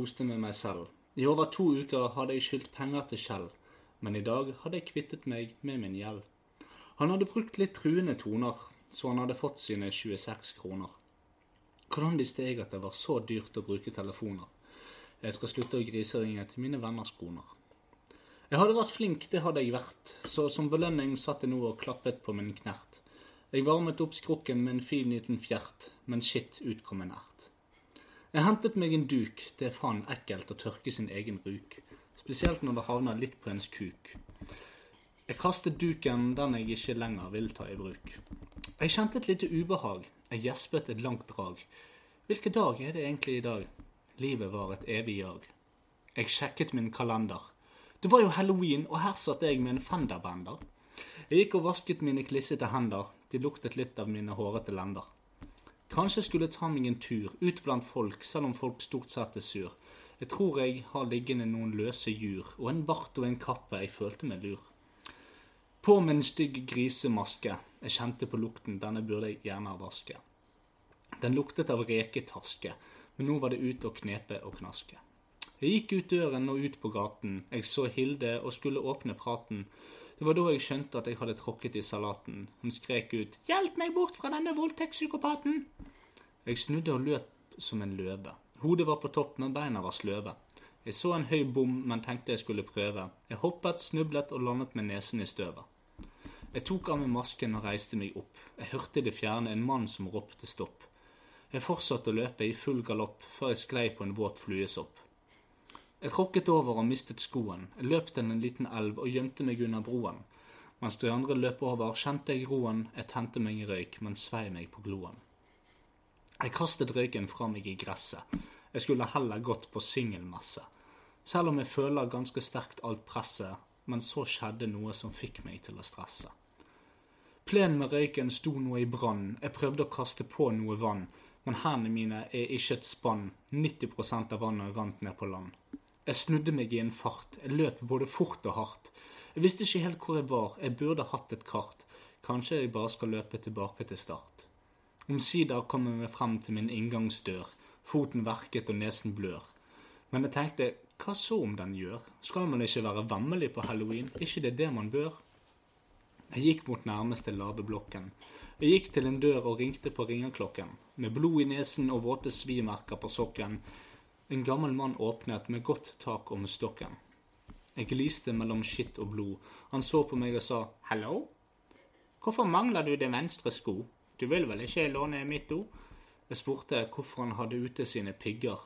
koste med meg selv. I over to uker hadde jeg skyldt penger til Kjell, men i dag hadde jeg kvittet meg med min gjeld. Han hadde brukt litt truende toner, så han hadde fått sine 26 kroner. Hvordan visste jeg at det var så dyrt å bruke telefoner? Jeg skal slutte å griseringe til mine venners koner. Jeg hadde vært flink, det hadde jeg vært, så som belønning satt jeg nå og klappet på min knert. Jeg varmet opp skrukken med en fin liten fjert, men shit, ut kom en ert. Jeg hentet meg en duk, det er faen ekkelt å tørke sin egen ruk, spesielt når det havner litt på ens kuk. Jeg kastet duken, den jeg ikke lenger vil ta i bruk. Jeg kjente et lite ubehag, jeg gjespet et langt drag. Hvilken dag er det egentlig i dag? Livet var et evig jag. Jeg sjekket min kalender. Det var jo halloween, og her satt jeg med en fenderbender. Jeg gikk og vasket mine klissete hender, de luktet litt av mine hårete lender. Kanskje jeg skulle ta meg en tur ut blant folk, selv om folk stort sett er sur. Jeg tror jeg har liggende noen løse jur, og en bart og en kappe, jeg følte meg lur. På med en stygg grisemaske, jeg kjente på lukten, denne burde jeg gjerne vaske. Den luktet av reketaske, men nå var det ut og knepe og knaske. Jeg gikk ut døren og ut på gaten, jeg så Hilde og skulle åpne praten. Det var da jeg skjønte at jeg hadde tråkket i salaten. Hun skrek ut 'Hjelp meg bort fra denne voldtektspsykopaten'. Jeg snudde og løp som en løve. Hodet var på topp, men beina var sløve. Jeg så en høy bom, men tenkte jeg skulle prøve. Jeg hoppet, snublet og landet med nesen i støvet. Jeg tok av meg masken og reiste meg opp. Jeg hørte i det fjerne en mann som ropte stopp. Jeg fortsatte å løpe i full galopp før jeg sklei på en våt fluesopp. Jeg tråkket over og mistet skoen. Jeg løp til en liten elv og gjemte meg under broen. Mens de andre løp over, kjente jeg roen, jeg tente meg i røyk, men svei meg på gloen. Jeg kastet røyken fra meg i gresset. Jeg skulle heller gått på singelmesse. Selv om jeg føler ganske sterkt alt presset, men så skjedde noe som fikk meg til å stresse. Plenen med røyken sto nå i brann, jeg prøvde å kaste på noe vann, men hendene mine er ikke et spann, 90 av vannet rant ned på land. Jeg snudde meg i en fart. Jeg løp både fort og hardt. Jeg visste ikke helt hvor jeg var. Jeg burde hatt et kart. Kanskje jeg bare skal løpe tilbake til start. Omsider kom jeg meg frem til min inngangsdør. Foten verket og nesen blør. Men jeg tenkte, hva så om den gjør? Skal man ikke være vemmelig på halloween? Ikke det er det man bør? Jeg gikk mot nærmeste ladeblokken. Jeg gikk til en dør og ringte på ringeklokken. Med blod i nesen og våte svimerker på sokken en gammel mann åpnet med godt tak om stokken. Jeg gliste mellom skitt og blod. Han så på meg og sa hallo? Hvorfor mangler du det venstre sko? Du vil vel ikke låne mitt do? Jeg spurte hvorfor han hadde ute sine pigger.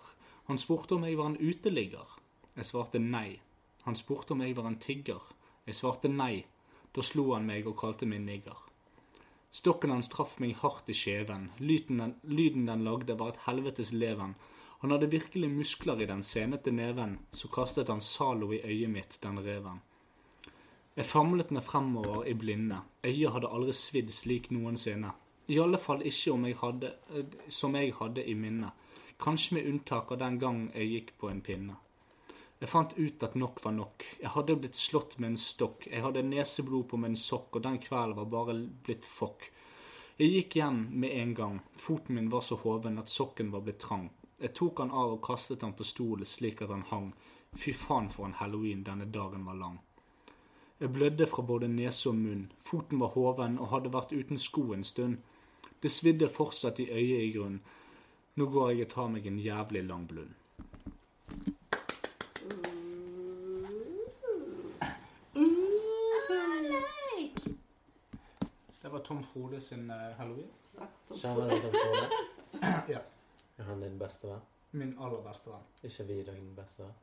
Han spurte om jeg var en uteligger. Jeg svarte nei. Han spurte om jeg var en tigger. Jeg svarte nei. Da slo han meg og kalte meg nigger. Stokken hans traff meg hardt i skjeven. Lyden den, lyden den lagde, var et helvetes leven. Han hadde virkelig muskler i den senete neven, så kastet han Zalo i øyet mitt, den reven. Jeg famlet meg fremover i blinde, øyet hadde aldri svidd slik noensinne. I alle fall ikke jeg hadde, eh, som jeg hadde i minne, kanskje med unntak av den gang jeg gikk på en pinne. Jeg fant ut at nok var nok. Jeg hadde blitt slått med en stokk. Jeg hadde neseblod på min sokk, og den kvelden var bare blitt fokk. Jeg gikk hjem med en gang. Foten min var så hoven at sokken var blitt trang. Jeg tok han av og kastet han på stolen slik at han hang. Fy faen for en halloween denne dagen var lang. Jeg blødde fra både nese og munn. Foten var hoven og hadde vært uten sko en stund. Det svidde fortsatt i øyet i grunnen. Nå går jeg og tar meg en jævlig lang blund. Det var Tom Frode sin uh, halloween. Du Tom Frode? ja. Er han din beste venn? Min aller beste venn. Ikke vi din beste venn?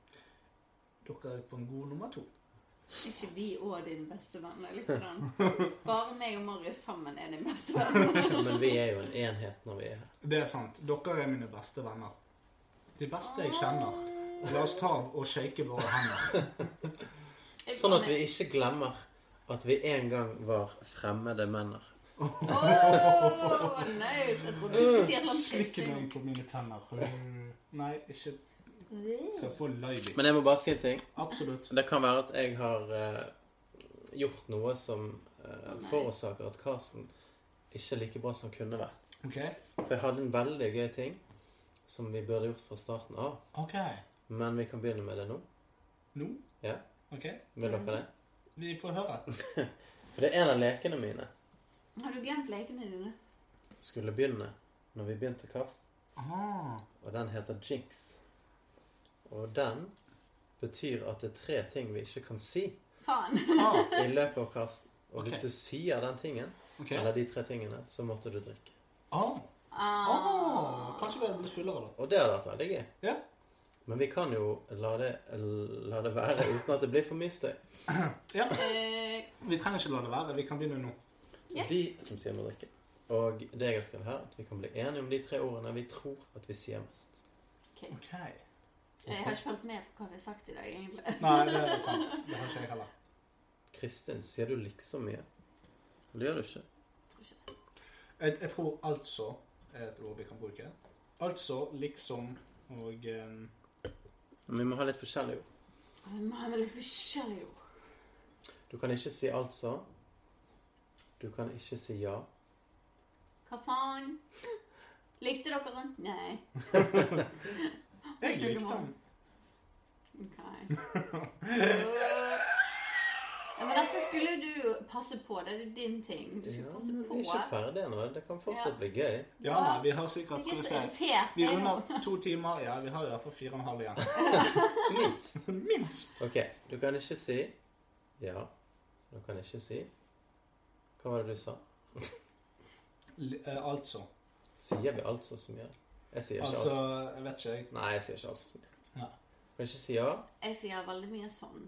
Dere er på en god nummer to. Ikke vi og din beste venn. Bare meg og Marius sammen er din beste venn. Men vi er jo en enhet når vi er her. Det er sant. Dere er mine beste venner. De beste jeg kjenner. La oss ta og shake våre hender. Sånn at vi ikke glemmer at vi en gang var fremmede menner. Oh, nice. Jeg trodde du skulle si et eller annet Slikke meg på mine tenner. Nei, ikke til å få live Men jeg må bare si en ting. Absolutt. Det kan være at jeg har eh, gjort noe som eh, forårsaker at casten ikke er like bra som kunne vært. Okay. For jeg hadde en veldig gøy ting som vi burde gjort fra starten av. Okay. Men vi kan begynne med det nå. Nå? Ja. OK. Vil dere det? Vi får høre. For det er en av lekene mine. Har du glemt lekene dine? Skulle begynne når vi begynte kast. Aha. Og den heter Jinx. Og den betyr at det er tre ting vi ikke kan si Faen. Ah, i løpet av kast. Og hvis du sier den tingen, okay. eller de tre tingene, så måtte du drikke. Ah. Ah. Ah. Kanskje vi hadde blitt fullere, da. Og det hadde vært veldig gøy. Ja. Men vi kan jo la det, la det være uten at det blir for mye støy. ja. Eh, Vi trenger ikke la det være. Vi kan begynne nå. Ja. De som sier må drikke. Og det jeg har skrevet her, at vi kan bli enige om de tre ordene vi tror at vi sier mest. Okay. OK. Jeg har ikke fulgt med på hva vi har sagt i dag, egentlig. Nei, det er sant. Det har ikke jeg heller. Kristin, sier du liksom mye? Det gjør du ikke. Jeg Tror ikke det. Jeg, jeg tror altså er et ord vi kan bruke. Altså, liksom og um... Men vi må ha litt forskjellige ord. Vi må ha litt forskjellige ord. Du kan ikke si altså. Du kan ikke si ja. Hva faen? Likte dere den? Nei. Jeg likte han. den. Ok. Ja, men dette skulle du passe på. Det er din ting. Du skulle Ja, passe på. vi er ikke ferdig ennå. Det kan fortsatt Ja. bli gøy. Ja, nei, vi har sikkert Skal vi se. Vi runder to timer. Ja, vi har i hvert fall fire og en halv igjen. Minst. Minst. Ok, du kan ikke si ja. Du kan ikke si Hva var det du sa? L- eh, altså. Sier vi altså så mye? Jeg sier ikke Altså, altså. jeg vet ikke, jeg. Nei, jeg sier ikke altså så mye. Ja. Du kan ikke si ja. Jeg sier veldig mye sånn.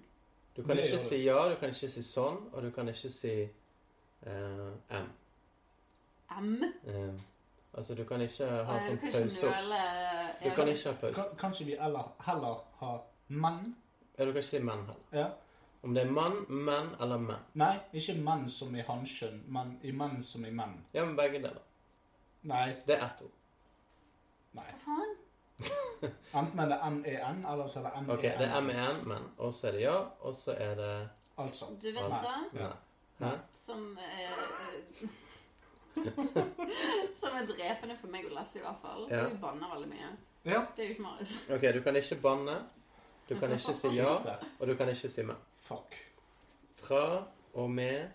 Du kan Det ikke gjør si ja, du kan ikke si sånn, og du kan ikke si uh, m. M. Um, altså, du kan ikke ha sånn pause. nøle Du kan ikke ha pause. Kan, kanskje vi heller, heller ha menn? Ja, du kan ikke si menn heller. Ja. Om det er mann, menn eller menn. Nei, ikke menn som i hanskjønn, men i menn som i menn. Ja, men begge deler. Nei. Det er ett ord. nei. Hva faen? Enten er det M-E-N, eller så er det M-E-N. Ok, det er M1, men. Og så er det ja, og så er det Altså. Du vet altså. hva? Ja. Hæ? Som er Som er drepende for meg og Lasse, i hvert fall. Ja. Vi banner veldig mye. Ja. Det er jo ikke Marius. Ok, du kan ikke banne. Du kan ikke si ja, og du kan ikke si men. Fuck. Fra og med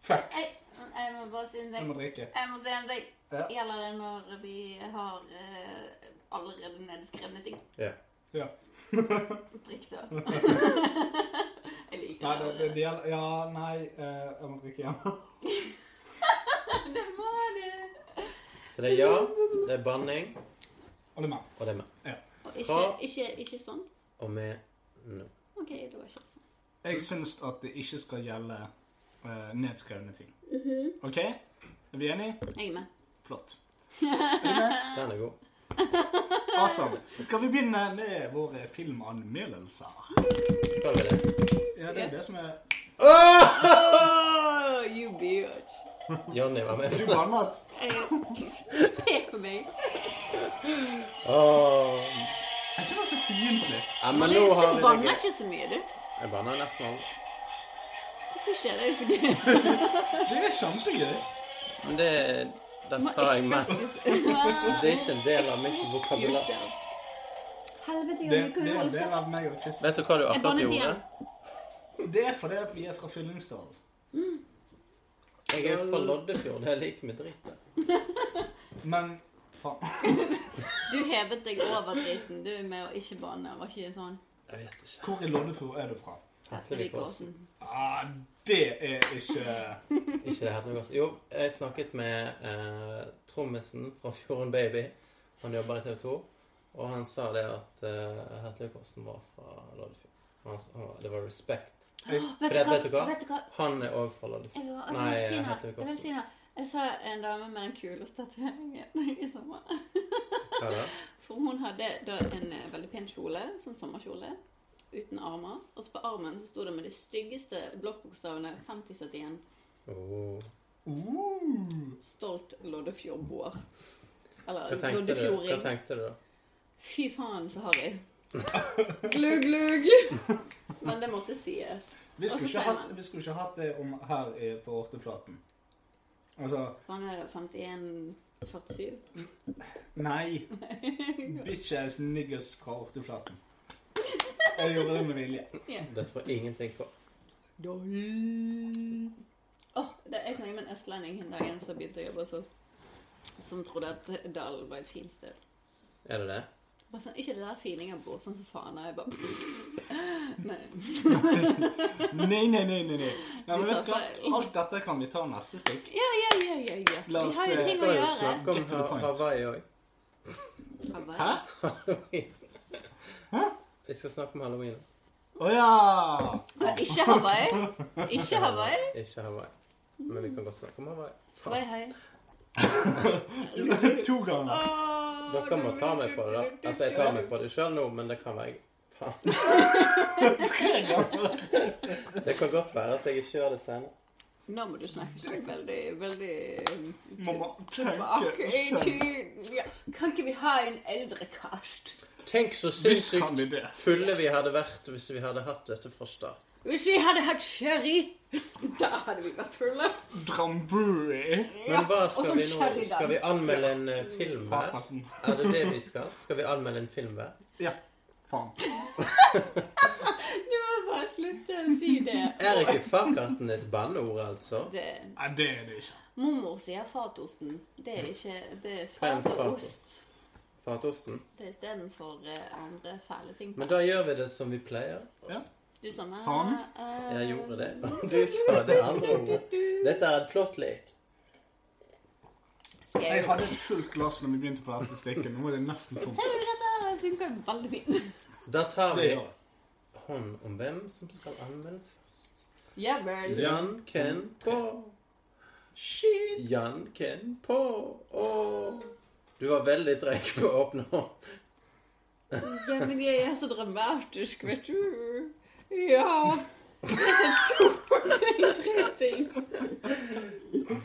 Fuck. Jeg, jeg må bare si en Jeg ting. må drikke. Jeg må si en ting. Ja. Gjelder det når vi har eh, allerede nedskrevne ting? Ja. Ja. Drikk, da. jeg liker Nei, det, det, det. gjelder Ja, nei, eh, jeg må drikke igjen. Det må du. Så det er ja, det er banning, Og det er meg. og det er med. Og ikke, Fra- ikke, ikke sånn? Og med nå. OK, det var ikke. Jeg syns at det ikke skal gjelde eh, nedskrevne ting. OK? Er vi enige? Jeg er med. Flott. Er du med? Den er god. Awesome. Skal vi begynne med våre filmanmeldelser? Skal vi det? Ja, det er det som er Oh, you bitch. Jonny var med. Du bannet. Pek på meg. Åh. Er ikke det så fiendtlig? Ja, men nå har du vi banner det ikke så mye, du. Jeg banner nesten alle. Hvorfor skjer Det er så gøy. Det er kjempegøy. Men det Den sa jeg mest. Det er ikke en del av mitt vokabular. Helvete, Det, Jonny, kan det du er en holde del kjeft? av meg og Kristin. Vet du hva du Jeg akkurat bannet gjorde? igjen. Det er fordi at vi er fra Fyllingsdalen. Jeg er fra Loddefjord. Det er lik med dritt. Men faen. Du hevet deg over driten, du, med å ikke banne. Var ikke sånn? Jeg vet ikke. Hvor i Loddefjord er du fra? Hettevikåsen. Ah, det er ikke Ikke det noe. Jo, jeg snakket med eh, trommisen fra Fjorden Baby. Han jobber i TV 2. Og han sa det at uh, Hertligkosten var fra Loddefjord. Han han- Det var respekt. jeg, Vet det- vet du hva? Vet du hva? Han er òg fra Loddefjord. Nei, si jeg. Jeg så en dame med den kuleste tatoveringen i sommer. Hva da? For hun hadde da en eh, veldig pen kjole, sånn sommerkjole, uten armer. Og så på armen så sto det med de styggeste blokkbokstavene 5071. Oh. Mm. Stolt Loddefjordboer. Eller loddefjording. Hva tenkte du da? Fy faen, så harry. glugg, glugg. Men det måtte sies. vi, skulle ikke hatt, vi skulle ikke hatt det om her på Orteflaten. Altså, Faen, er 51-47. nei. Bitch ass niggas fra Orteflaten. Jeg gjorde det med vilje. Dette var ingenting på. Åh, det Jeg snakket med en østlending en dag som begynte å jobbe hos oss, som trodde at Dalen var et fint sted. Er det det? Bare sånn, ikke det der fininger bor sånn som faen. Jeg bare Nei. Nei, nei, nei. nei, nei. men vet du hva? Alt dette kan vi ta neste stikk. Ja, ja, ja, ja. ja. La Vi har jo eh, ting å gjøre. snakke om Get to Ha- Hawaii òg. Hæ? Vi skal snakke om halloween. Å oh, Ja, Ikke Hawaii. Ikke Hawaii. Ikke Hawaii. Men vi kan godt snakke om Hawaii. Hawaii, hei. to ganger. Dere må ta meg på det, da. Altså, jeg tar meg på det sjøl nå, men det kan være Faen. Det kan godt være at jeg ikke gjør det senere. Nå må du snakke sånn veldig, veldig um, Mamma, tilbake i selv. Ja. Kan ikke vi ha en eldre kast? Tenk så sinnssykt fulle vi hadde vært hvis vi hadde hatt dette fra start. Hvis vi hadde hatt sherry, da hadde vi vært fulle. Drambui. Men hva skal vi nå? Skal vi anmelde en eh, film hver? Faen. Er det det vi skal? Skal vi anmelde en film hver? Ja. Faen. Du må bare slutte å si det. Er ikke farkarten et banneord, altså? det Nei, det er det ikke. Mormor sier fatosten. Det er ikke Det er Hva er en fataost. Fatosten? Det er istedenfor uh, andre fæle ting. Men da gjør vi det som vi pleier. Du sa meg Faen. Uh, Jeg gjorde det. Du sa det andre ordet. Dette er et flott lek. Skal Jeg jeg hadde et fullt glass når vi begynte på dette stikket. Nå er det nesten tomt. Ser du, dette funker veldig fint. Da tar vi hånd om hvem som skal anmelde først. Ja vel. Jan Ken på. Shit. Jan Ken på. Åh. Du var veldig treg på å åpne opp. Ja, men jeg er så dramatisk, vet du. Ja. Det to ting, tre ting.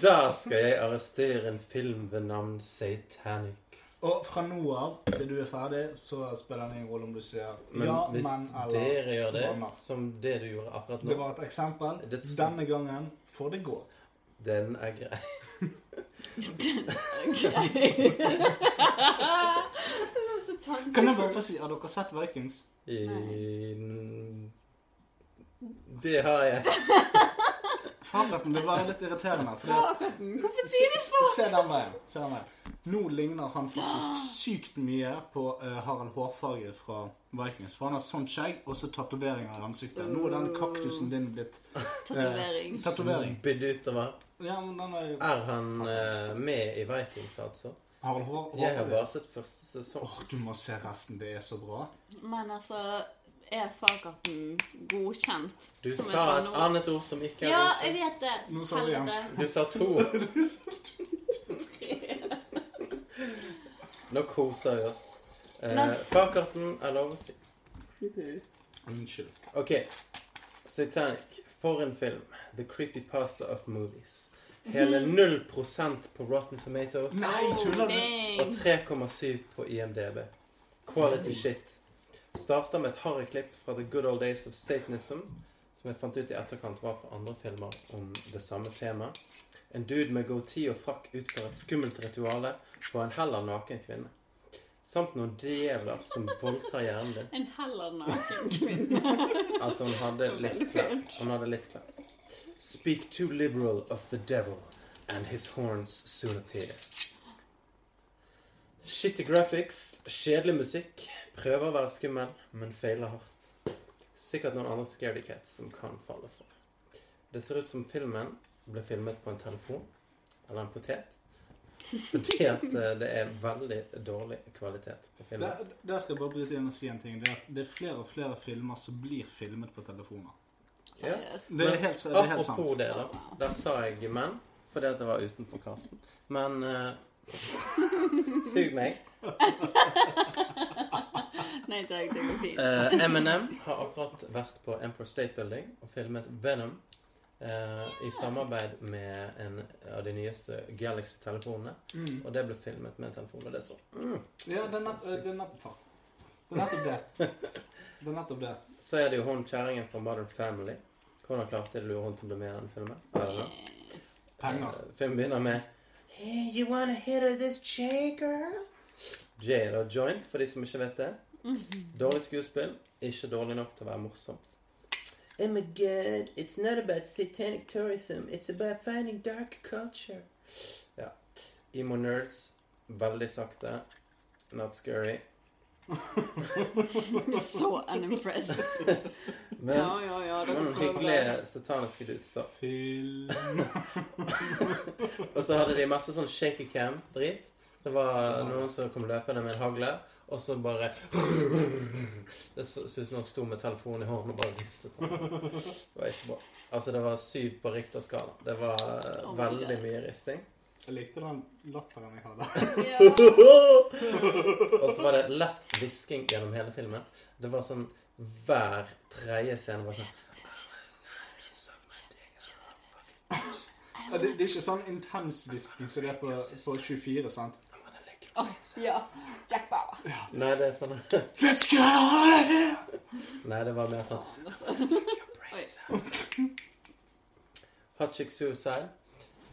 Da skal jeg arrestere en film ved navn Satanic. Og fra nå av til du er ferdig, så spiller det ingen rolle om du sier Men ja, hvis men eller dere gjør det, som det du gjorde akkurat nå Det var et eksempel. Denne gangen får det gå. den er grei. Den er grei. Kan jeg bare få si, har dere sett Vikings? I... Det har jeg. Faen, det var litt irriterende. For det, Hvorfor se, se den veien. Se den veien. Nå ligner han faktisk sykt mye på eh, Harald Hårfarge fra Vikings. For han har sånn skjegg og så tatoveringer i ansiktet. Nå er den kaktusen din blitt Tatovering. tatovering. Bydd utover. Ja, men den er Er han eh, med i Vikings, altså? Harald Hår, Jeg har bare sett første sesong. Åh, du må se resten. Det er så bra. Men altså, er fagkarten godkjent? Du Som sa et annet ord som ikke er Ja, jeg vet det. Nå sa du igjen. Helvete. Du sa to. Nå koser vi oss. Eh, fagkarten er lov å si. Unnskyld. Ok. Satanic. For en film. The creepypasta of movies. Hele 0% på Rotten Tomatoes. Nei, tuller du? Og 3,7 på IMDb. Quality shit. Starter med et harryklipp fra The Good Old Days of Satanism, som jeg fant ut i etterkant var fra andre filmer om det samme temaet. En dude med goatee og frakk utfører et skummelt rituale på en heller naken kvinne. Samt noen djevler som voldtar hjernen din. En heller naken kvinne. Altså, hun hadde litt klær. Hun hadde litt klær. Speak too liberal of the devil, and his horns soon appear. Shitty graphics, kjedelig musikk, prøver å være skummel, men feiler hardt. Sikkert noen andre scaredy cats som kan falle fra. Det ser ut som filmen ble filmet på en telefon, eller en potet, fordi at eh, det er veldig dårlig kvalitet på filmen. Der, der skal jeg bare bryte inn og si en ting. Det er, at det er flere og flere filmer som blir filmet på telefoner. Ja. Det er helt, det er helt Apropos sant. det, da. Der sa jeg menn, fordi at det var utenfor kassen. Men uh, Sug meg. Nei takk, det går fint. Eh, Eminem har akkurat vært på Empire State Building og filmet Venom eh, i samarbeid med en av de nyeste Galaxy-telefonene. Mm. Og det ble filmet med en telefon, og det er så mm. Ja, det er nett- det er nett- Det er nettopp det. Det er nettopp det. Så er det jo hun kjerringen fra Modern Family. Hvordan klarte du hun til å bli med i den filmen? Penger. Eh, Filmen begynner med Hey, you wanna hit of this J, girl? J er da joint, for de som ikke vet det. Dårlig skuespill. Ikke dårlig nok til å være morsomt. Oh my god, it's not about satanic tourism. It's about finding dark culture. Ja. Emo nerds. Veldig sakte. Not scary. Så unimpressed. Men Ja, ja, ja. dere mm, hyggelige sataniske dudes, da. Og så hadde de masse sånn shaky cam-drit. Det var noen som kom løpende med en hagle, og så bare Det så så ut som noen sto med telefonen i hånden og bare ristet. Det var ikke bra. Altså, det var syv på Richter-skala. Det var eh, Oh veldig God. mye risting. Jeg likte den latteren jeg hadde. Ja. Og så var det lett hvisking gjennom hele filmen. Det var sånn hver tredje scene var sånn det, det er ikke sånn intens hvisking som det er på, på 24, sant? Oh, ja. Jack Nei, det er sånn Let's get out of here! Nei, det var mer sånn Hatchik altså. Oi. Suicide.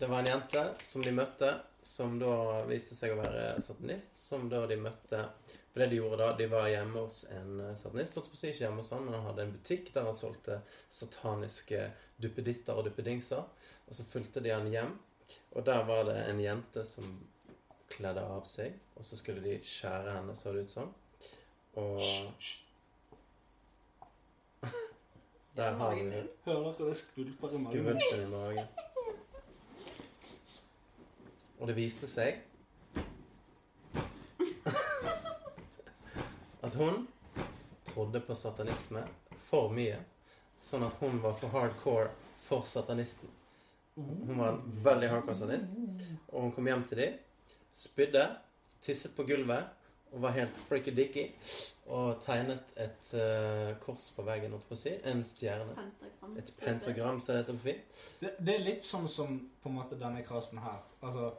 Det var en jente som de møtte, som da viste seg å være satanist. Som da de møtte For det de gjorde da, de var hjemme hos en eh, satanist. Holdt å si ikke hjemme hos han, men han hadde en butikk der han solgte sataniske duppeditter og duppedingser. Og så fulgte de han hjem, og der var det en jente som kledde av seg. Og så skulle de skjære henne, så det ut som. Og der har vi. Hører dere det skvulper i magen? Skvulpen i magen. Og det viste seg at hun trodde på satanisme for mye. Sånn at hun var for hardcore for satanisten. Hun var en veldig hardcore satanist. Og hun kom hjem til dem, spydde, tisset på gulvet og var helt freaky-dicky. Og tegnet et uh, kors på veggen, holdt på å si. En stjerne. Pentagram. Et pentagram, som det heter på fint. Det, det er litt sånn som på en måte denne krasen her. Altså,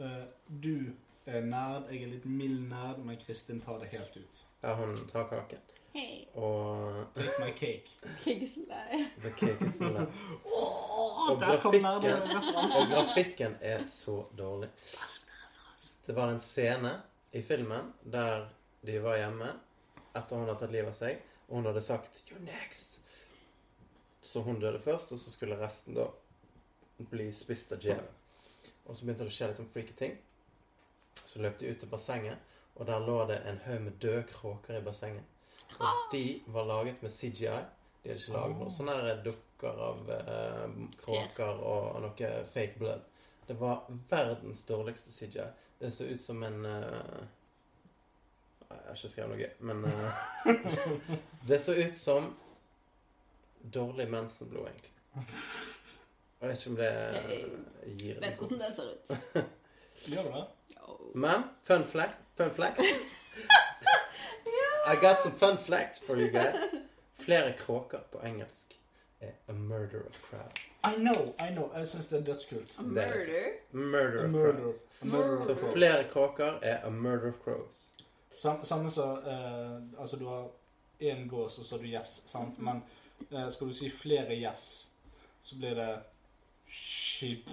uh, du er nerd, jeg er litt mild nerd, men Kristin tar det helt ut. Ja, hun tar kaken. Hei. Og Take my cake. Kingsley. the cake is still there. Og grafikken- Og grafikken er så dårlig. Det var en scene i filmen der de var hjemme etter hun hadde tatt livet av seg, og hun hadde sagt 'You're next'. Så hun døde først, og så skulle resten da bli spist av djevelen. Og så begynte det å skje litt sånn freaky ting. Så løp de ut til bassenget, og der lå det en haug med døde kråker i bassenget. Og de var laget med CGI. De hadde ikke laget noe sånne her dukker av eh, kråker og noe fake blood. Det var verdens dårligste CGI. Det så ut som en uh, Jeg har ikke skrevet noe men uh, Det så ut som dårlig mensenblod, egentlig. Jeg vet ikke om det gir Vet hvordan det ser ut. Gjør det? Men fun fact, fun fact. I got some fun facts for you guys. Flere kråker på engelsk a murder of crowd. I know, I know. Jeg syns det er dødskult. A murder. Murder A of murder. crows. A murder Så crows. flere kråker er a murder of crows. Sam, samme som eh, Altså, du har én gås, og så har du gjess, sant? Men eh, skal du si flere gjess, så blir det sheep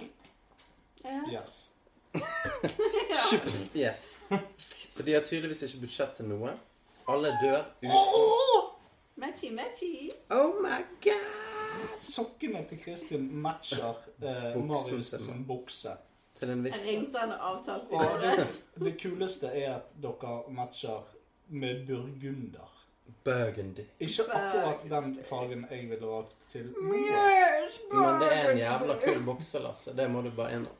Ja. yes. ja. Yes. Så de har tydeligvis ikke budsjett til noe. Alle dør uten Matchy, matchy. Oh my god! Sokkene til Kristin matcher eh, Marius sin. bukse. Til en viss og det. det, det kuleste er at dere matcher med burgunder. burgundy. Ikke akkurat den fargen jeg ville valgt til. Yes, Men det er en jævla kul bukse, Lasse. Det må du bare innrømme.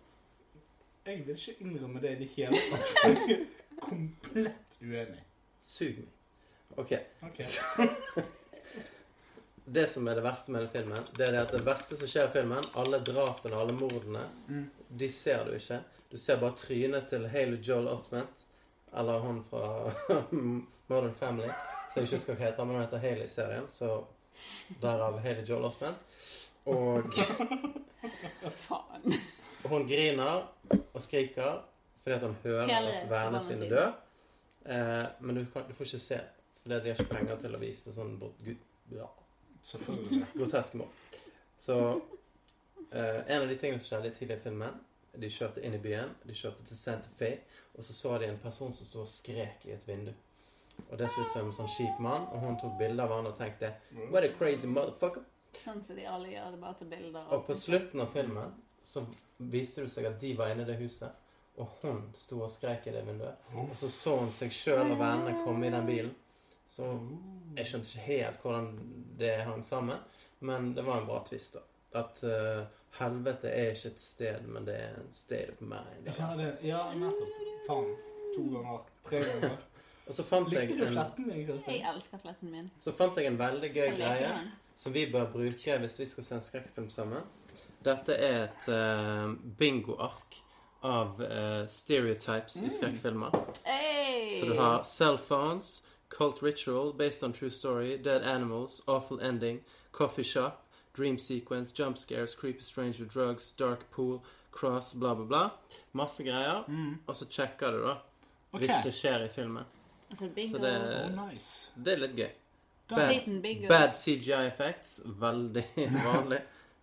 Jeg vil ikke innrømme det i det hele tatt. Jeg er komplett uenig. Sug meg. OK. Ok. Det som er det verste med den filmen, det er det at det verste som skjer i filmen, alle drapene, alle mordene, Mm. de ser du ikke. Du ser bare trynet til Haley Joel Osment, eller hun fra Modern Family, som jeg ikke husker hva heter, men hun heter Haley i serien, så derav Haley Joel Osment. Og Faen. hun griner og skriker fordi at hun hører Hele at vennene sine dør. Eh, men du, kan, du får ikke se, fordi de har ikke penger til å vise sånn bort, Gud, ja, Selvfølgelig. Grotesk mål. Så eh, En av de tingene som skjedde i tidligere filmen De kjørte inn i byen, de kjørte til Santa Fe, og så så de en person som sto og skrek i et vindu. Og det så ut som en sånn kjip mann, og hun tok bilde av han og tenkte What a crazy motherfucker. Sånn som de alle gjør det bare til bilder. Og på slutten av filmen så viste det seg at de var inne i det huset, og hun sto og skrek i det vinduet. Og så så hun seg sjøl og vennene komme i den bilen. Så jeg skjønte ikke helt hvordan det hang sammen, men det var en bra twist, da. At uh, helvete er ikke et sted, men det er en state of mind. Ja, det, ja, nettopp. Faen. To ganger. Tre ganger. Og så fant, jeg Likte du en, fletten din, Jeg elsker fletten min. så fant jeg en veldig gøy greie som vi bør bruke hvis vi skal se en skrekkfilm sammen. Dette er et uh, bingoark av uh, stereotypes i Mm. skrekkfilmer. Hey! Så du har cell phones, cult ritual based on true story, dead animals, awful ending, coffee shop, dream sequence, jump scares, creepy stranger, drugs, dark pool, cross, bla, bla, bla. Masse greier. Mm. Og så sjekker du, da, Okay. hvis det skjer i filmen. Altså. Så det- Oh, nice. Det er litt gøy. Bad- Bad CGI effects, veldig vanlig.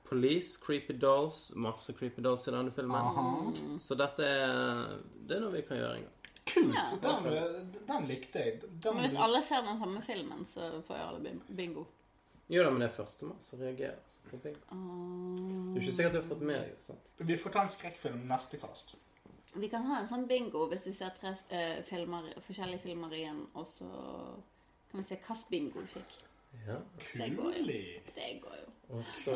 Police, creepy dolls, masse creepy dolls i denne filmen. Aha. Så dette er Det er noe vi kan gjøre en gang. Kult. Ja. Den, den likte jeg. Den, Men hvis alle ser den samme filmen, så får jeg alle bingo. Jo da, men det er førstemann som reagerer. Så på bingo. Um... Du er ikke sikkert du har fått med deg det. sant? Vi får ta en skrekkfilm neste kast. Vi kan ha en sånn bingo hvis vi ser tre eh, filmer, forskjellige filmer igjen, og så kan vi se hvilken bingo vi fikk. Ja. Det går jo. Det går jo. Og så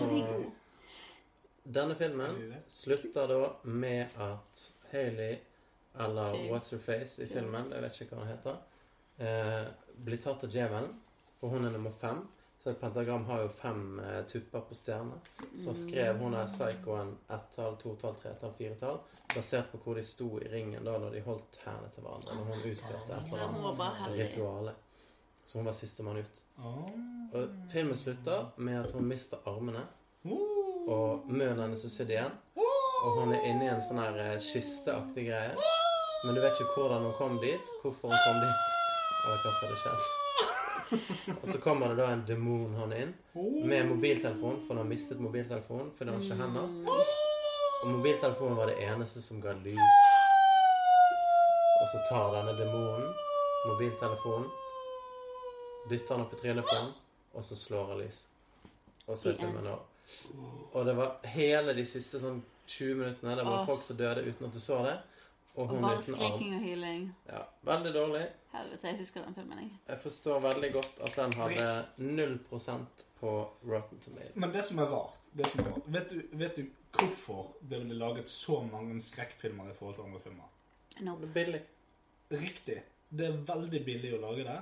Denne filmen slutter da med at Hailey, eller okay. What's Her Face i filmen, jeg vet ikke hva han heter, eh, blir tatt av djevelen, og hun er nummer fem. Så et pentagram har jo fem eh, tupper på stjerner. Så skrev hun der psykoen ett-tall, to-tall, tre-tall, fire-tall, basert på hvor de sto i ringen da når de holdt hendene til hverandre. Når hun utførte et eller annet rituale. Så hun var sistemann ut. Oh. Og filmen slutter med at hun mister armene. Oh. Og munnen hennes er sydd igjen. Og hun er inni en sånn her eh, kisteaktig greie. Men du vet ikke hvordan hun kom dit, hvorfor hun kom dit, eller hva som hadde skjedd. Og så kommer det da en demonhånd inn med mobiltelefon, for hun har mistet mobiltelefonen fordi hun ikke har hender. Og mobiltelefonen var det eneste som ga lys. Og så tar denne demonen mobiltelefonen, dytter den opp i trynet på den, og så slår hun lys. Og så er filmen over. Og det var hele de siste sånn 20 minuttene. Det var folk som døde uten at du så det. Og Og bare skriking og hyling. Ja, veldig dårlig. Helvete, jeg husker den filmen, jeg. Jeg forstår veldig godt at den hadde 0 på Rotten Tomatoes. Men det som er rart, det som er rart vet, du, vet du hvorfor det ble laget så mange skrekkfilmer i forhold til andre filmer? Nope. Det er billig. Riktig. Det er veldig billig å lage det.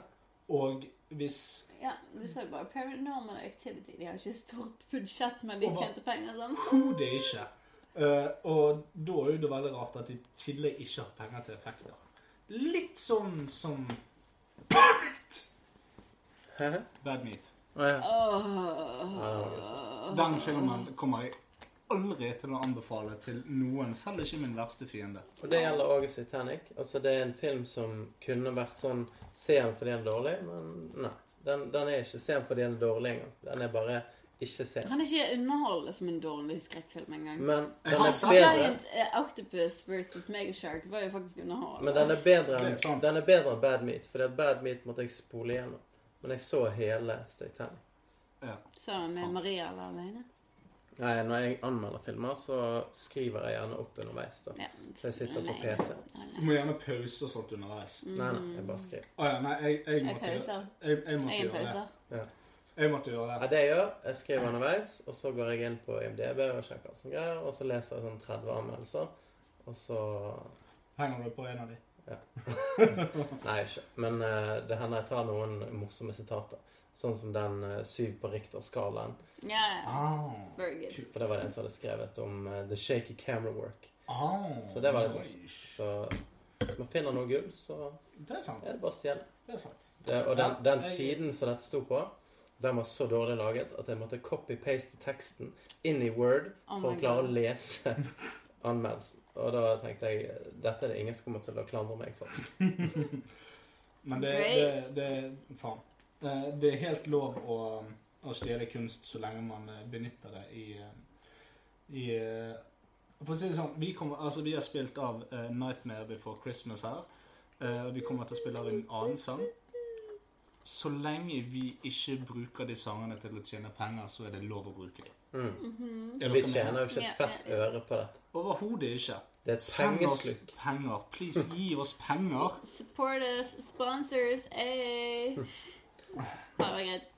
Og hvis Ja, du sa jo bare Paranormal Activity. De har ikke stort budsjett, men de tjente penger sånn. Hodet ikke. Eh, og da er det veldig rart at de i tillegg ikke har penger til effekter. Litt sånn som? Bad Meat. Oh, ja. oh. Den filmen kommer jeg aldri til å anbefale til noen, selv ikke min verste fiende. Og det gjelder òg Titanic. Altså, det er en film som kunne vært sånn Se den fordi den er dårlig, men nei. Den, den er ikke Se den fordi den er dårlig engang. Den er bare ikke se. Han er ikke underholdende som en dårlig skrekkfilm engang. Men den er bedre. Giant eh, Octopus versus Megashark var jo faktisk underholdende. Men den er bedre er enn den er bedre enn Bad Meat. At Bad Meat måtte jeg spole igjennom. Men jeg så hele Satanic. Ja. Sånn med Maria var alene. Nei, når jeg anmelder filmer, så skriver jeg gjerne opp underveis. da. Ja. Så jeg sitter på PC. Du må gjerne pause og sånt underveis. Nei, nei, jeg bare skriver. Å ja, nei, jeg, jeg, Jeg måtte, pauser. jeg, jeg måtte gjøre det. pauser. Jeg måtte gjøre det. Ja, det. det jeg gjør, jeg skriver underveis, og så går jeg inn på IMDb og sjekker sånne greier, og så leser jeg sånn 30 anmeldelser, og så Henger du på en av de? Ja. Nei, ikke. Men uh, det hender jeg tar noen morsomme sitater. Sånn som den uh, syv på Richter-skalaen. Ja, Oh, very good. For det var en som hadde skrevet om uh, the shaky camera work. Oh, Så det var litt morsomt. Så hvis man finner noe gull, så Det er sant. er det bare å stjele. Det er sant. Det, og den, den siden som dette sto på, den var så dårlig laget at jeg måtte copy-paste teksten inn i Word Oh for å klare God. å lese anmeldelsen. Og da tenkte jeg dette er det ingen som kommer til å klandre meg for. Men det, det, det Faen. Eh, Det er helt lov å, å stjele kunst så lenge man eh, benytter det i, eh, i For å si det sånn, vi, kommer, altså, vi har spilt av 'Nightmare Before Christmas' her. eh, og vi kommer til å spille av en annen sang. Så lenge vi ikke bruker de sangene til å tjene penger, så er det lov å bruke dem. Mm. Vi tjener jo ikke et fett øre på dette. Overhodet ikke. Det er et Send oss penger. Please, gi oss penger. Support us, sponsors, Hey. Ja, det greit.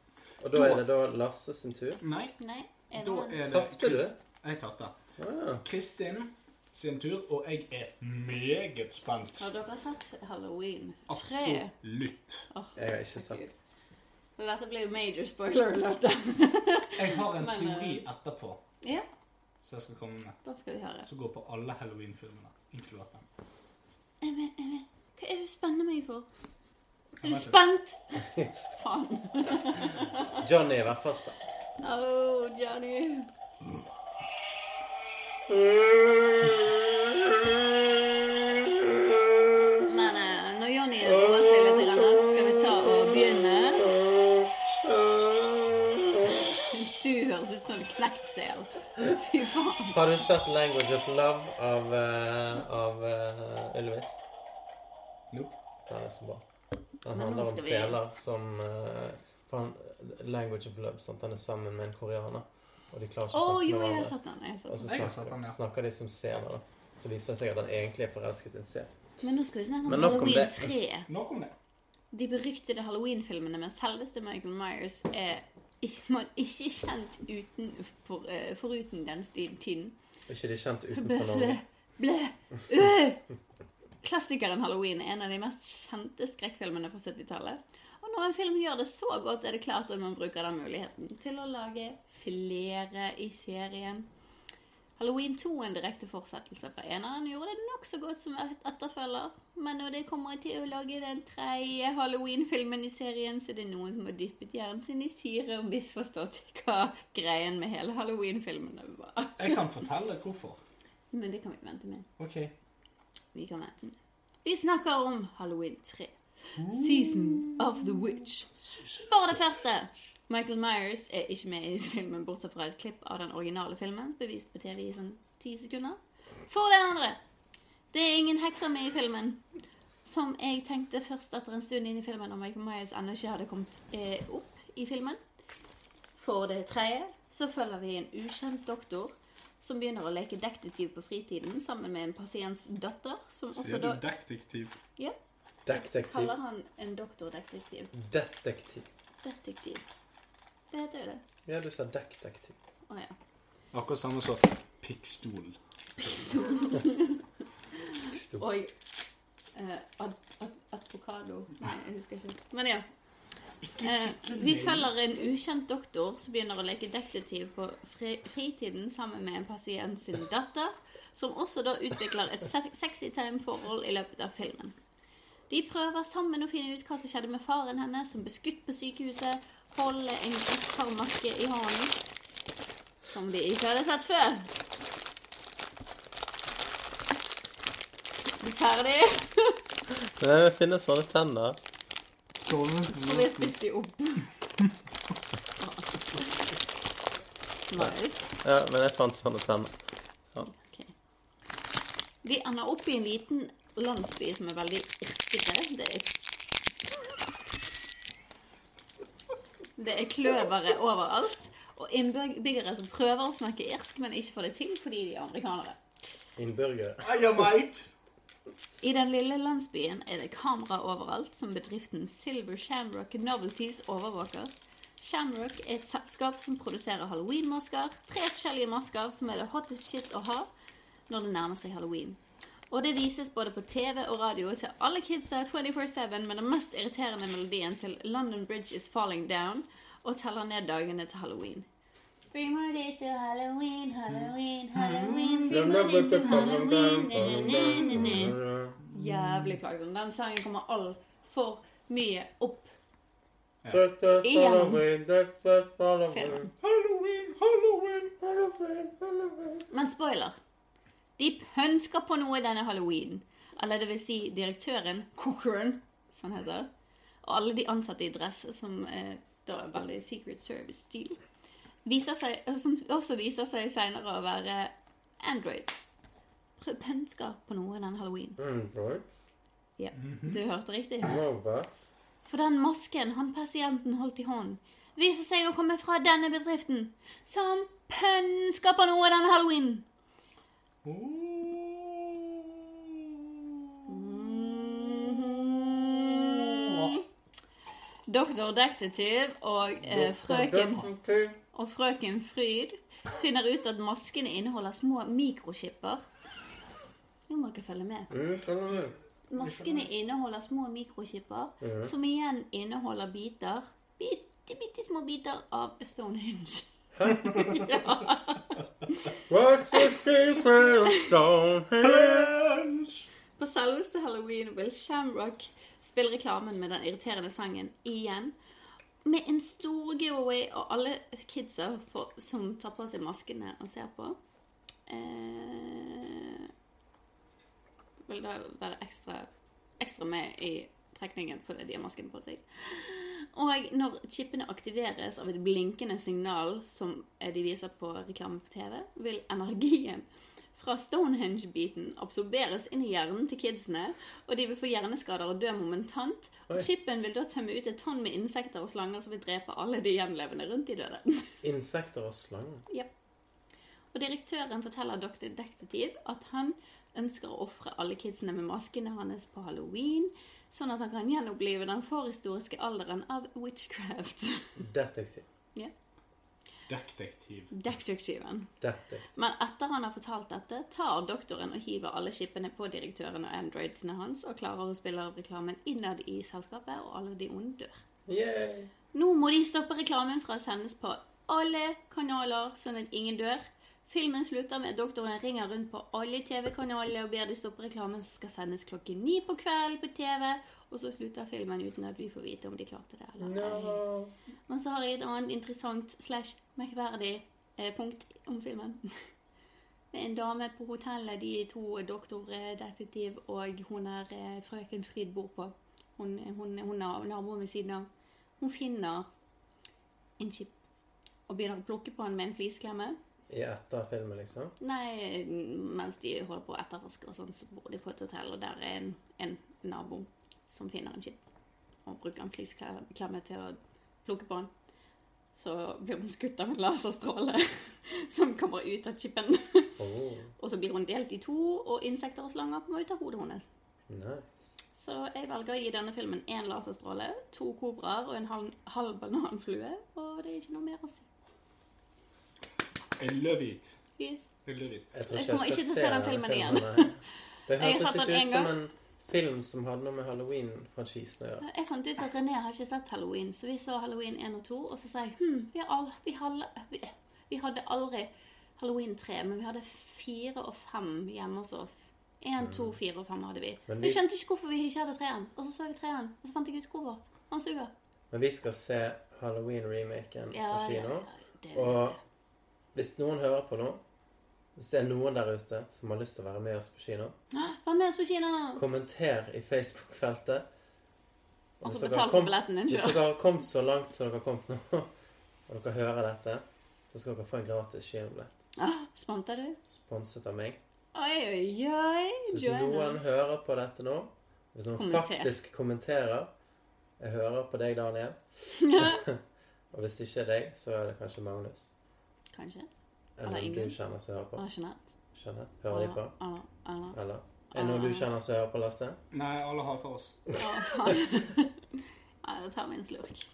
Og da er det da Lasse sin tur. Nei, Nei, da det er det Tapte du? Jeg tapte. Ah, Kristin sin tur, og jeg er meget spent. Har dere sett Halloween 3? Absolutt. jeg har ikke sett. Så Dette blir jo major spoiler alert. Jeg har en teori eh, etterpå Ja, som jeg skal komme med. Da skal vi høre. Som går på alle Halloween-filmene, inkludert den. Emil, Emil, hva er det du spenner meg for? Er du spent? Faen. Johnny er i hvert fall spent. Oh, Johnny. Men eh, når Jonny roer seg litt, så skal vi ta og begynne. Du høres ut som en knekt sel. Fy faen. Har du sett 'Language of Love' av, uh, av uh, Ylvis? Nope. Den er så bra. Den Men handler om vi- seler som uh, 'Language of Love'. Sant? Den er sammen med en koreaner. Og de klarer ikke Å snakke jo, med hverandre. Og så snakker, den, ja. snakker de som seler. da. Så viser det seg at han egentlig er forelsket i en ser. Men nå skal vi snakke om Halloween 3. Nok om det. De beryktede Halloween-filmene med selveste Michael Myers er man ikke kjent uten, for, eh, foruten den tiden. Er ikke de kjent utenfor Norge? Ble, ble, øh. Klassikeren Halloween er en av de mest kjente skrekkfilmene fra 70-tallet. Og når en film gjør det så godt, er det klart at man bruker den muligheten til å lage flere i serien. Halloween 2 er en direkte fortsettelse fra eneren gjorde det nokså godt som etterfølger. Men når det kommer til å lage den tredje Halloween-filmen i serien, så er det noen som har dyppet hjernen sin i syre og misforstått hva greien med hele Halloween-filmen var. Jeg kan fortelle hvorfor. Men det kan vi vente med. Ok. Vi kan vente med. Vi snakker om Halloween 3. Season of the Witch. For det første, Michael Myers er ikke med i filmen, bortsett fra et klipp av den originale filmen, bevist på TV i sånn ti sekunder. For det andre, det er ingen hekser med i filmen. Som jeg tenkte først etter en stund inn i filmen, om Michael Myers ennå ikke hadde kommet eh, opp i filmen. For det tredje så følger vi en ukjent doktor som begynner å leke detektiv på fritiden sammen med en pasients datter, som også Sier du da detektiv? ja, Detektiv. kaller han en doktordetektiv. Detektiv. Detektiv. Det heter jo det. Ja, du sa detektiv. Å ja. Akkurat samme som pikkstol. Oi. Eh, ad, ad, advokado. Nei, jeg husker ikke. Men ja. Eh, vi følger en ukjent doktor som begynner å leke detektiv på fri fritiden sammen med en pasient sin datter, som også da utvikler et sexy time-forhold i løpet av filmen. De prøver sammen å finne ut hva som skjedde med faren hennes, som ble skutt på sykehuset, holde en greskarmaske i hånden, som de ikke hadde sett før. Er ferdig? Det finnes sånne tenner. Og vi spiste spist de opp. Nice. Ja, men jeg fant sånne tenner. Ok. Vi ender opp i en liten landsby som er veldig irskete. Det er Det er kløvere overalt. Og innbyggere som prøver å snakke irsk, men ikke får det til fordi de er amerikanere. Innburgere. Ja, mate. I den lille landsbyen er det kamera overalt som bedriften Silver Shamrock Novelties overvåker. Shamrock er et selskap som produserer halloweenmasker. Tre forskjellige masker som er det hottest shit å ha når det nærmer seg halloween. Og det vises både på TV og radio til alle kidsa 24-7 med den mest irriterende melodien til London Bridge is Falling Down og teller ned dagene til halloween. Three more days to Halloween, Halloween, Halloween. Three more days to Halloween. Jævlig plagsom. Den sangen kommer altfor mye opp. Halloween, Halloween, Halloween, Halloween, Halloween. Halloween. Men spoiler. De pønsker på noe denne halloween. Eller det vil si direktøren, Cochran, som han heter, og alle de ansatte i dress, som er da er veldig Secret Service-stil. eh, som også viser seg senere å være androids. Pønsker på noe den halloween. Androids? Ja, du hørte riktig. For den masken han pasienten holdt i hånden, viser seg å komme fra denne bedriften, som pønsker på noe denne halloween. Doktor Detektiv og eh, frøken og frøken Fryd finner ut at maskene inneholder små mikroskipper. Nå må dere følge med. Maskene inneholder små mikroskipper, som igjen inneholder biter Bitte, bitte små biter av Stonehenge. På selveste halloween vil Shamrock spille reklamen med den irriterende sangen igjen. Med en stor giveaway, og alle kidsa for, som tar på seg maskene og ser på, eh, vil da være ekstra, ekstra med i trekningen fordi de har masken på seg. Og når chipene aktiveres av et blinkende signal som de viser på reklame på TV, vil energien fra Stonehenge-biten absorberes inn i hjernen til kidsene, og de vil få hjerneskader og dø momentant. Og Oi. chipen vil da tømme ut et tonn med insekter og slanger som vil drepe alle de gjenlevende rundt de døde. Insekter og slanger. ja. Og direktøren forteller Dr. Detektiv at han ønsker å ofre alle kidsene med maskene hans på halloween, sånn at han kan gjenopplive den forhistoriske alderen av witchcraft. Detektiv. Ja. Detektiv. Detektiven. Detektiv. Men etter han har fortalt dette, tar doktoren og hiver alle skipene på direktøren og androidsene hans, og klarer å spille av reklamen innad i selskapet, og alle de onde dør. Yay. Nå må de stoppe reklamen fra å sendes på alle kanaler, sånn at ingen dør. Filmen slutter med doktoren ringer rundt på alle TV-kanaler og ber de stoppe reklamen som skal sendes klokken ni på kvelden på TV. Og så slutter filmen uten at vi får vite om de klarte det eller ei. No. Men så har jeg et annet interessant slash merkverdig eh, punkt om filmen. Det er en dame på hotellet de to doktordetektiv og hun er eh, frøken Frid bor på. Hun, hun, hun er naboen ved siden av. Hun finner en chip og begynner å plukke på den med en flisklemme. I etter filmen, liksom. Nei, mens de holder på å etterforske og sånn, så bor de på et hotell, og der er en, en nabo som finner en skip. Og bruker en flisklemme til å plukke på den. Så blir hun skutt av en laserstråle som kommer ut av chipen. Oh, og så blir hun delt i to, og insekter og slanger kommer ut av hodet hennes. nice. Så jeg velger å gi denne filmen én laserstråle, to kobraer og en halv, halv bananflue, og det er ikke noe mer å si. I love it. Yes. I love it. Jeg, tror Jeg kommer skal ikke til å se den filmen igjen. Det har hørtes sett ikke ut som en film som hadde noe med halloween-franchisen å gjøre. Jeg fant ut at René har ikke sett Halloween, så vi så Halloween 1 og 2, og så sa jeg hm, vi, har all, vi, hadde, vi, vi hadde aldri Halloween 3, men vi hadde 4 og 5 hjemme hos oss. 1, 2, 4 og 5 hadde vi. Men Vi vi- skjønte ikke hvorfor vi ikke hadde 3-en, og så så vi 3-en, og så fant jeg ut hvorfor. Han suger. Men vi skal se Halloween-remaken Ja, på kino. ja, det Og vet jeg. Hvis noen hører på nå, hvis det er noen der ute som har lyst til å være med oss på kino, Vær med oss på kino! kommenter i Facebook-feltet. Og så betal for billetten din Hvis dere har kommet så langt som dere har kommet nå, og dere hører dette, så skal dere få en gratis kinobillett. Ah, Sponter du? Sponset av meg. Oi, oi, oi. Så hvis Join noen us. hører på dette nå, hvis noen Kommenter. faktisk kommenterer Jeg hører på deg, Daniel. og hvis det ikke er deg, så er det kanskje Magnus. Kanskje. Eller Eller noen du kjenner som hører på. Eller Jeanette. Skjønner? Hører de på? Eller, eller, Eller? Er det noen du kjenner som hører på, Lasse? Nei, alle hater oss. Ja, faen. Nei, da tar vi en slurk.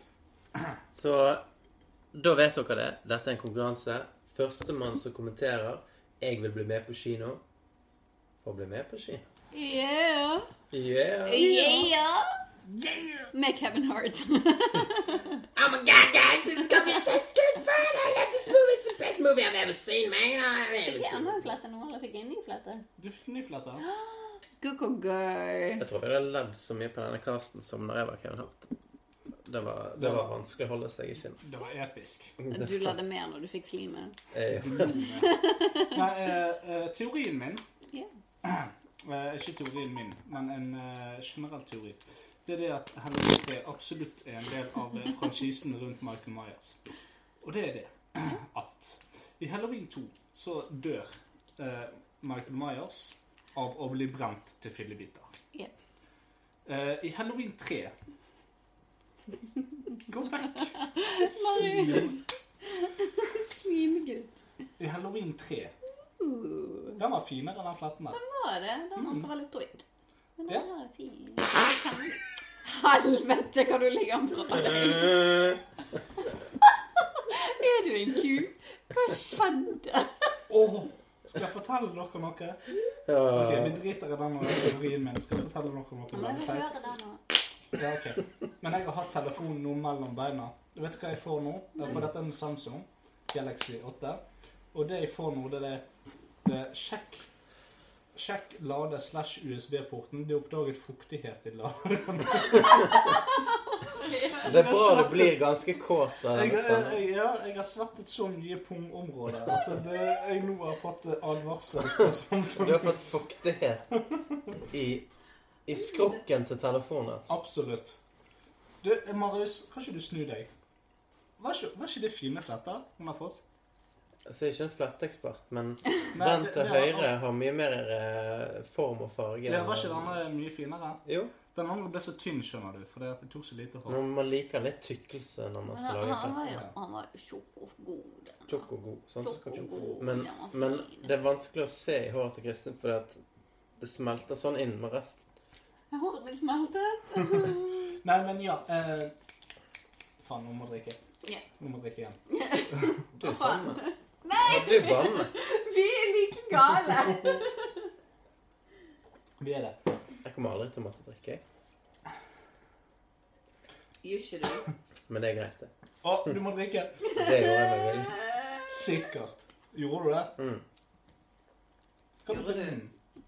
Så da vet dere det. Dette er en konkurranse. Førstemann som kommenterer 'Jeg vil bli med på kino', får bli med på kino. Yeah! Yeah! Yeah! Med Kevin Hart. Oh my god, guys, this is gonna be such good fun! I love this movie. It's the best movie I've ever seen, man. I've Fikk jeg seen. flette nå, eller fikk jeg en ny flette? Du fikk ny flette. Go-go girl. Jeg tror vi har ledd så mye på denne casten som når jeg var Kevin Hart. Det var, det var vanskelig å holde seg i skinn. Det var episk. Du ladde mer når du fikk slimet. Eh, Nei, eh, eh, teorien min Ja. eh, Ikke teorien min, men en eh, generell teori. Det er det at er absolutt en del av eh, franchisen rundt Michael Myers. Og det er det. at i Halloween 2 så dør eh, Michael Myers av å bli brent til fillebiter. Yeah. Eh, I Halloween 3 Gå vekk! Marius. Slimgutt. I Halloween 3 Uh, Den var finere den fletten der. Den var det? Den var Mm. bare litt drøyt. Men den ja. er fin. Helvete, hva du ligger an fra deg! Er du en ku? Hva skjedde? Åh, skal jeg fortelle dere noe? Ja. Ok, Vi driter i den teorien min. Skal jeg fortelle dere noe? Men jeg vil høre den nå. Ja, ok. Men jeg har hatt telefonen nå mellom beina. Du vet hva jeg får nå? Jeg får dette er en Samsung Galaxy 8. Og det jeg får nå, det er det, det er sjekk Sjekk lade slash USB-porten. Det er oppdaget fuktighet i laderen. Det er bra du blir ganske kåt av Jeg, stemmen. ja, jeg har svettet så mye pungområder at det, jeg nå har fått advarsel på Samsung. Du har fått fuktighet i, i skrukken til telefonen. altså. Absolutt. Du, Marius, kan ikke du snu deg? Var ikke, var ikke det fine fletter hun har fått? Altså, jeg er ikke en fletteekspert, men den til det det høyre har mye mer eh, form og farge. Ja, var ikke den andre mye finere? Jo, Den andre ble så tynn, skjønner du, fordi at det tok så lite hår. men man liker litt tykkelse når man skal han, lage han fletter. han var jo. Tjukk og god. Tjukk. Sjokogod, Men, den men det er vanskelig å se i håret til Kristin, fordi at det smelter sånn inn med resten. Håret mitt smeltet. Nei, men ja eh, Faen, nå må jeg drikke. Yeah. Nå må jeg drikke igjen. Du er faen? Nei, du banner. vi er like gale. Vi er det. Jeg kommer aldri til å måtte drikke, jeg. Gjør ikke du? Men det er greit, det. Å, du må drikke! Det gjorde jeg med vilje. Sikkert. Gjorde du det? Mm. Hva Gjorde betyr du?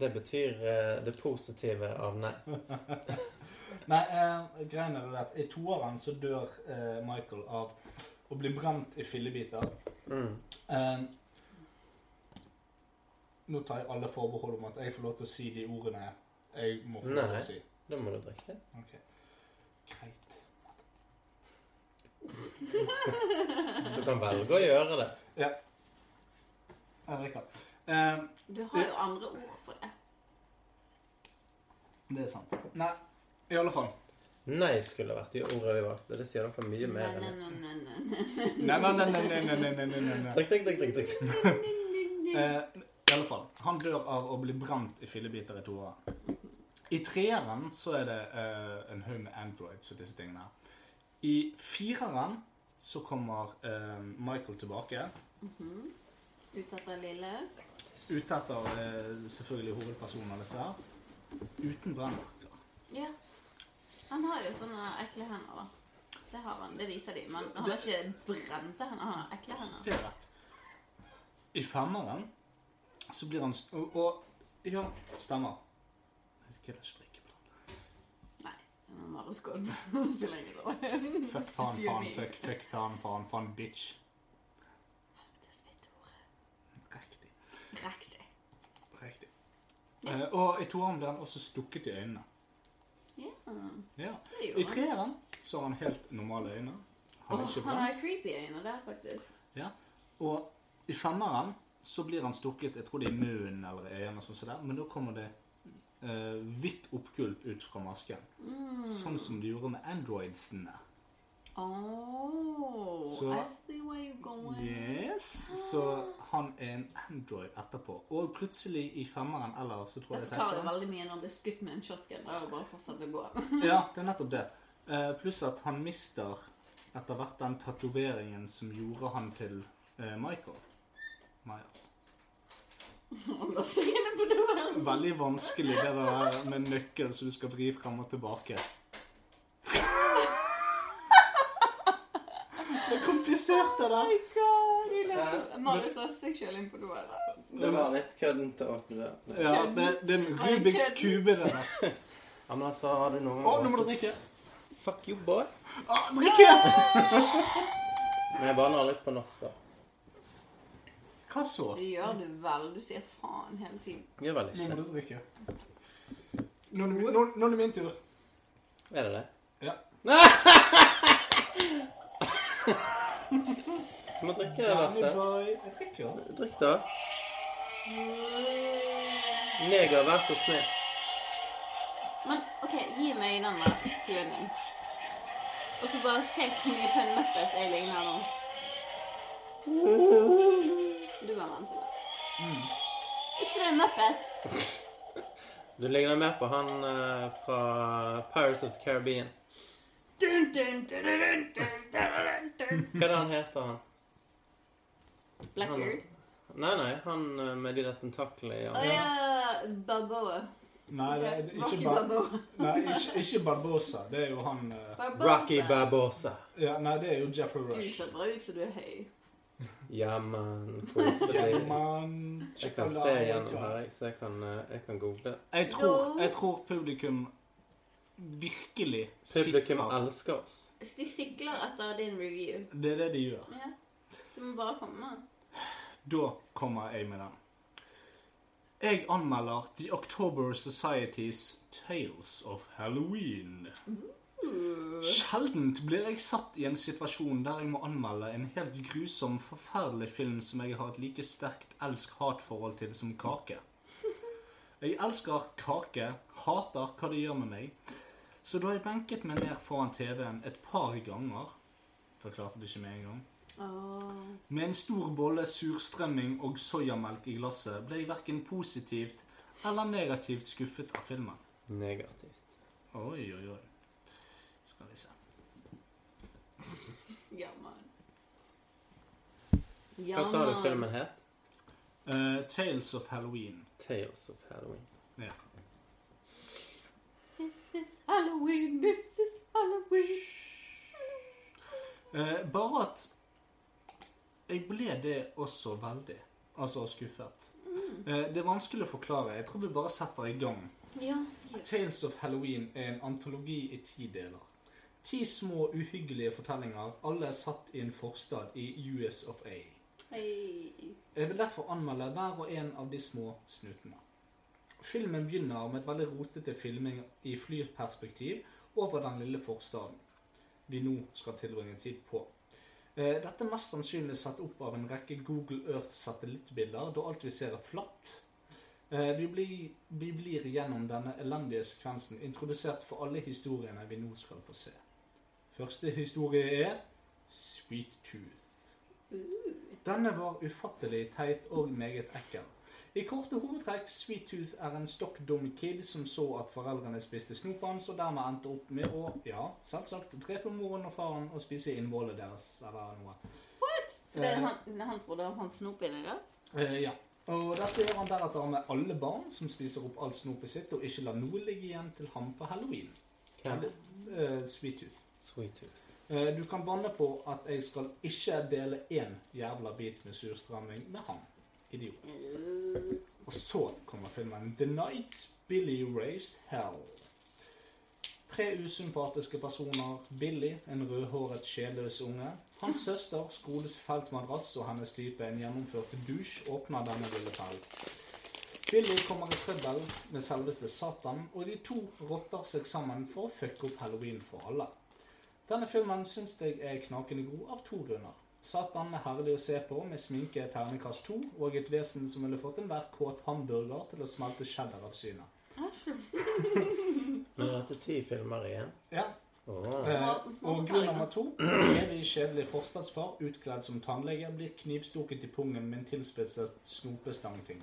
Det betyr eh, det positive av nei. Nei, eh, greien er det at i toeren så dør eh, Michael av å blir brent i fillebiter. Mm. Eh, nå tar jeg alle forbehold om at jeg får lov til å si de ordene jeg må få lov til Nei. å si. Da må du drikke. Okay. Greit. Du kan velge å gjøre det. Jeg drikker. Eh, Du har jo andre ord for det. det er sant. Nei, i alle fall. Nei skulle vært de ordene vi valgte. Det sier noe mye mer enn Nei, nei, nei, nei, nei, Drikk, drikk, drikk, drikk. Eh, I alle fall. Han dør av å bli brent i fillebiter i toa. I treeren så er det uh, en haug med androids og disse tingene. I fireren så kommer uh, Michael tilbake. Mhm. Ut etter Lille. Ut etter uh, selvfølgelig hovedpersonen av disse her. Uten brannmerker. Yeah. Han har jo sånne ekle hender, da. Det har han. Det viser de. Men han har ikke brente hender. Han har ekle hender. Det er rett. I femmeren så blir han st og, og Ja, stemmer. Jeg gidder ikke drikke på den. Nei. Maroskål. Spiller ingen rolle. Fuck, faen, faen, fuck, fuck, faen, faen, faen, bitch. Helvetes fitteordet. Riktig. Riktig. Riktig. Eh, og i toeren blir han også stukket i øynene. Ja. I treeren så har han helt normale øyne. Han oh, han har creepy øyne der, faktisk. Ja. Og i femmeren så blir han stukket, jeg tror det er i munnen eller øynene, sånn som men da kommer det eh, hvitt oppgulp ut fra masken. Mm. Sånn som de gjorde med androidsene. Oh, Så- I see where you're going. Yes. Så han er en android etterpå. Og plutselig i femmeren, eller så tror jeg Det det er forklarer sekseren veldig mye når han blir skutt med en shotgun. Da er det bare å fortsette å gå. Ja, det er nettopp det. Uh, pluss at han mister etter hvert den tatoveringen som gjorde han til uh, Michael Myers. Veldig vanskelig det der med nøkkel som du skal vri frem og tilbake. Det er det Oh my god, du leste Marius har seg selv inn på doen. da. Det var litt køddent å åpne det. Ja, det, det er en Rubiks kube, det der. Ja, men altså, har du noen Å, nå må du drikke. Fuck you, boy. Å, drikke! Men jeg banner litt på norsk, da. Hva så? Det gjør du vel. Du sier faen hele tiden. Gjør vel Nå må du drikke. Nå er det min, nå, nå er det min tur. Er det det? Ja. Du må drikke, det, Lasse. boy. Jeg drikker. Drikk, da. Neger, vær så snill. Men OK, gi meg den der huen din. Og så bare se hvor mye på en Muppet jeg ligner nå. Du var vant til det. Mm. ikke det en Muppet? Du ligner mer på han eh, fra Pirates of the Caribbean. Dun, dun, dun, dun, dun. Hva er det han heter, han? Blackbeard. Nei, nei, han eh, med de der tentaklene i Å armene. ja, Balboa. Nei, det er ikke, Rocky ba nei ikke, ikke Barbosa. Det er jo han uh... Barbosa. Rocky Barbosa. ja, Nei, det er jo Jeffrey Rush. Du ser bra ut som du er høy. Ja, man. Ja, Koselig. man, Jeg kan se gjennom her, jeg, så jeg kan, eh, jeg kan google. Jeg tror, jeg tror publikum virkelig Publikum elsker oss. De sikler etter din review. Det er det de gjør. Ja. Du må bare komme. Da kommer jeg med den. Jeg anmelder The October Societies Tales of Halloween. Sjeldent blir jeg satt i en situasjon der jeg må anmelde en helt grusom, forferdelig film som jeg har et like sterkt elsk-hat-forhold til som kake. Jeg elsker kake, hater hva det gjør med meg. Så da jeg benket meg ned foran TV-en et par ganger Forklarte det ikke med en gang. Oh. Med en stor bolle surstrømming og soyamelk i glasset ble jeg verken positivt eller negativt skuffet av filmen. Negativt. Oi, oi, oi. Skal vi se. Ja, man. Hva sa du filmen het? Uh, Tales of Halloween. Tales of Halloween. Ja. This is Halloween, this is Halloween. Eh, bare at jeg ble det også veldig. Altså skuffet. Eh, det er vanskelig å forklare. Jeg tror vi bare setter i gang. Ja. Tales of Halloween er en antologi i ti deler. Ti små, uhyggelige fortellinger, alle satt i en forstad i US of A. Hey. Jeg vil derfor anmelde hver og en av de små snutene. Filmen begynner med et veldig rotete filming i flyperspektiv over den lille forstaden vi nå skal tilbringe tid på. Eh, Dette er mest sannsynlig satt opp av en rekke Google Earth-satellittbilder, da alt vi ser er flatt. Eh, Vi blir, vi blir gjennom denne elendige sekvensen introdusert for alle historiene vi nå skal få se. Første historie er Sweet Tooth. Denne var ufattelig teit og meget ekkel. I korte hovedtrekk, Sweet Tooth er en stokk dum kid som så at foreldrene spiste snop hans, og dermed endte opp med å, ja, selvsagt, drepe moren og faren og spise innvollet deres, eller noe. Det, Eh. han, han trodde han fant snop inni der? Eh, ja. Og dette gjør han deretter med alle barn som spiser opp alt snopet sitt, og ikke lar noe ligge igjen til ham på halloween. Hvem? Eh, Sweet Tooth. Sweet Tooth. Eh, Du kan banne på at jeg skal ikke dele én jævla bit med surstrømming med han. Idiot. Og så kommer filmen The Night Billy Raised Hell. Tre usympatiske personer. Billy, en rødhåret, sjelløs unge. Hans søster, skoles feltmadrass og hennes type, en gjennomført dusj, åpner denne lille perlen. Billy kommer i trøbbel med selveste Satan, og de to rotter seg sammen for å fucke opp halloween for alle. Denne filmen syns jeg er knakende god av to grunner. Satan er herlig å se på med sminke ternekast to, og et vesen som ville fått enhver kåt hamburger til å smelte cheddar av synet. Æsj. Men er dette ti filmer igjen? Ja, Oh. eh, og grunn nummer to. Evig kjedelig forstadsfar utkledd som tannlege blir knivstukket i pungen med en tilspisset snopestangting.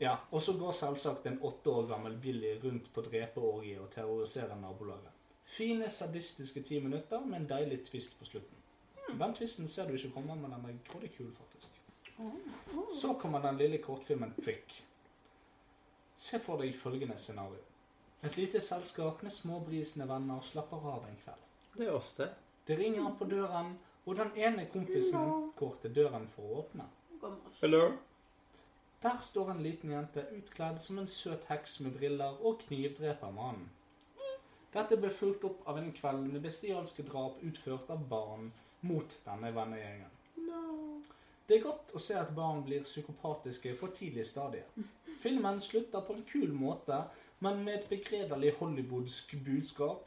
Ja, og så går selvsagt en åtte år gammel Billy rundt på drepeorgie og terroriserer nabolaget. Fine, sadistiske ti minutter med en deilig twist på slutten. Den tvisten ser du ikke komme, men den er grådig kul, faktisk. Så kommer den lille kortfilmen Trick. Se for deg følgende scenario. Et lite selskap med småbrisende venner slapper av en kveld. Det er oss, det. Det ringer på døren, og den ene kompisen går til døren for å åpne. Hello? Der står en liten jente utkledd som en søt heks med briller og knivdreper mannen. Dette ble fulgt opp av en kveld med bestialske drap utført av barn mot denne vennegjengen. No. Det er godt å se at barn blir psykopatiske på tidlig stadie. Filmen slutter på en kul måte, men med et begredelig hollywoodsk budskap.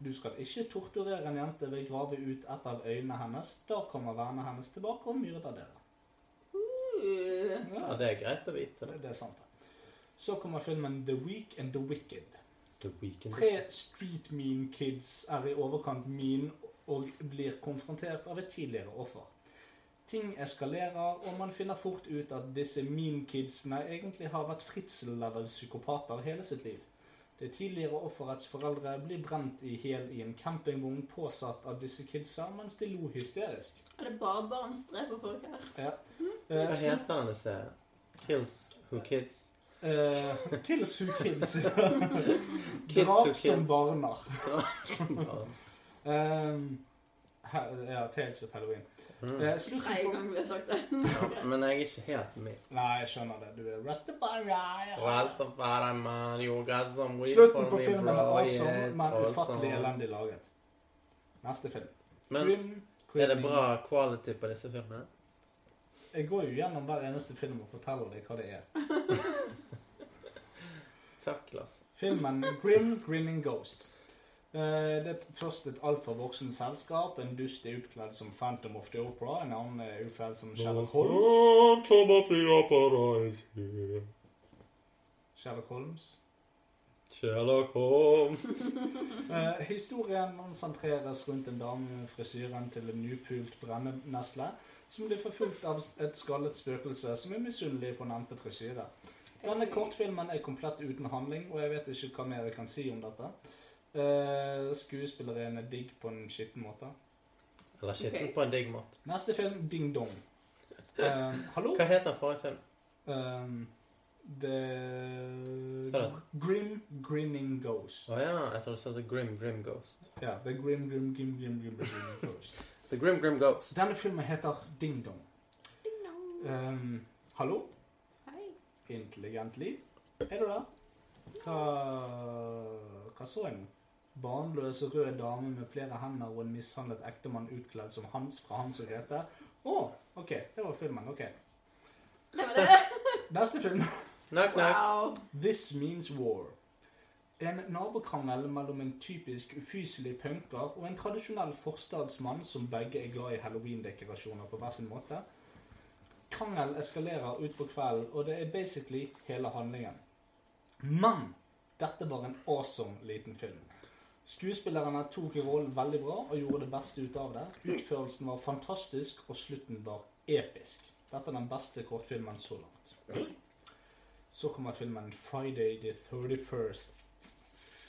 Du skal ikke torturere en jente ved å grave ut et av øynene hennes. Da kommer vennene hennes tilbake og myrder dere. Uh, Ja, det er greit å vite. det, det. er sant. Så kommer filmen The Weak and the Wicked. The Weekend. Tre street mean kids er i overkant mean og blir konfrontert av et tidligere offer. Ting eskalerer, og man finner fort ut at disse mean kidsene egentlig har vært fritzel-level psykopater hele sitt liv. Det tidligere offerets foreldre blir brent i hjel i en campingvogn påsatt av disse kidsa mens de lo hysterisk. er det bare barn som dreper folk her? Ja. Hva Eh, heter han disse Kills Who Kids? Uh, kills who kids. Drap som barner. Drap som he- ja, Tales of Halloween. Mm. Eh, slutten Tredje vi har sagt det. Ja, Men jeg er ikke helt med. Nei, jeg skjønner det. Du er Rastafari. Rastafari, man, you got some weed Slutten for på me, filmen er bro, awesome, yeah, it's men ufattelig elendig laget. Neste film. Men Grim, er det bra quality på disse filmene? Jeg går jo gjennom hver eneste film og forteller deg hva det er. Takk, Lars. Filmen Grim Grinning Ghost. Eh, det er først et altfor voksent selskap. En dust er utkledd som Phantom of the Opera. En annen er utkledd som Sherlock Holmes. Sherlock Holmes. Sherlock Holmes. Eh, historien sentreres rundt en dame med frisyren til en nypult brennenesle som blir forfulgt av et skallet spøkelse som er misunnelig på nevnte frisyre. Denne kortfilmen er komplett uten handling, og jeg vet ikke hva mer jeg kan si om dette. Eh, skuespilleren er digg på en skitten måte. Eller skitten okay. på en digg måte. Neste film, Ding Dong. Uh, hallo? Hva heter forrige film? Um, the? Grim Grinning Ghost. Å ja, jeg trodde du sa The Grim Grim Ghost. Ja, The Grim Grim Grim Grim Grim Grim Ghost. The Grim Grim Ghost. Denne filmen heter Ding Dong. Ding dong. Um, hallo? Hei. Intelligent liv? Er du der? Hva, hva så jeg nå? Barnløs rød dame med flere hender og en mishandlet ektemann utkledd som Hans fra Hans og Grete. Å, ok. Det var filmen. Ok. Det var det. Neste film. Knock, knock. Wow. This Means War. En nabokrangel mellom en typisk ufyselig punker og en tradisjonell forstadsmann som begge er glad i halloween-dekorasjoner på hver sin måte. Krangel eskalerer utpå kvelden, og det er basically hele handlingen. Men dette var en awesome liten film. Skuespillerne tok rollen veldig bra og gjorde det beste ut av det. Utførelsen var fantastisk, og slutten var episk. Dette er den beste kortfilmen så langt. Så kommer filmen 'Friday the 31st'.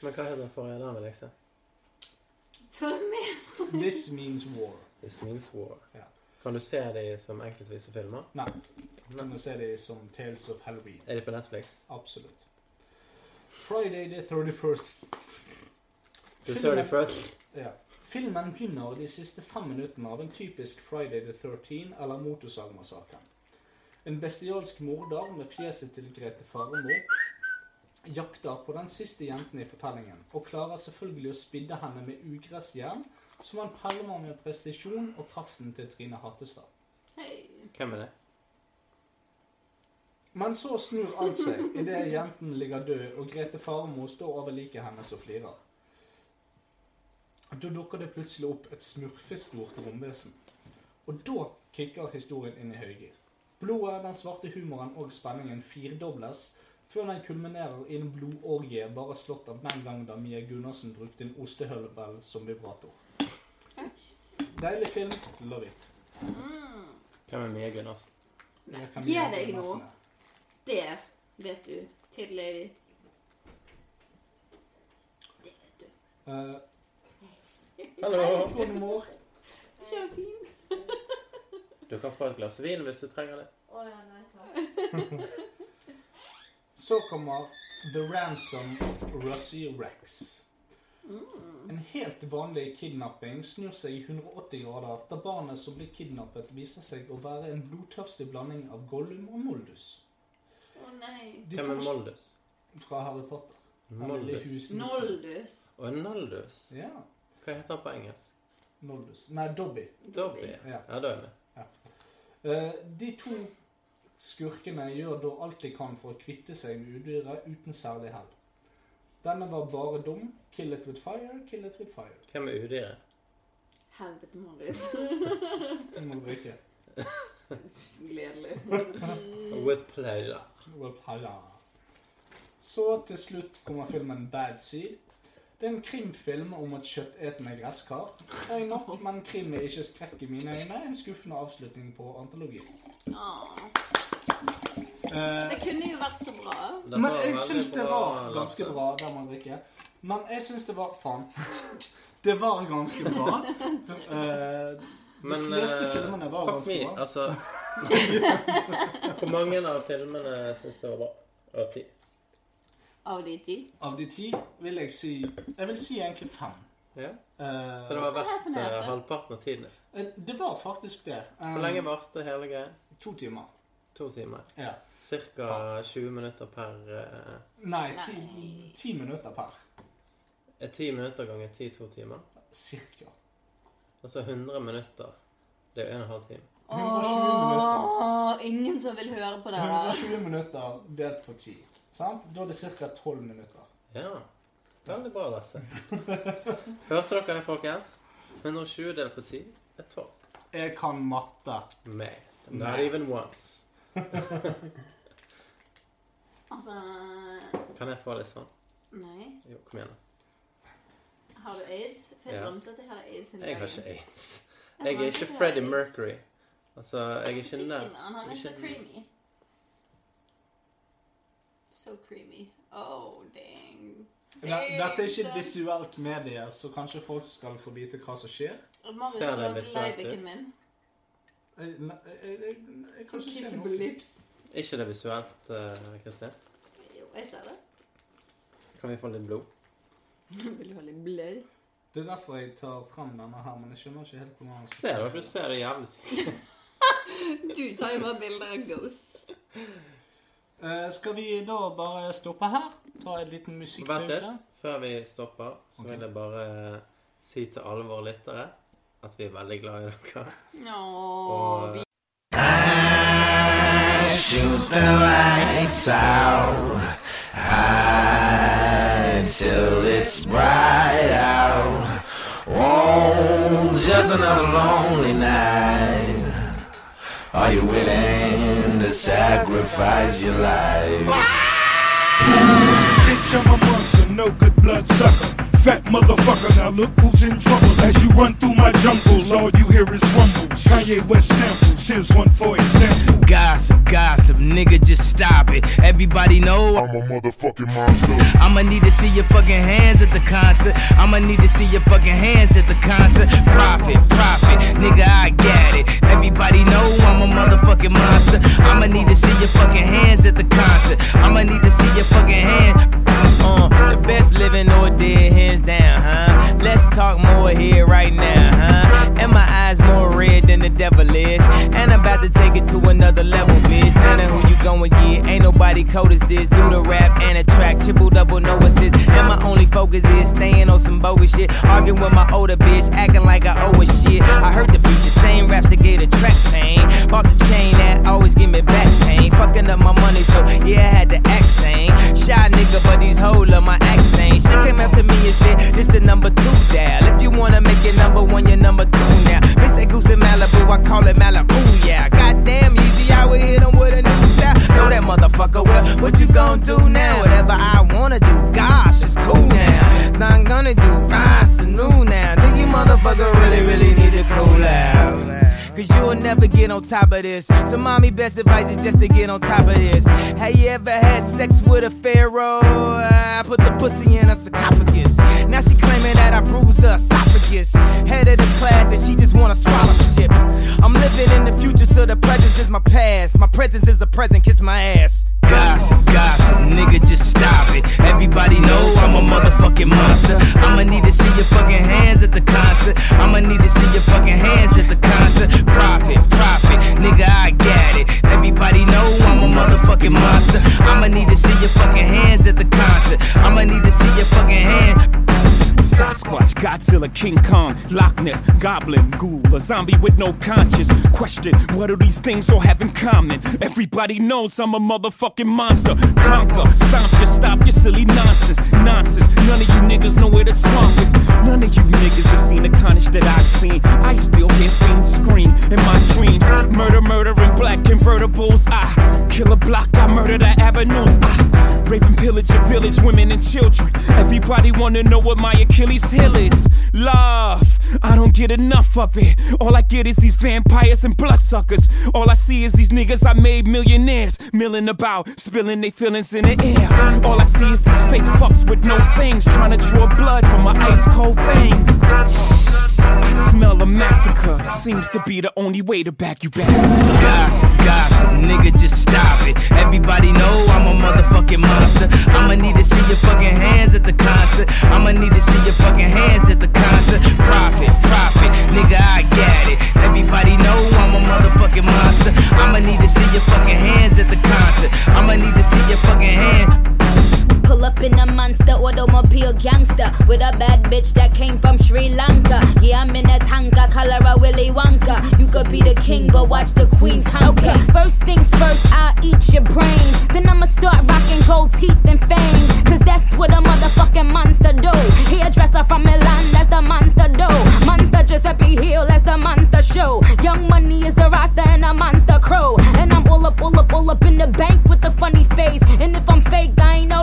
Men hva heter den forrige? der, vil jeg se. Følg med. This means war. This Means War. Ja. Kan du se dem som enkeltvise filmer? Nei. Du ser se det som Tales of Halloween. Er de på Netflix? Absolutt. Friday the 31st. The Filmen- 31st. Ja. Filmen begynner de siste fem minuttene av en typisk Friday the 13 eller Motorsagmassakren. En bestialsk morder med fjeset til Grete Farmo jakter på den siste jenten i fortellingen, og klarer selvfølgelig å spidde henne med ugressjern, som han pælmer med presisjon og kraften til Trine Hattestad. Hei. Hvem er det? Men så snur alt seg idet jenten ligger død, og Grete Farmo står over liket hennes og flirer. Da dukker det plutselig opp et smurfestort romvesen. Og da kicker historien inn i høygir. Blodet, den svarte humoren og spenningen firdobles, før den kulminerer i en blodorgie bare slått av den gang da Mia Gunnarsen brukte en ostehøvel som vibrator. Deilig film. Love it. Mm. Hvem er Mia Gunnarsen? Gi Mia deg nå. Det vet du. Tidligere. Det vet du. Eh, Hallo! Konemor. Kjempefin. Du kan få et glass vin hvis du trenger det. Å ja, nei takk. Så kommer The Ransom of Russie Rex. Mm. En helt vanlig kidnapping snur seg i 180 grader da barnet som blir kidnappet, viser seg å være en blodtørstig blanding av Gollum og Moldus. Å nei. Hvem er Moldus? fra Harry Potter. Moldus. Noldus. Og Noldus. Ja. Hva heter han på engelsk? Noldus. Nei, Dobby. Dobby. Ja. Ja, da er vi. Eh, de to skurkene gjør da alt de kan for å kvitte seg med udyret uten særlig hell. Denne var bare dum. Kill it with fire, kill it with fire. Hvem er udyret? Helvete, Marius. Den må drikke. Gledelig. With pleasure. With pleasure. Så til slutt kommer filmen Bad Seed. Det er en krimfilm om et kjøttetende gresskar. Nok, men krim er ikke skrekk i mine øyne. En skuffende avslutning på antologi. Ah. Eh, Det kunne jo vært så bra. Men jeg syns det var ganske bra. Der man drikker. Men jeg syns det var Faen. Det var ganske bra. Eh, De Men fleste eh, filmene var ganske me, bra. altså Hvor mange av filmene syns du var bra? Av ti? Av de ti. Av de ti vil jeg si Jeg vil si egentlig fem. Ja. Eh, Så det var er verdt eh, halvparten av tiden? eh, det var faktisk det. Hvor lenge varte hele greia? To timer. To timer. Ja. Cirka 20 minutter per eh, Nei, ti, Nei. ti minutter per. er 10 minutter ganger 10 to timer. Cirka. Altså 100 minutter. Det er 1 12 time. 120 minutter. Åh, ingen som vil høre på det 120 minutter delt på ti. Sant? Da er det ca. 12 minutter. Ja. Veldig bra, Lasse. Hørte dere det, folkens? 120 delt på 10 er 12. Jeg kan matte. Nei. Not even once. Altså Kan jeg få litt sånn? Nei. Jo, kom igjen. da. Har du aids? For jeg Ja. drømte at jeg hadde aids Jeg har ikke aids. Jeg er ikke Freddie. Mercury. Altså, jeg er ikke nær Han er så ikke- creamy. So creamy. Oh, dang. Det- Dette er ikke et visuelt medie, så kanskje folk skal få vite hva som skjer. Det visuelt ut? min. Jeg, jeg, jeg, jeg, jeg kan ikke se noe. lips. Ikke det visuelt, eh, Kristin? Jo, jeg ser det. Kan vi få litt blod? Vil du ha litt blod? Det er derfor jeg tar frem denne her, men jeg skjønner ikke helt hvordan jeg Ser du? Du ser det jævlig sykt. Du tar jo bare bilder av ghosts. Eh, Skal vi da bare stoppe her? Ta en liten Vent musikkpause? litt. Før vi stopper, så vil jeg bare si til alle våre lyttere at vi er veldig glad i dere. Åh, Og vi shoot the lights out till it's bright out. Oh, just another lonely night. Are you willing to sacrifice your life? Bitch, I'm a monster, no good blood sucker. Fat motherfucker, now look who's in trouble. As you run through my jungles, all you hear is rumbles. Kanye West samples, here's one for example. Gossip, gossip, nigga, just stop it. Everybody know I'm a motherfucking monster. I'ma need to see your fucking hands at the concert. I'ma need to see your fucking hands at the concert. Profit, profit, nigga, I got it. Everybody know I'm a motherfucking monster. I'ma need to see your fucking hands at the concert. I'ma need to see your fucking hand. Uh, the best living or dead, hands down, huh? Let's talk more here right now, huh? And my eyes more red than the devil is. And I'm about to take it to another level, bitch. Now that who you gon' get? Ain't nobody cold as this. Do the rap and a track, triple double, no assist. And my only focus is staying on some bogus shit. Arguing with my older bitch, acting like I owe a shit. I heard the beat, the same raps that gave the track pain. Bought the chain that always give me back pain. Fucking up my money, so yeah, I had to act sane. Shy nigga, but these hoes love my accent. She came up to me and said, This the number two dial. If you wanna make it number one, you're number two now. Miss that goose in Malibu, I call it Malibu, yeah. Goddamn easy, I would hit him with a new style. Know that motherfucker well. What you gon' do now? Whatever I wanna do, gosh, it's cool now. Now I'm gonna do, ah, it's new now. Think you motherfucker really, really need to cool out. Cause you'll never get on top of this. So, mommy, best advice is just to get on top of this. Have you ever had sex with a pharaoh? I put the pussy in a sarcophagus. Now she claiming that I bruised her esophagus. Head of the class, and she just want a scholarship. I'm living in the future, so the present is my past. My presence is a present, kiss my ass. Gossip, gossip, nigga, just stop it. Everybody knows I'm a motherfucking monster. I'ma need to see your fucking hands at the concert. I'ma need to see your fucking hands at the concert. Profit, profit, nigga, I got it. Everybody know I'm a motherfucking monster. I'ma need to see your fucking hands at the concert. I'ma need to see your fucking hand. Sasquatch, Godzilla, King Kong, Loch Ness, Goblin, Ghoul, a zombie with no conscience. Question, what do these things all have in common? Everybody knows I'm a motherfucking monster. Conquer, stomp your, stop your silly nonsense. Nonsense, none of you niggas know where the swamp is. None of you niggas have seen the carnage that I've seen. I still hear fiends scream in my dreams. Murder, murder in black convertibles. I ah, kill a block, I murder the avenues. I rape and pillage a village, women and children. Everybody wanna know what my Achilles heel is. Love, I don't get enough of it. All I get is these vampires and bloodsuckers. All I see is these niggas I made millionaires, milling about, spilling their feelings in the air. All I see is these fake fucks with no fangs, trying to draw blood from my ice cold veins. I smell a massacre. Seems to be the only way to back you back. Gossip, gossip, nigga, just stop it. Everybody know I'm a motherfucking monster. I'ma need to see your fucking hands at the concert. I'ma need to see your fucking hands at the concert. Profit, profit, nigga, I got it. Everybody know I'm a motherfucking monster. I'ma need to see your fucking hands at the concert. I'ma need to see your fucking hands. Pull up in a monster automobile gangster with a bad bitch that came from Sri Lanka. Yeah, I'm in a tanka, color a Willy Wonka. You could be the king, but watch the queen conquer. Okay, first things first, I'll eat your brains. Then I'ma start rocking gold teeth and fangs. Cause that's what a motherfucking monster do. Hairdresser from Milan, that's the monster do. Monster Giuseppe Hill, that's the monster show. Young money is the roster and a monster crow. And I'm all up, all up, all up in the bank with a funny face. And if I'm fake, I ain't know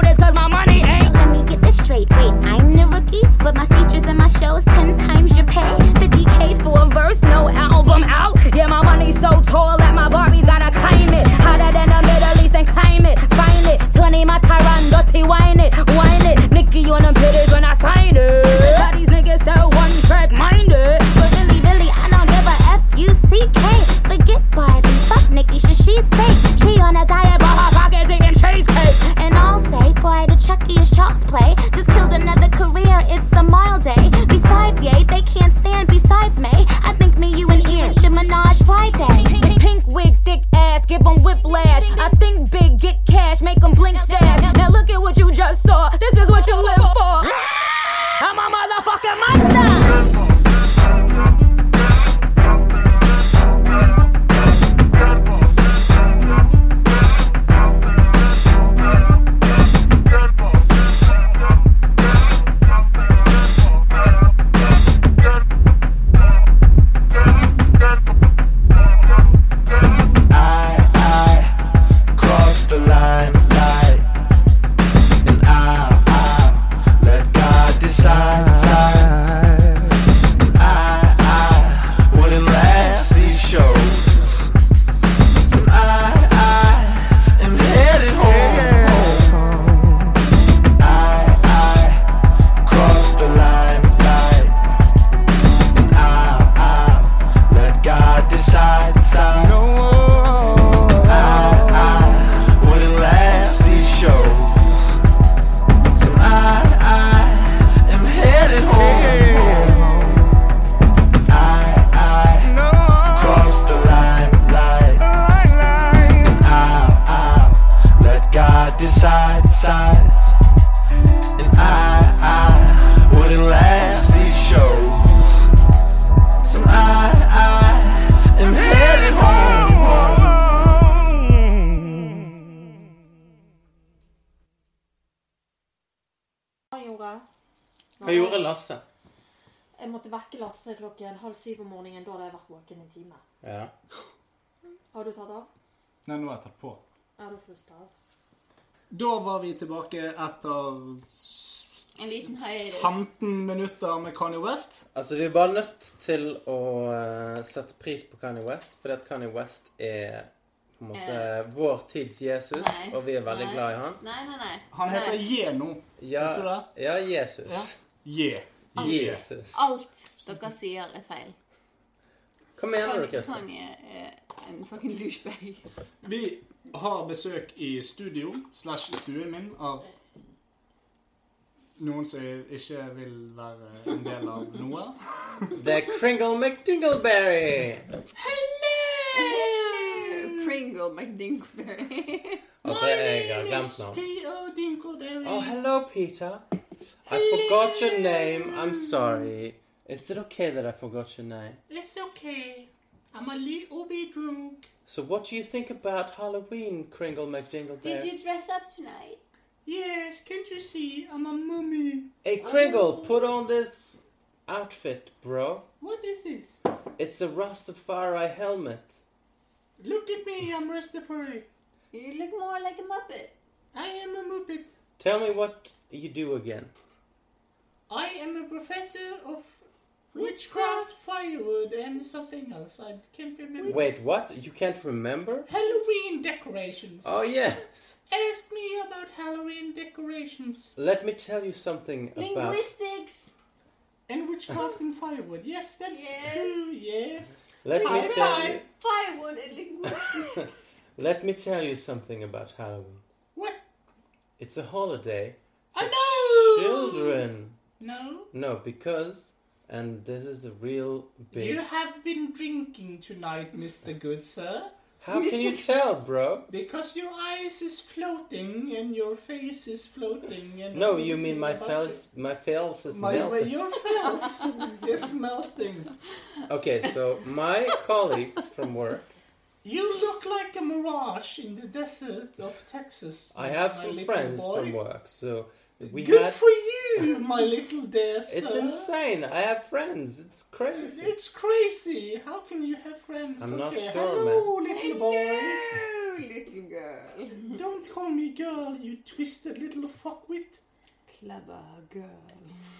jeg tatt på. Ja, da får du ta av. Da var vi tilbake etter En liten høyde. 15 minutter med Kanye West. Altså, vi er bare nødt til å eh, sette pris på Kanye West, fordi at Kanye West er på en måte vår tids Jesus, Nei. og vi er veldig Nei. glad i han. Nei, nei, nei. Han heter Nei. Je nå. Ja, Visste du det? ja Jesus. Ja. Je. Jesus. Alt dere sier, er feil. Hva mener du, er en fucking douchebag. Vi har besøk i studio slash stuen min av noen som ikke vil være en del av noe. Det er Kringle McDingleberry. Pringle McDinkberry. Altså, jeg har glemt navn. P.O. Oh, hello, Peter. I forgot your name. I'm sorry. Is it okay that I forgot your name? It's okay. I'm a little bit drunk. So what do you think about Halloween, Kringle McDingleberry? Did you dress up tonight? Yes, can't you see? I'm a mummy. Hey, Kringle, oh. put on this outfit, bro. What is this? It's a Rastafari helmet. Look at me, I'm Rastafari. You look more like a Muppet. I am a Muppet. Tell me what you do again. I am a professor of witchcraft, firewood, and something else. I can't remember. Wait, what? You can't remember? Halloween decorations. Oh, yes. Ask me about Halloween decorations. Let me tell you something about. Linguistics. And witchcraft and firewood. Yes, that's Yes. true. Yes. Let me High tell five. you. Firewood and linguistics. Let me tell you something about Halloween. What? It's a holiday I know. children. No. No, because, and this is a real big. You have been drinking tonight, Mr. Good Sir. How can you tell, bro? Because your eyes is floating and your face is floating and No, you mean my face? My face is it. My, melting. your face is melting. Okay, so my colleagues from work, You look like a mirage in the desert of Texas. I have some friends boy. from work, so we Good had. for you, my little dear sir. It's insane. I have friends. It's crazy. It's crazy. How can you have friends? I'm not sure, Hello, little boy. Hello, little girl. Don't call me girl, you twisted little fuckwit. Clever girl.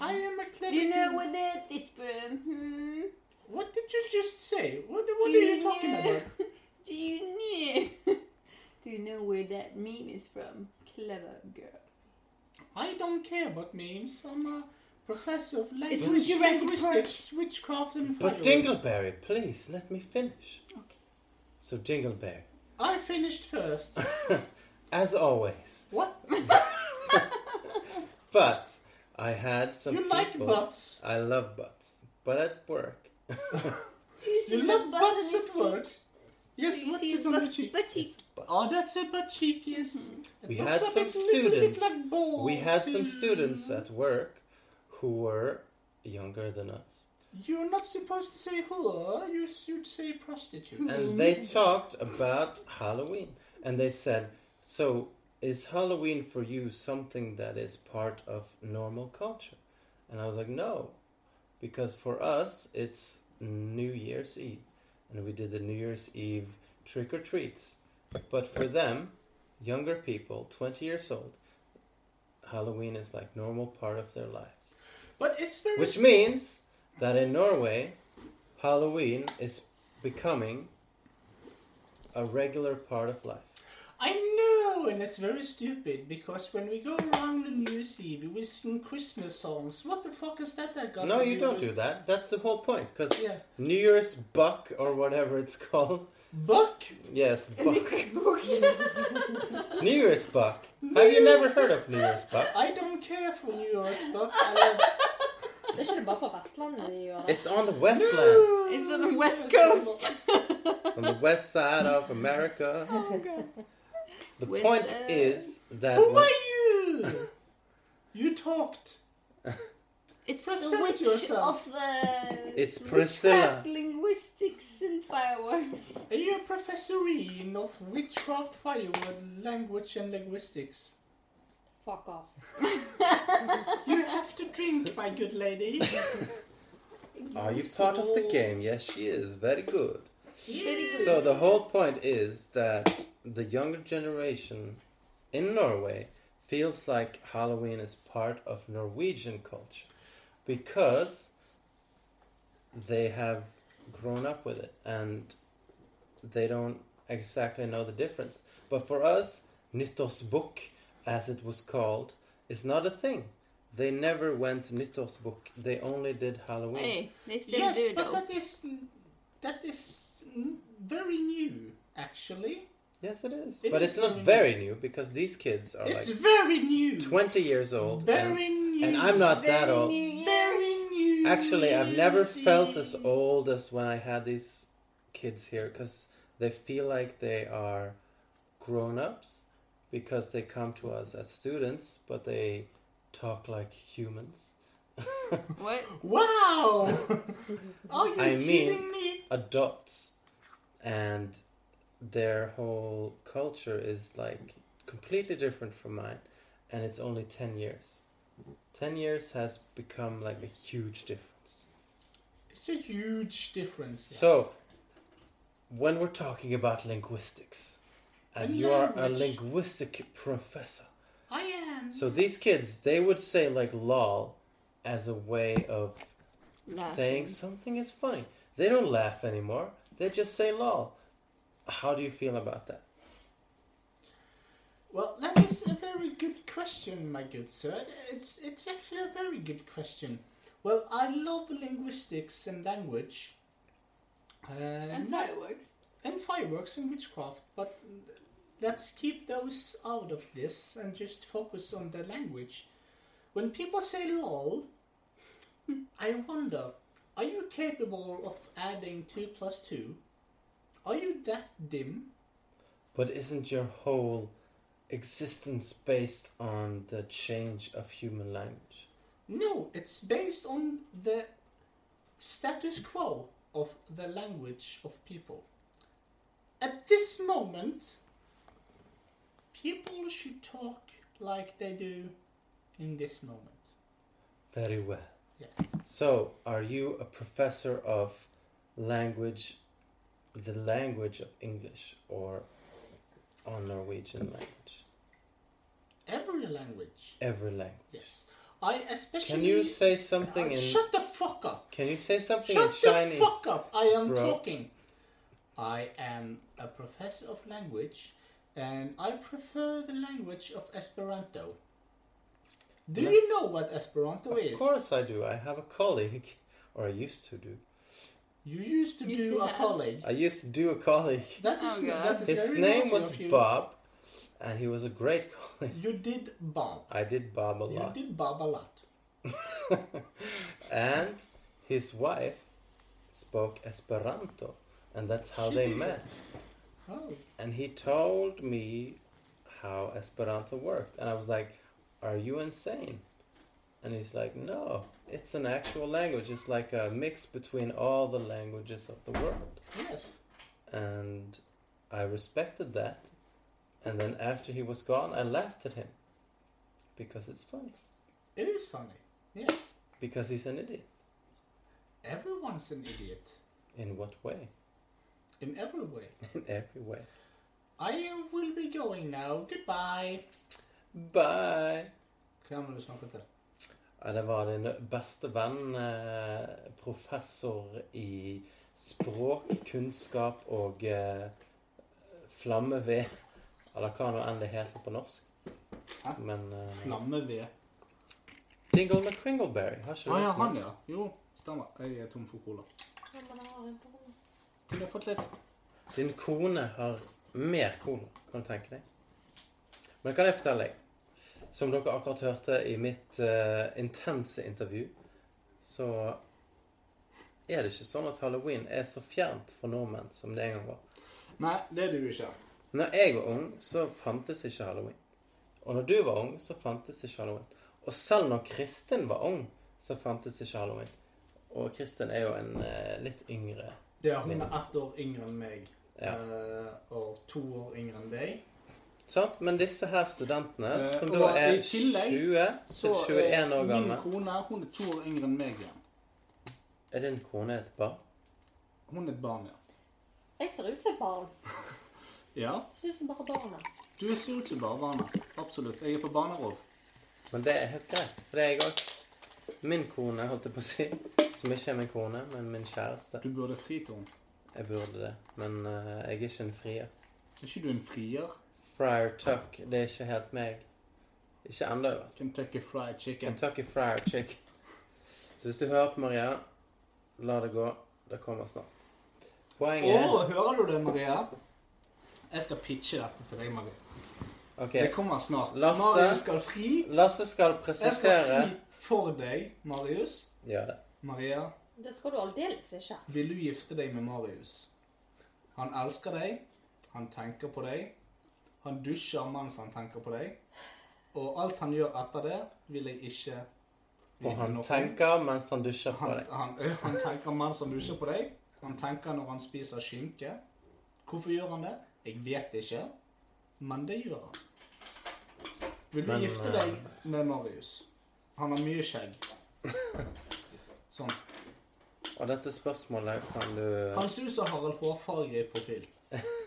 I am a clever. Do you know girl. where that is from? Hmm? What did you just say? What, what Do are you talking know- about? Do you know? Do you know where that meme is from? Clever girl. I don't care about memes. I'm a uh, professor of It's language, from Jurassic linguistics, witchcraft, and But fireworks. Dingleberry, please let me finish. Okay. So Dingleberry, I finished first. as always. What? But I had some you like butts? I love butts, but at work. Do you see You the love butt butts at his work? Cheek? Yes, what's it on the butt, cheek? butt cheek? Oh, that's a butt cheek, yes. It We looks had some bit- little bit students. like balls, We had some students at work who were younger than us. You're not supposed to say whore, you should say prostitute. And they talked about Halloween. And they said, So, is Halloween for you something that is part of normal culture? And I was like, No. Because for us, it's New Year's Eve. And we did the New Year's Eve trick or treats. But for them, younger people, 20 years old, Halloween is like normal part of their lives. But it's very Which means that in Norway, Halloween is becoming a regular part of life. I know, and it's very stupid because when we go around on New Year's Eve, we sing Christmas songs. What the fuck is that? that got No, you don't do that. That's the whole point. Because Yeah. New Year's Buck or whatever it's called. Buck? Yes, Buck. New Year's Buck. Have you never heard of New Year's Buck? I don't care for New Year's Buck. I love Det er ikke det bare på Vestlandet de gjør det? It's on the Westland. It's on the west coast. It's on the west side of America. The With, point uh, is that Who are you? You talked. It's the Present witch yourself. of uh, It's Priscilla. witchcraft, linguistics, and fireworks. Are you a professorine of witchcraft, firewood, language, and linguistics? Fuck off. You have to drink, my good lady. Are you part of the game? Yes, she is. Very good. Very good. So the whole point is that the younger generation in Norway feels like Halloween is part of Norwegian culture because they have grown up with it and they don't exactly know the difference. But for us, Nyttårsbukk, as it was called, is not a thing. They never went Nyttårsbukk. They only did Halloween. Hey, they still yes, do but though. that is that is very new, actually. Yes, it is. It but is it's not very very new because these kids are It's like very new. 20 years old. Very and, new. and I'm not that old. new, Very new. Actually, I've never felt as old as when I had these kids here because they feel like they are grown ups because they come to us as students, but they talk like humans. What? Wow! Are you I mean- kidding me? Adults and their whole culture is like completely different from mine, and it's only 10 years. 10 years has become like a huge difference. It's a huge difference. yes. So, when we're talking about linguistics, as you are a linguistic professor, I am. so these kids, they would say like lol as a way of saying something is funny. They don't laugh anymore. They just say lol. How do you feel about that? Well, that is a very good question, my good sir. It's it's actually a very good question. Well, I love linguistics and language. Uh, And fireworks. and fireworks and witchcraft, but let's keep those out of this and just focus on the language. When people say lol, I wonder, are you capable of adding 2 plus 2? Are you that dim? But isn't your whole existence based on the change of human language? No, it's based on the status quo of the language of people. At this moment, people should talk like they do in this moment. Very well. Yes. So, are you a professor of language, the language of English, or on Norwegian language? Every language. Every language. Yes. I especially. Can you say something Uh, in? Shut the fuck up! Can you say something Shut in the fuck up! I am bro? talking. I am a professor of language, and I prefer the language of Esperanto. Do you know what Esperanto Of is? Of course I do. I have a colleague, or I used to do. You used to Used do a have. college. I used to do a colleague. That is, Oh, God. that is His very name naughty was of you. Bob, and he was a great colleague. You did Bob. I did Bob a lot. You lot. did Bob a lot. and his wife spoke Esperanto, and that's how She they did. met. Oh. And he told me how Esperanto worked, and I was like, "Are you insane?" And he's like, "No, it's an actual language. It's like a mix between all the languages of the world." Yes. And I respected that. And then after he was gone, I laughed at him because it's funny. It is funny. Yes. Because he's an idiot. Everyone's an idiot. In what way? In every way. In every way. I will be going now. Goodbye. Bye! Hvem har du snakket til? Det var din beste venn, eh, professor i språk, kunnskap og eh, flammeved. Eller hva nå enn det heter på norsk. Hæ? Men eh, Flammeved. Dingle McCringleberry, har ikke du ah, ja, han ja. Jo, stemmer. Jeg er tom for cola. Kunne jeg fått litt? Din kone har mer cola, kan du tenke deg. Men kan jeg fortelle deg, som dere akkurat hørte i mitt uh, intense intervju, så er det ikke sånn at halloween er så fjernt for nordmenn som det en gang var. Nei, det er du ikke. Når jeg var ung, så fantes ikke halloween. Og når du var ung, så fantes ikke halloween. Og selv når Kristin var ung, så fantes ikke halloween. Og Kristin er jo en uh, litt yngre Det er hun er ett år yngre enn meg. Ja. Uh, og to år yngre enn deg. Sant? Men disse her studentene, Eh, som da er i tillegg 20 Så til 21 år gamle min kone hun er to år yngre enn meg igjen. Er din kone et barn? Hun er et barn, ja. Jeg ser ut som et barn. Ja, Jeg ser ut som bare barnet. du ser ut som bare barnet. Absolutt. Jeg er på barnerov. Men det er helt greit, for det er jeg òg. Min kone, holdt jeg på å si, som ikke er min kone, men min kjæreste. Du burde fri til henne. Jeg burde det, men uh, jeg er ikke en frier. Er ikke du en frier? Friar Tuck, det er ikke helt meg. Ikke ennå. Kentucky Fried Chicken. Kentucky Fried Chicken. Så hvis du hører på Maria, la det gå. Det kommer snart. Å, Poenget er hører du det, Maria? Jeg skal pitche dette til deg, Maria. Okay. Det kommer snart. Lasse. Marius skal fri. Lasse skal presentere Jeg skal fri for deg, Marius. Gjør det. Maria, Det skal du aldeles ikke. vil du gifte deg med Marius? Han elsker deg. Han tenker på deg. Han dusjer mens han tenker på deg. Og alt han gjør etter det, vil jeg ikke Og han noe tenker mens han dusjer på deg. han, han, han tenker mens han dusjer på deg. Han tenker når han spiser skinke. Hvorfor gjør han det? Jeg vet ikke, men det gjør han. Vil du Men, gifte deg med Marius? Han har mye skjegg. Sånn. Og dette spørsmålet kan du Han ser ut som Harald Hårfarge i profil.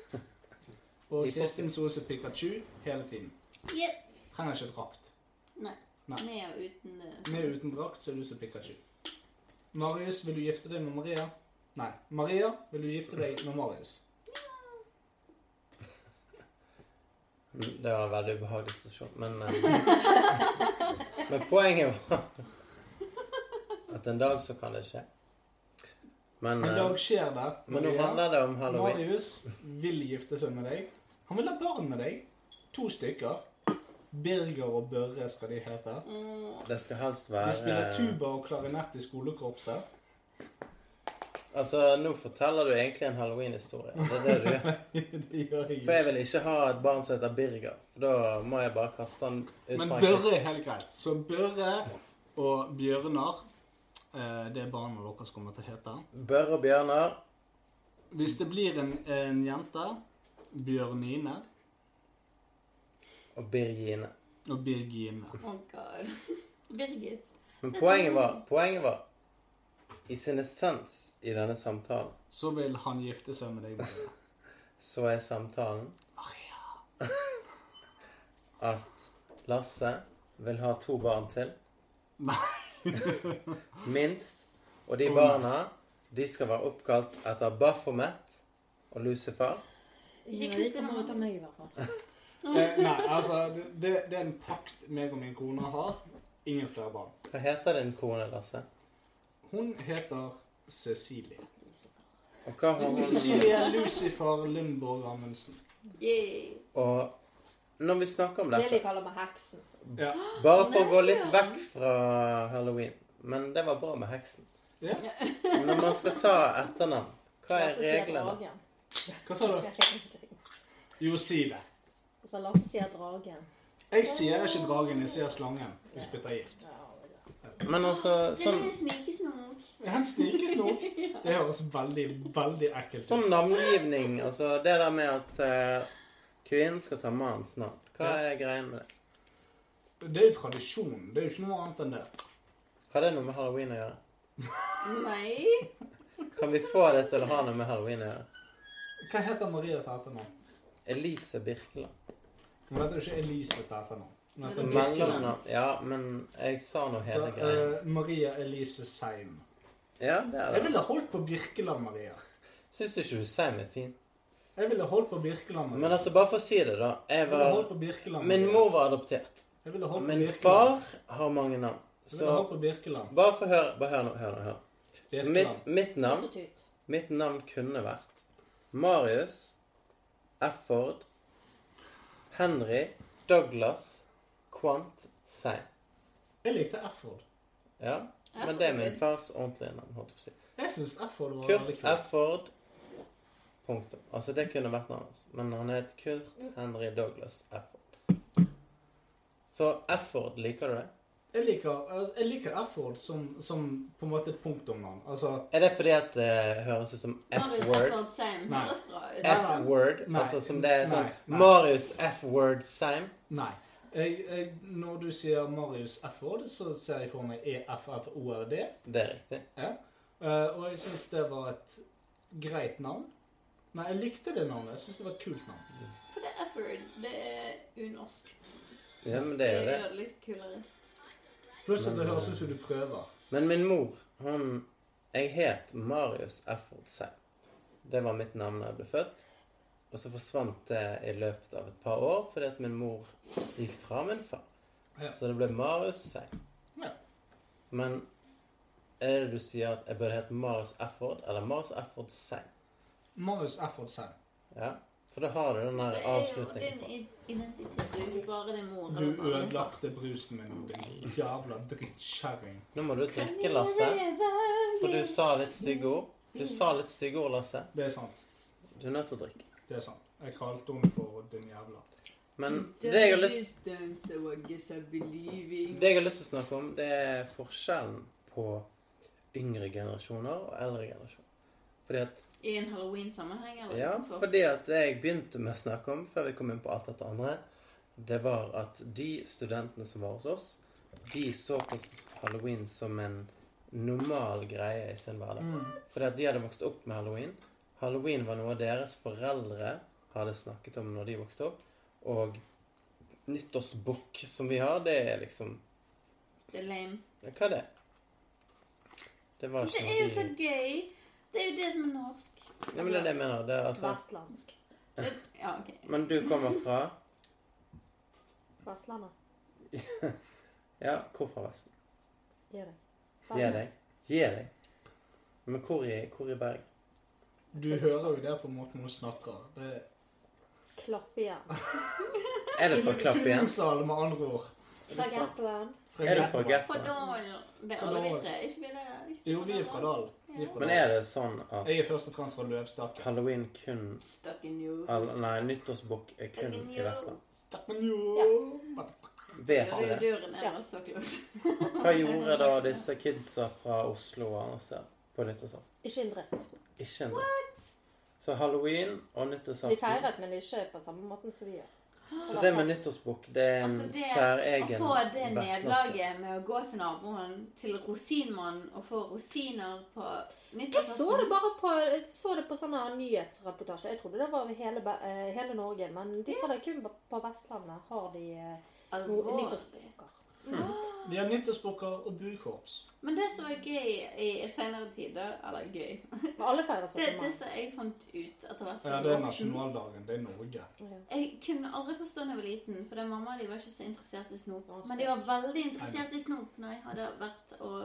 Og I Kristin ut Pikachu hele tiden. Yep. Trenger ikke drakt. Nei. Nei. Med og uten uh... Med og uten drakt så er du som Pikachu. Marius, vil du gifte deg med Maria? Nei. Maria, vil du gifte deg med Marius? Det var en veldig ubehagelig situasjon, men eh, Men poenget var at en dag så kan det skje. Men, En eh, dag skjer det. men nå handler det om halloween. Marius vil gifte seg med deg. Han vil ha barn med deg. To stykker. Birger og Børre skal de hete. Det skal helst være De spiller tuba og klarinett i skolekorpset. Altså, nå forteller du egentlig en halloween-historie. Det er det du gjør. det gjør jeg For jeg vil ikke ha et barn som heter Birger. For da må jeg bare kaste han ut Men Børre er helt greit. Så Børre og Bjørnar eh, Det er barna deres kommer til å hete. Børre og Bjørnar. Hvis det blir en, en jente, Bjørnine og Birgine. og Birgine. oh god. Birgit. Men poenget var, poenget var I sin essens i denne samtalen Så vil han gifte seg med deg, Maria. så er samtalen Maria. at Lasse vil ha to barn til. Nei. Minst. Og de barna de skal være oppkalt etter Baphomet og Lucifer. Ikke Kristin kommer ut av meg i hvert fall. Eh, nei, altså, det, det, det er en pakt meg og min kone har. Ingen flere barn. Hva heter din kone, Lasse? Hun heter Cecilie. Og hva har hun Cecilie Lucifer Lundborg Amundsen. Yeah. Og når vi snakker om dette Det de kaller meg heksen. Ja. Bare for å gå litt vekk fra halloween. Men det var bra med heksen. ja. Når man skal ta etternavn, hva er reglene? Hva sa du? Jo, si det. Altså, Lasse sier dragen. Jeg sier ikke dragen, jeg sier slangen. Hun spytter gift. Men altså Det sånn, snikesnok. En snikesnok. Det høres veldig, veldig ekkelt sånn ut. navngivning Altså det der med at eh, kvinnen skal ta mannens navn. Hva er greien med det? Det er jo tradisjon. Det er jo ikke noe annet enn det. Har det noe med halloween å gjøre? Nei. Kan vi få det til å ha noe med halloween å gjøre? Hva heter Maria til etternavn? Elise Birkeland. Hun heter jo ikke Elise til etternavn. Hun heter Birkeland. Mellomnavn Ja, men jeg sa nå Så hele greia. eh, Maria Elise Seim. Ja, det er Jeg det. ville holdt på Birkeland, Maria. Syns ikke du Seim er fin? Jeg ville holdt på Birkeland, Maria. Men altså, bare for å si det, da. Jeg Jeg ville var holdt på Birkeland, Min Maria. mor var adoptert. Jeg ville holdt på Min Birkeland. far har mange navn. Jeg ville holdt Så på Birkeland. bare få høre Bare hør nå. Hør nå. Hør. Så Birkeland. mitt, mitt navn Mitt navn kunne vært Marius Efford Henry Douglas Quant Sein. Jeg likte Efford. Ja, men det er min fars ordentlige navn. holdt jeg på å si. Jeg syns Efford var Kurt veldig kult. Efford Punktum. Altså, det kunne vært navnet hans. Men han het Kurt Henry Douglas Efford. Så Efford, liker du det? Jeg liker, altså, jeg liker Efford som, som på en måte et punktumnavn. Altså Er det fordi at det høres ut som F-word? F-word? Altså som det er sånn Nei, nei. Marius F-word Seim? Nei. Jeg, jeg, når du sier Marius F-word, så ser jeg for meg EFFORD. Det er riktig. Ja. Eh, og jeg syns det var et greit navn. Nei, jeg likte det navnet. Jeg syns det var et kult navn. For det er F-word. Det er unorsk. Ja, men det er jo det. gjør det litt kulere. Pluss at det Men, høres eh, ut som du prøver. Men min mor, hun Jeg het Marius Efford Seim. Det var mitt navn da jeg ble født. Og så forsvant det i løpet av et par år fordi at min mor gikk fra min far. Ja. Så det ble Marius Seim. Ja. Men er det du sier at jeg burde hett Marius Efford eller Marius Efford Seim? Marius Efford Seim. Ja. For da har du den der Det er jo avslutningen din på. identitet. Du er ikke bare din mor. Du ødelagte brusen min, din jævla drittkjerring. Nå må du drikke, Lasse. For du sa litt stygge ord. Du sa litt stygge ord, Lasse. Det er sant. Du er nødt til å drikke. Det er sant. Jeg kalte henne for din jævla. Men det jeg har lyst. Det jeg har lyst til å snakke om, det er forskjellen på yngre generasjoner og eldre generasjoner. Fordi at I en halloween-sammenheng? eller Ja, for? fordi at det jeg begynte med å snakke om før vi kom inn på alt dette andre, det var at de studentene som var hos oss, de så på halloween som en normal greie i sin hverdag. Fordi at de hadde vokst opp med halloween. Halloween var noe deres foreldre hadde snakket om når de vokste opp. Og nyttårsbukk som vi har, det er liksom Det er lame. Hva er det? Det var Det er jo så gøy. Det er jo det som er norsk. Ja, men det er det jeg mener. Det er altså Vestlandsk. Det, ja, ok. Men du kommer fra Vestlandet. Ja, hvor fra Vesten? Gi deg. Gi deg. Gi deg. Men hvor i, hvor i Bergen? Du hører jo det på måten hun snakker. Det er Klapp igjen. Er det fra Klapp igjen? Fyllingsdal, med andre ord. Fra gettoen. Er du fra Gerpa? På Dalen. Det er alle vi tre. Ikke vi det? Jo, vi er fra Dal. Vi er Men er det sånn at Jeg er først og fremst fra Løvstakken. halloween kun Stuck in you. all, Nei, nyttårsbukk er kun i. Vestland. Stakken, jo. Vet Ja, du du, det? close. Hva gjorde da disse kidsa fra Oslo og andre steder på nyttårsaften? Ikke indrett. Ikke indrett. What? Så halloween og De nyttårsaften feiret, men ikke på samme måten som vi gjør. Så det med nyttårsbukk, det er en Altså det, særegen Å få det nederlaget med å gå til naboen, til rosinmannen, og få rosiner på Jeg så det bare på, jeg så det på sånne nyhetsreportasjer. Jeg trodde det var over hele, eh, hele Norge, men de sa det kun på Vestlandet. Har de eh, noe Vi har nyttårsbukker og bukorps. Men det som var gøy i senere tider eller gøy Men alle feirer Det, 17. det som jeg fant ut at det var Ja, det er nasjonaldagen. Det er Norge. Jeg kunne aldri forstå da jeg var liten, for mamma de var ikke så interessert i snop. Men de var veldig interessert i snop når jeg hadde vært og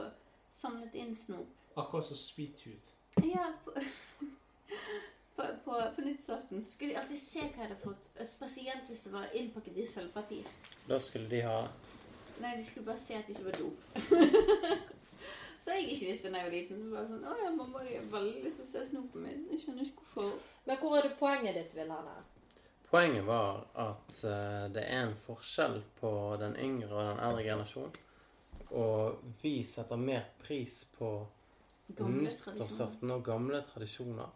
samlet inn snop. Akkurat som Sweet Tooth. Ja, på, på, på, på nyttårsaften skulle de alltid se hva jeg hadde fått, spesielt hvis det var innpakket i sølvpapir. Da skulle de ha Nei, de skulle bare se at det ikke var dop. så jeg ikke visste da jeg var liten. Det var sånn, å ja, mamma de har veldig lyst til å se snopen min. Jeg skjønner ikke hvorfor. Men hvor er det poenget ditt, vil ha det? Poenget var at uh, det er en forskjell på den yngre og den eldre generasjonen. Og vi setter mer pris på nyttårsaften og gamle tradisjoner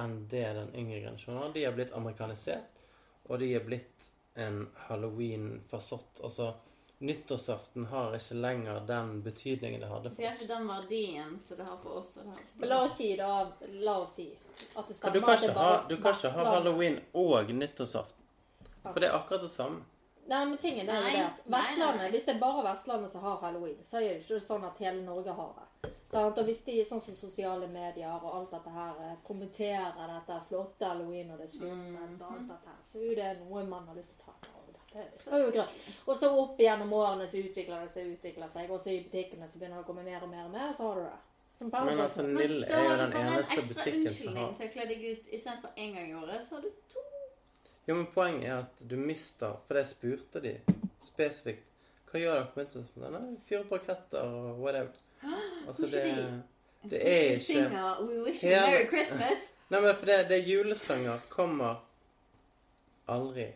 enn det den yngre generasjonen har. De har blitt amerikanisert, og de er blitt en halloween-fasott. Altså, nyttårsaften har ikke lenger den betydningen det hadde for oss. Det er ikke den verdien som det har for oss. det har- Men la oss si da, la oss si at det Ja, stemmer Du kan ikke ha, du kan ikke ha halloween og nyttårsaften. For det er akkurat det samme. Nei, men tingen er jo det at Vestlandet, nei. hvis det er bare Vestlandet som har halloween, så er det ikke sånn at hele Norge har det. Sant? Og hvis de sånn som sosiale medier og alt dette her eh, kommenterer dette flotte halloween og det er skummelt og alt dette her, så er jo det noe man har lyst til å ta Og så opp gjennom årene så utvikler det seg, utvikler seg, og så i butikkene så begynner det å komme mer og mer og mer, så har du det. Men altså, altså, er jo den eneste er jo har du den bare en ekstra butikken som unnskyldning har til å kle deg ut istedenfor én gang i året. Så har du to. Jo, men poenget er at du mister For det spurte de spesifikt. Hva gjør dere på nyttårsaften? Nei, fyr på raketter og whatever. Altså, det, det er Ikke We wish you a Merry Christmas. Nei, men for det, det er julesanger kommer aldri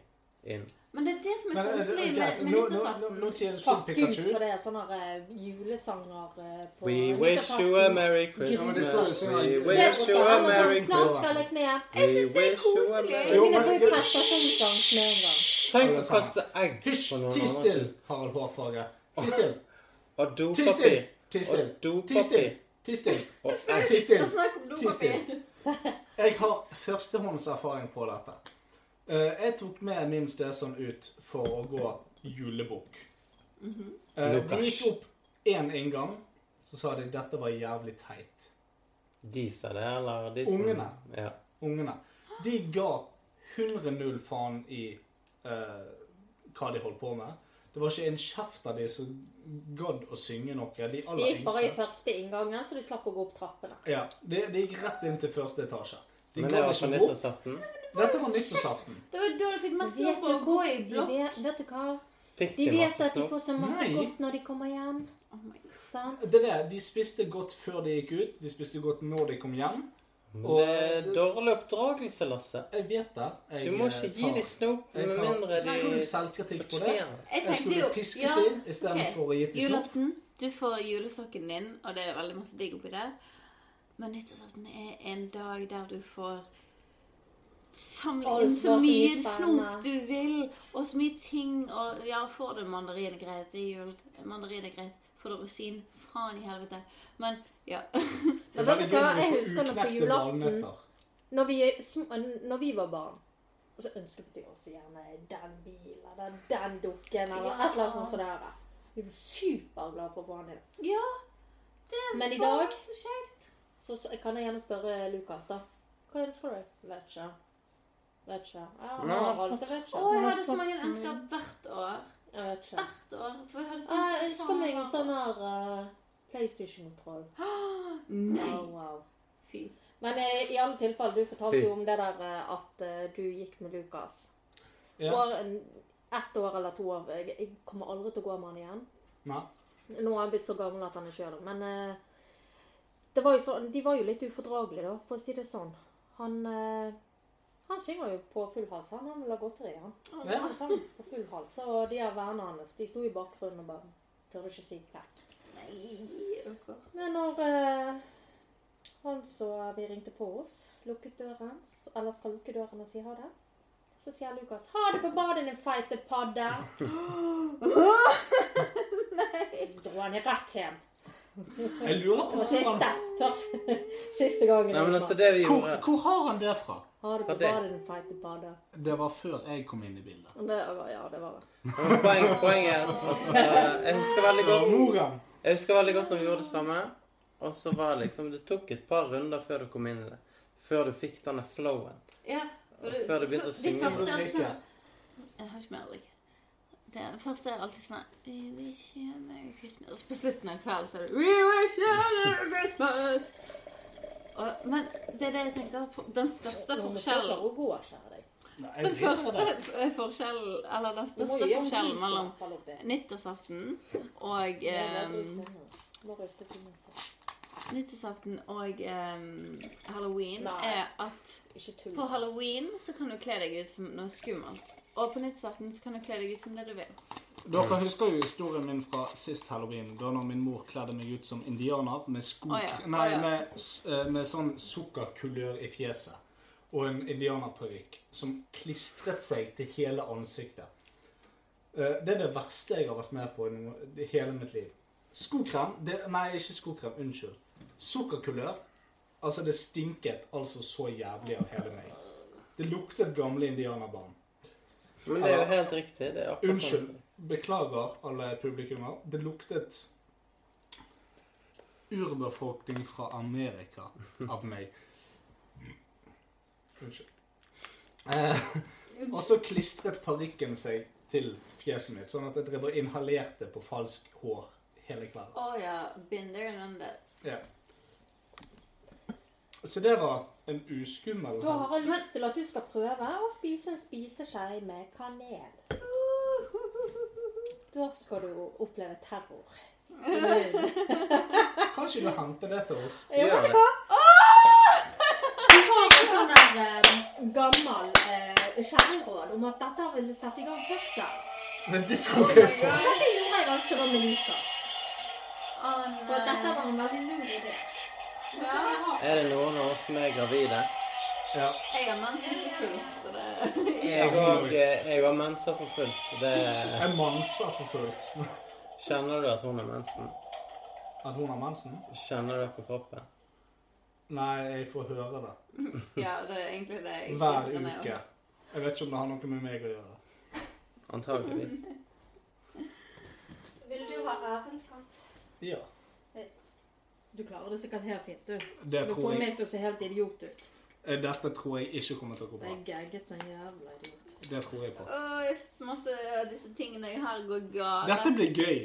inn. Men det er det som er eh, koselig med, greit, med nyttårsaften. nå slutt Fuck Gud, for det er sånne eh, julesanger eh, på We wish you a merry det Christmas. sånn We wish you a merry Christmas. jeg syns det er We wish you a koselig. Jo, men- prestasjonssang med. Tenk å kaste egg Hysj! på noen Ti still. Harald Hårfagre. Ti still. Og dopapir. Ti still. Ti still. Ti still. Ti still. Jeg har førstehåndserfaring på dette. Eh, Jeg tok med min stesønn ut for å gå julebukk. Eh, De gikk opp én inngang, så sa de dette var jævlig teit. De sa det, eller de som Ungene. Ja. Ungene. De ga 100-0 faen i uh, hva de holdt på med. Det var ikke en kjeft av de som gadd å synge noe. De De gikk bare i første inngangen, så de slapp å gå opp trappene. Ja, de, de gikk rett inn til første etasje. De Men det var på nyttårsaften. Dette var nyttårsaften. Det var da du fikk masse mest vet lov du å gå i blokk. vet, vet du hva? Fikk De vet masse at de får så masse Nei. godt når de kommer hjem. Oh? Det der, De spiste godt før de gikk ut. De spiste godt når de kom hjem. Og- det er dårlig oppdragelse, Lasse. Jeg vet det. Jeg, Du må eh, ikke gi dem snop med tar mindre full de selvkritikk på det. fortjener det. Jeg Jeg skulle pisket ja, inn istedenfor okay. å gi dem snop. Julaften, du får julesokken din, og det er veldig masse digg oppi der. Men nyttårsaften er en dag der du får samle inn så mye snop du vil, og så mye ting. Og ja, får du mandarin er greit, det er jul. Mandarin er greit. Får du rosin, faen i helvete. Men ja. Men vet du hva, jeg husker på julaften når vi, er når vi var barn, og så ønsket vi oss gjerne den bilen, eller den dukken, eller Ja. et eller annet sånt der. Vi ble superglade for å få den inn. ja. Det Men i var dag- så. Så kan jeg gjerne spørre Lukas, da. Hva ønsker du? Vet ikke. Vet ikke. Ja, Nei, Harald, jeg vet ikke. Å, jeg hadde så mange ønsker hvert år. Jeg vet ikke. Hvert år. For jeg hadde så Ah, Jeg lyst til å ønsker meg ha- en sånn her eh, PlayStation-kontroll. Nei. Oh, wow. Fy. Men eh, i alle tilfeller, du fortalte jo om det der eh, at eh, du gikk med Lukas. Ja. For en- ett år eller to år. Jeg, jeg kommer aldri til å gå med han igjen. Nei. Nå har han blitt så gammel at han er sjøl. Men eh, det var jo sånn, de var jo litt ufordragelige, da, for å si det sånn. Han, eh, han synger jo på full hals. Han, han vil ha godteri, han. Ja. Han sang på full hals. Og de her vennene hans de sto i bakgrunnen og bare tørde ikke si takk? Nei, dere. Men når eh, han så vi ringte på oss, lukket døren, eller skal lukke døren og si ha det, så sier Lukas 'Ha det på badet, din feite padde'. Dro han rett hjem. Jeg lurer på hvor han, siste gangen. Nei, men altså, det vi hvor, hvor har han det fra? Ha det bare din feite pada? Det var før jeg kom inn i bildet. Det var, ja, det var det. Poenget, poeng, Poenget er at uh, jeg husker veldig godt. Jeg husker veldig godt når vi gjorde det samme. Og så var det liksom Det tok et par runder før du kom inn i det. Før du fikk denne flowen. Ja. for du- Før du begynte å synge. Det første er sånn Jeg har ikke mer å drikke. Det første er alltid sånn We wish you a Merry Christmas. På slutten av kvelden så er det We wish you a Merry Christmas. Og, men det er det jeg tenker Den største Nå må du forskjellen å gå, kjære deg. Nei, Den første forskjellen Eller den største forskjellen mellom nyttårsaften og ehm. Nyttårsaften og ehm, halloween Nei. er at på halloween så kan du kle deg ut som noe skummelt. Og på nyttårsaften så kan du kle deg ut som det du vil. Dere husker jo historien min fra sist halloween, da når min mor kledde meg ut som indianer med skok, oh, ja, Nei, med, eh, med sånn sukkerkulør i fjeset. Og en indianerparykk som klistret seg til hele ansiktet. Eh, Det er det verste jeg har vært med på i hele mitt liv. Skokrem det, Nei, ikke skokrem. Unnskyld. Sukkerkulør. Altså, det stinket altså så jævlig av hele meg. Det luktet gamle indianerbarn. Men det er jo helt riktig. Det er akkurat Unnskyld. Beklager alle publikummer. Det luktet urbefolkning fra Amerika av meg. Unnskyld. Eh, og så klistret parykken seg til fjeset mitt, sånn at jeg drev og inhalerte på falsk hår hele kvelden. Å ja. Been there and that. Ja. Så det var en uskummel Da har jeg lyst til at du skal prøve å spise en spiseskje med kanel. Da skal du oppleve terror. Kanskje du henter det til oss? Ja, vet du det. hva? Vi har en sånn der eh, gammel eh, kjerneråd om at dette vil sette i gang fødsel. Men det tror jeg på. Dette gjorde jeg altså da med Lukas. For dette var en veldig lur idé. Ja. Er det noen av oss som er gravide? Ja. Jeg har mensen for fullt, så det Jeg òg jeg har menser for fullt. Det Jeg manser for fullt. Kjenner du at hun har mensen? At hun har mensen? Kjenner du det på kroppen? Nei, jeg får høre det. Ja, det er egentlig det jeg Hver uke. Ned. jeg-. Jeg vet ikke om det har noe med meg å gjøre. Antageligvis. Vil du ha ærenskatt? Ja. Du klarer det sikkert helt fint, du. Det Du tror får meg til å se helt idiot ut. Eh, Dette tror jeg ikke kommer til å gå bra. bra. er gagget som jævla idiot. Det tror jeg på. Å, jeg synes masse av disse tingene her går galt. Dette blir gøy.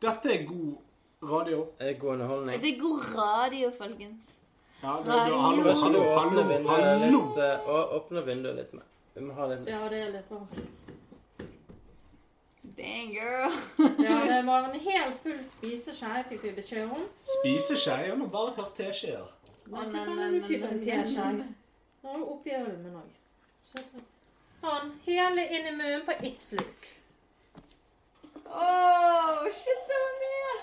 Dette er god radio. Er det god underholdning? Det er god radio, folkens. Ja, det, Radio. hallo, hallo, hallo, vinduet hallo. litt, eh, å- åpner vinduet litt mer. Vi må ha litt Ja, det er litt bra. Dang, girl. Ja, det var en helt full spiseskje, fikk vi beskjed om. Spiseskje? Jeg har bare hørt teskjeer. Nei, Å, hva faen er nei, typen teskje? nei. Ja, og oppi ølmen òg. Han hele inn i munnen på ett sluk. Åh, shit, det var mye.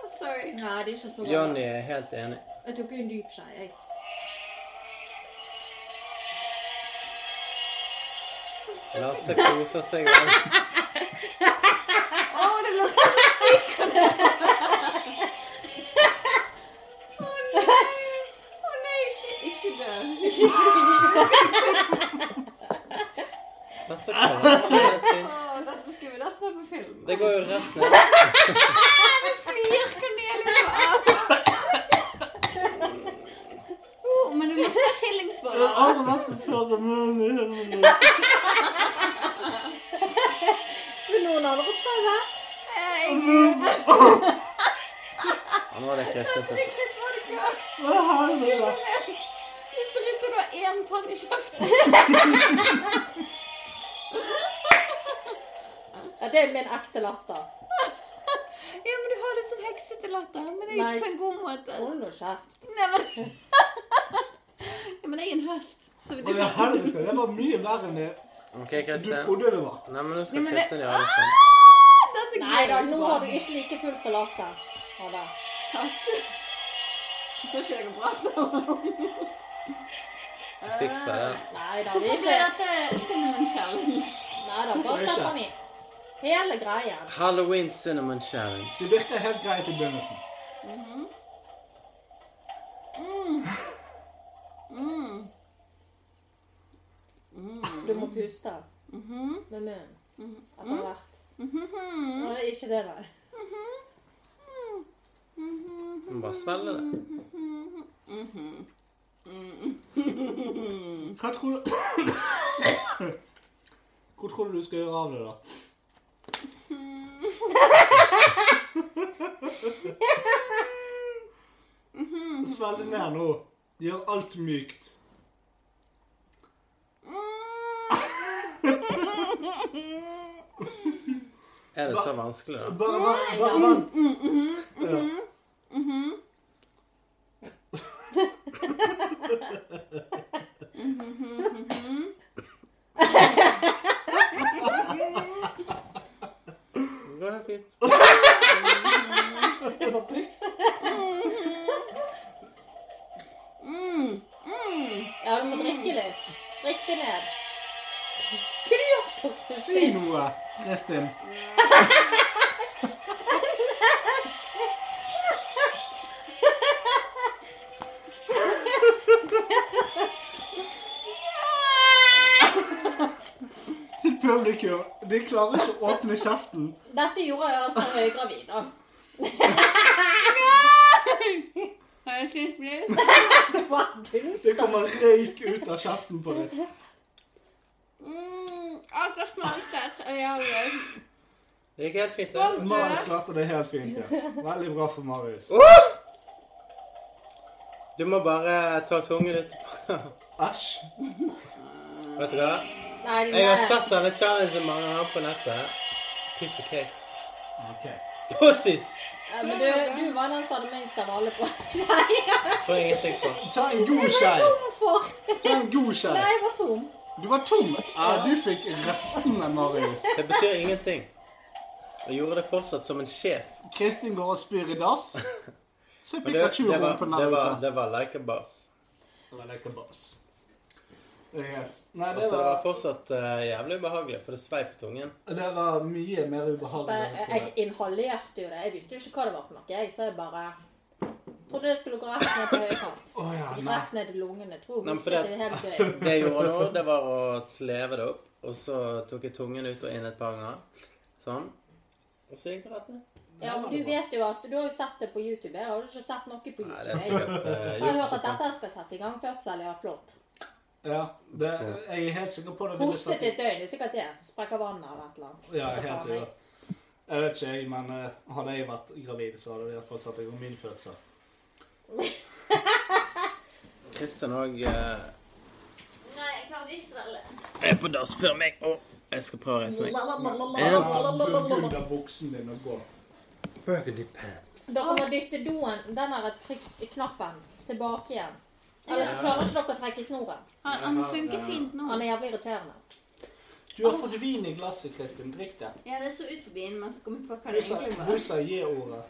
Oh, sorry. Nei, det er ikke så godt. Johnny er helt enig. Jeg tok jo en dyp skje, jeg. Lasse koser seg vel. oh, det lukter så dette skulle vi nesten ha på film. Det går jo rett ned. Det Kristian. du trodde det var. Nei, men nå skal Kristian gjøre det sånn. Nei da, nå var har du ikke like full som Lasse. Det. Takk. Jeg tror ikke det går bra sånn. Fikser det. Nei da, det Hvorfor er ikke dette cinnamon challenge? Nei da, bare sett den i. Hele greien. Halloween cinnamon challenge. Det virker helt greit i begynnelsen. Du må puste med munnen etter hvert. Nei, ikke det, nei. Du må bare svelge det. Hva tror du Hvor tror du du skal gjøre av det, da? Svelg det ned nå. Gjør alt mykt. Er det så vanskelig, da? Bare, bare, bare vent. Ja. Det går helt fint. Ja, vi må drikke litt. Drikk det ned. Hva du gjør du? Si noe, Kristin. Til publikum. De klarer ikke å åpne kjeften. Dette gjorde jeg altså høygravid, da. Har jeg spist blitt? Det var Det dust. kommer røyk ut av kjeften på dem. Mm, alt er smaltet og jævlig. Det gikk helt fint. det. Marius klarte det helt fint. ja. Veldig bra for Marius. Du må bare ta tungen ut. Æsj. Vet du hva? Nei, Jeg har sett denne challengen mange ganger på nettet. Piece of cake. Ok. Pussies! Ja, men du, du var den som hadde minst av alle på Tror jeg ingenting på. Ta en god skei. for. Ta en god skei. Nei, jeg var tom. Du var tom. Ja, du fikk restene, Marius. Det betyr ingenting. Jeg gjorde det fortsatt som en sjef. Kristin går og spyr i dass. Så er Pikachu det, var, rumpen det, der ute. det var like a boss. Det var like a boss. er helt var... Altså, det var fortsatt uh, jævlig ubehagelig, for det sveip på tungen. det var mye mer ubehagelig. jeg, jeg jeg inhalerte jo det. Jeg visste jo ikke hva det var for noe. Jeg, så jeg bare trodde det skulle gå rett ned på høykant. Å ja. Rett ned i lungene. Tror Nei, det- det helt gøy. Det jeg gjorde nå, det var å sleve det opp, og så tok jeg tungen ut og inn et par ganger. Sånn. Og så gikk det rett ned. Ja, men du vet jo at du har jo sett det på YouTube. Jeg har jo ikke sett noe på YouTube. Nei, det er Jeg, sikkert uh, jeg har hørt at dette skal sette i gang fødsel. Ja, flott. Ja, det, jeg er helt sikker på det. Hostet et døgn. Det er sikkert det. Sprekker vannet eller et eller annet. Ja, helt sikkert. Jeg vet ikke, jeg, men eh, hadde jeg vært gravid, så hadde det i hvert fall satt i gang min fødsel. Kristian òg Nei, jeg klarte ikke svelge. er på dass før meg. Å, jeg skal prøve å reise meg. Ut av buksen din og gå. Burgundy pants. Dere må dytte doen, den der prikk- knappen, tilbake igjen. Ellers klarer ikke dere å trekke i snoren. Han, han funket fint nå. Han er jævlig irriterende. Du har fått vin i glasset, Kristin. Drikk det. Ja, det så ut som vin, men så kom jeg på hva det egentlig var. Hun sa J-ordet.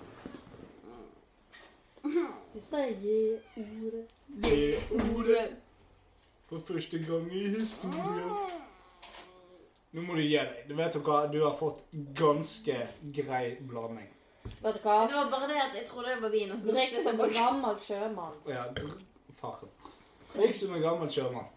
Du sier ordet. Gi ordet. For første gang i historien. Nå må du gi deg. Du vet hva, du har fått ganske grei blanding. Vet du hva? Det var bare det at jeg trodde det var vin. og så Drikk luktet det som en gammel sjømann. Ja, dr- faen. Drikk som en gammel sjømann.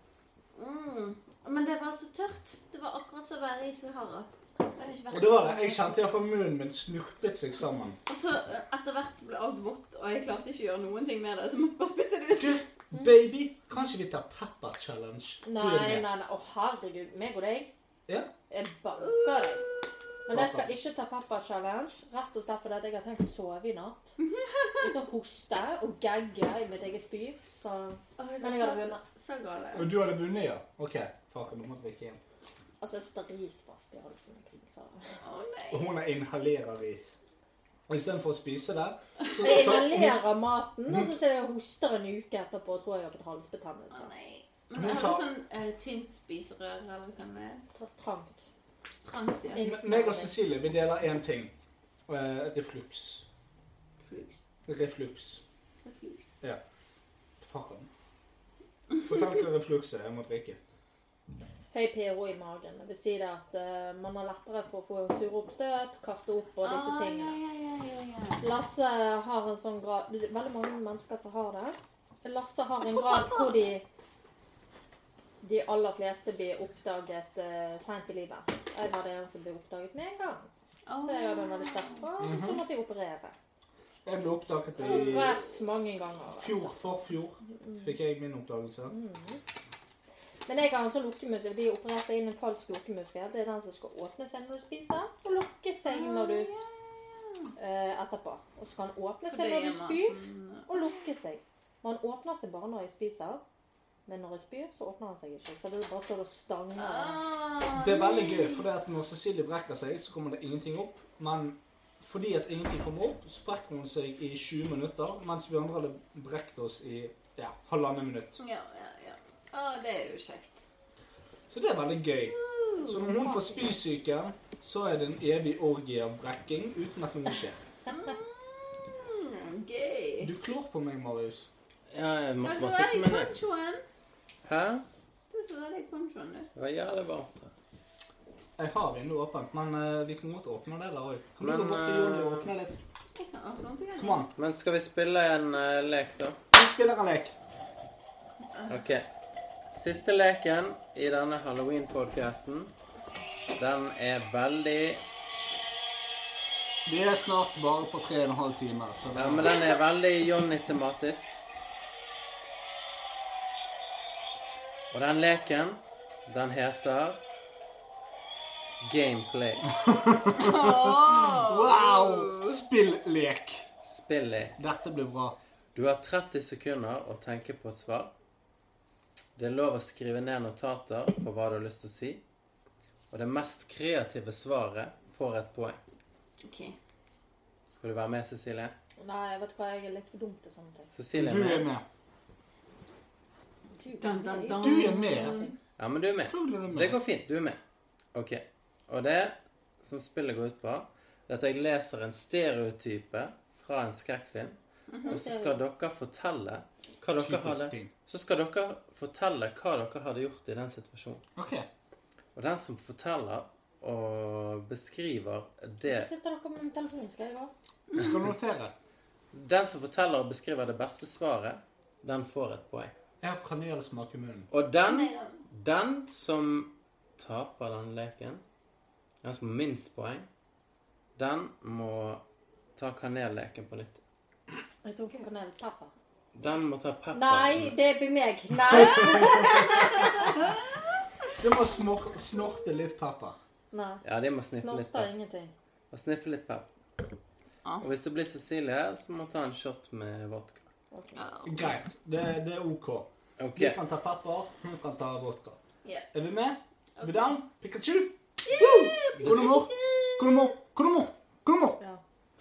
Mm. Men det var så tørt. Det var akkurat som å være i Sahara. Ikke Og det var det. Jeg kjente iallfall munnen min snurpet seg sammen. Og så eh, etter hvert ble alt vått, og jeg klarte ikke å gjøre noen ting med det. Så jeg måtte bare spytte det ut. Du, baby, kan ikke vi ta pepper challenge? Nei, nei, nei. Å, herregud. Meg og deg. Ja. Jeg banker deg. Men jeg skal ikke ta pepper challenge, rett og slett fordi jeg har tenkt å sove i natt. Uten å hoste og gagge i mitt eget spy. Så Men jeg hadde vunnet. Og du hadde vunnet, ja? OK. Faen, nå må jeg drikke igjen. Altså, jeg sitter risfast i halsen, liksom. Så. Å nei. Og hun inhalerer ris. Og istedenfor å spise det, så Jeg inhalerer maten, og så ser jeg hoster en uke etterpå og tror jeg har fått Å halsbetennelse. nei. Men jeg har sånn eh, tynt spiserør, eller hva kan det være? Trangt. Trangt, ja. Men- Meg og Cecilie, vi deler én ting. Eh, refluks. Flux. Refluks. Reflux. Faen. Fortell hva refluks er. Jeg må drikke. Høy pH i magen. Det vil si det at uh, man har lettere for å få sure oppstøt, kaste opp og disse Ah, tingene. Ja, ja, ja, ja, ja. Lasse har en sånn grad Veldig mange mennesker som har det. Lasse har en grad hvor de de aller fleste blir oppdaget uh, seint i livet. Jeg hadde en som ble oppdaget med en gang. Oh. For jeg den en veldig sterk på, så måtte jeg operere. Jeg ble oppdaget i Operert mange ganger. fjor, forfjor. Fikk jeg min oppdagelse. Men jeg har en sånn lukkemuskel. De opererer inn en falsk lukkemuskel. Det er den som skal åpne seg når du spiser, og lukke seg når du uh, etterpå. Og så kan den åpne seg når du spyr, og lukke seg. Man åpner seg bare når jeg spiser, men når jeg spyr, så åpner han seg ikke. Så det bare står og stanger. Ah, Det er veldig gøy, for det at når Cecilie brekker seg, så kommer det ingenting opp. Men fordi at ingenting kommer opp, så brekker hun seg i 20 minutter, mens vi andre hadde brekt oss i ja, halvannet minutt. Ja, ja, ja. Ah, det er jo kjekt. Så det er veldig gøy. Så når hun får spysyke, så er det en evig orgie av brekking uten at noe skjer. Mm, gøy. Du klår på meg, Marius. Ja, jeg måtte Hva bare er sitte det med deg. Hæ? Du så er det i ponchoen, du. Det var jævlig varmt her. Jeg har vinduet åpent, men uh, vi kan godt åpne det der òg. Kan Men, du gå bort til Jonny og eh, åpne litt? Jeg kan åpne litt. Kom an. Men skal vi spille en uh, lek, da? Vi spiller en lek. Ok. Siste leken i denne halloween-podcasten, den er veldig Vi er snart bare på tre og en halv time, så det Ja, men den er veldig Johnny-tematisk. Og den leken, den heter Gameplay. Wow! Spill-lek. Spillek. Dette blir bra. Du har 30 sekunder å tenke på et svar. Det er lov å skrive ned notater på hva du har lyst til å si. Og det mest kreative svaret får et poeng. Ok. Skal du være med, Cecilie? Nei, jeg vet hva, jeg er litt for dum til sånne ting. Cecilie Du er er med. med. Du, Dun, dun, dun. Du er med. Ja, men du er med. Selvfølgelig er du Det går fint. Du er med. Ok. Og det som spillet går ut på, er at jeg leser en stereotype fra en skrekkfilm. Og så skal dere fortelle hva dere hadde. Så skal dere fortelle hva dere hadde gjort i den situasjonen. OK. Og den som forteller og beskriver det sitter dere med telefonen, skal jeg gå? Jeg skal notere. Den som forteller og beskriver det beste svaret, den får et poeng. Jeg har kanelsmak i munnen. Og den, den som taper den leken, den som har minst poeng, den må ta kanelleken på nytt. Jeg tror ikke hun kan nevne pappa. Den må ta pepper. Nei, det blir meg. Nei. Du må snor snorte litt pepper. Nei. Ja, de må sniffe litt pepper. ingenting. Og sniffe litt pepper. Ja. Og hvis det blir Cecilie, så må hun ta en shot med vodka. Ja. Greit. Det, det er OK. Ok. Vi kan ta pepper, hun kan ta vodka. Ja. Er vi med? Er vi down? Pikachu? Yeah! Konomo! Konomo! Konomo! Konomo! Ja.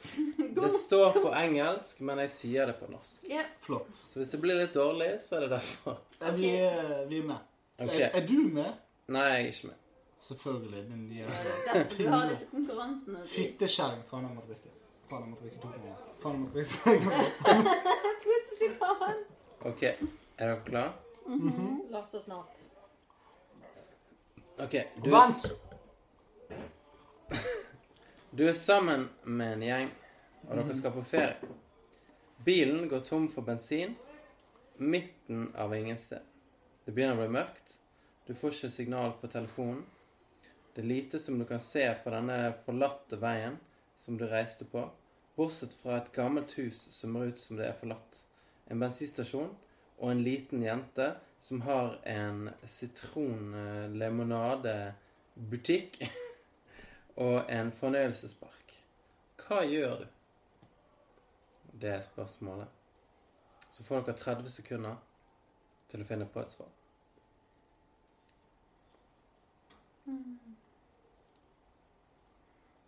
Det står på engelsk, men jeg sier det på norsk. Yeah. Flott. Så hvis det blir litt dårlig, så er det derfor. Er vi, eh, vi er med? Okay. Er, er du med? Nei, jeg er ikke med. Selvfølgelig. Men de er derfor du har disse konkurransene. fitteskjerm. Faen, jeg må drikke. Faen, jeg må drikke to ganger. Faen, jeg må drikke. Slutt å si faen. Ok, er dere klare? La oss så snart. Ok, du, Vent! Du er sammen med en gjeng, og dere skal på ferie. Bilen går tom for bensin midten av ingen sted. Det begynner å bli mørkt. Du får ikke signal på telefonen. Det er lite som du kan se på denne forlatte veien som du reiste på, bortsett fra et gammelt hus som ser ut som det er forlatt, en bensinstasjon og en liten jente som har en sitronlemonadebutikk og en fornøyelsespark. Hva gjør du? Det er spørsmålet. Så får dere 30 sekunder til å finne på et svar.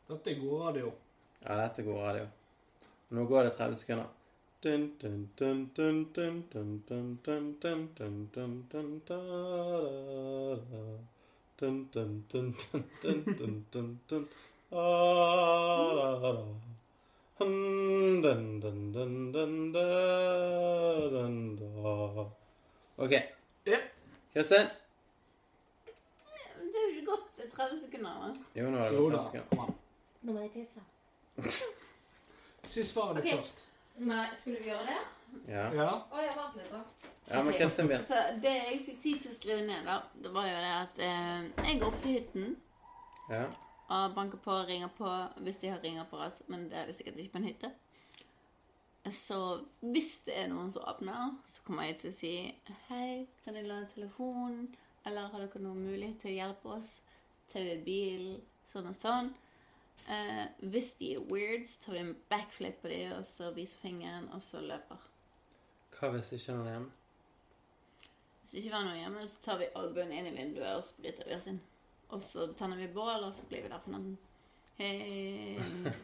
Dette er god radio. Ja, dette er god radio. Nå går det 30 sekunder. Dun, Dun, dun, dun, dun, dun, dun, dun, OK. Kristin? Det er jo ikke gått 30 sekunder. Jo, nå har det gått 30 sekunder. Nå må jeg tisse. Si svaret ditt først. Nei, skulle vi gjøre det? Ja. Å, jeg vant litt, da ja, men begynner. Så det jeg fikk tid til å skrive ned, da, det var jo det at eh, jeg går opp til hytten Ja. og banker på og ringer på hvis de har ringeapparat, men det er det sikkert ikke på en hytte. Så hvis det er noen som åpner, så kommer jeg til å si Hei, kan jeg låne telefonen? Eller har dere noen mulighet til å hjelpe oss? Taue bilen? Sånn og sånn. Eh, hvis de er weird, så tar vi en backflip på dem, og så viser fingeren, og så løper. Hva hvis ikke noen er hjemme? Hvis ikke ikke har noe hjemme, så tar vi albuen inn i vinduet, og spriter vi oss inn. Og så tenner vi bål, og så blir vi der for natten. Hey.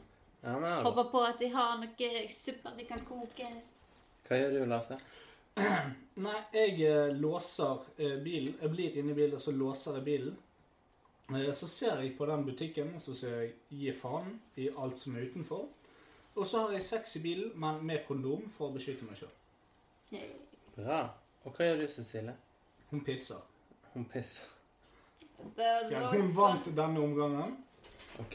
Ja. Håper på at de har noe suppe vi kan koke. Hva gjør du, Lasse? Nei, jeg eh, låser eh, bilen. Jeg blir inne i bilen, og så låser jeg bilen. Eh, så ser jeg på den butikken, så ser jeg gi faen i alt som er utenfor. Og så har jeg sex i bilen, men med kondom for å beskytte meg sjøl. Bra. Og hva gjør du, Cecilie? Hun pisser. Hun pisser. Det er hun vant denne omgangen. OK.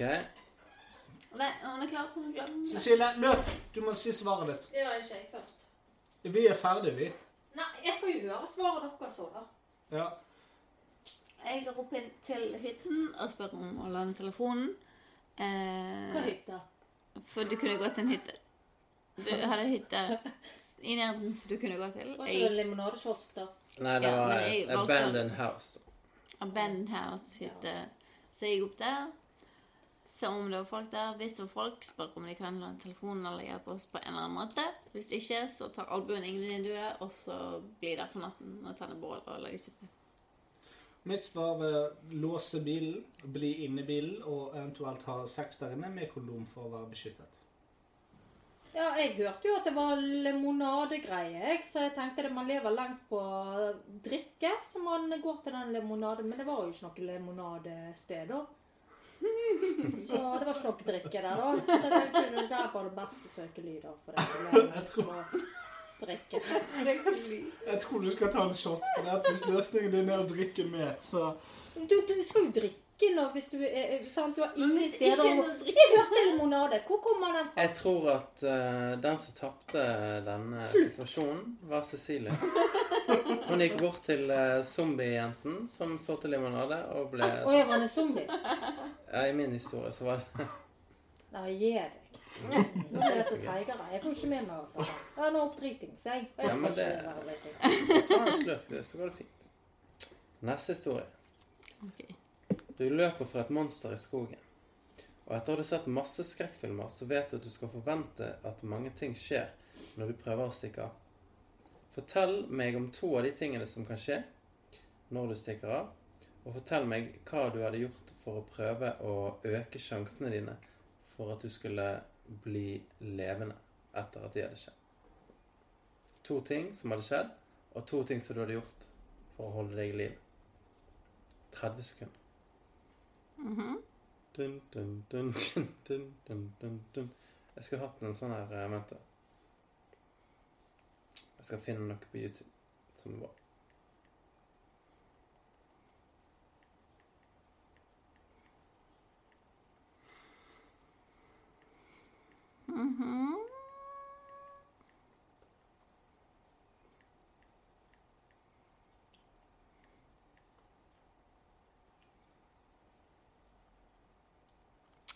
Nei, hun er klar. Hun er klar. Cecilie, løp! Du må si svaret ditt. Det gjør ikke jeg først. Vi er ferdige, vi. Nei, jeg skal jo høre svaret deres så, da. Ja. Jeg går opp inn til hytten og spør om å lande telefonen. Eh, Hva hytte? For du kunne gå til en hytte. Du hadde hytte i nærheten som du kunne gå til. Var ikke det limonadekiosk, da? Nei, det var ja, et abandoned house. Abandoned House-hytte. Så jeg gikk opp der. Se om det var folk der. Hvis det var folk, spør om de kan låne telefonen eller hjelpe oss på en eller annen måte. Hvis ikke, så tar albuen inn i vinduet, og så blir der for natten og tenner bål og lager suppe. Mitt svar er låse bilen, bli inne i bilen og eventuelt ha sex der inne med kondom for å være beskyttet. Ja, jeg hørte jo at det var limonadegreie, jeg, så jeg tenkte at man lever lengst på drikke, så man går til den limonade. Men det var jo ikke noe limonadested, da. Så det var ikke noe drikke der, da. Så jeg tenkte det der var det best å søke lyder. da. For det er lengst drikke. Jeg tror du skal ta en shot på det. Hvis løsningen din er å drikke mer, så Du, du skal jo drikke nå hvis du er sant? Du har ingen steder ikke hørte limonade. Hvor kommer den fra? Jeg tror at uh, den som tapte denne situasjonen, var Cecilie. Hun gikk bort til uh, zombiejenten som så til limonade og ble Å, jeg var en zombie. ja, I min historie så var det Nei, gi deg. Nå er jeg så treigere. Jeg får ikke med meg alt dette. Jeg er nå oppdritings, jeg. Og jeg Ja, skal men ikke det-. Ta en slurk, du, så går det fint. Neste historie. Ok. Du løper fra et monster i skogen. Og etter å ha sett masse skrekkfilmer, så vet du at du skal forvente at mange ting skjer når du prøver å stikke av. Fortell meg om to av de tingene som kan skje når du stikker av. Og fortell meg hva du hadde gjort for å prøve å øke sjansene dine for at du skulle bli levende etter at de hadde skjedd. To ting som hadde skjedd, og to ting som du hadde gjort for å holde deg i liv. 30 sekunder. Mhm. Dun, dun, dun, dun. Jeg skulle hatt en sånn her jeg Vent, da. Jeg skal finne noe på YouTube som er bra. Mhm.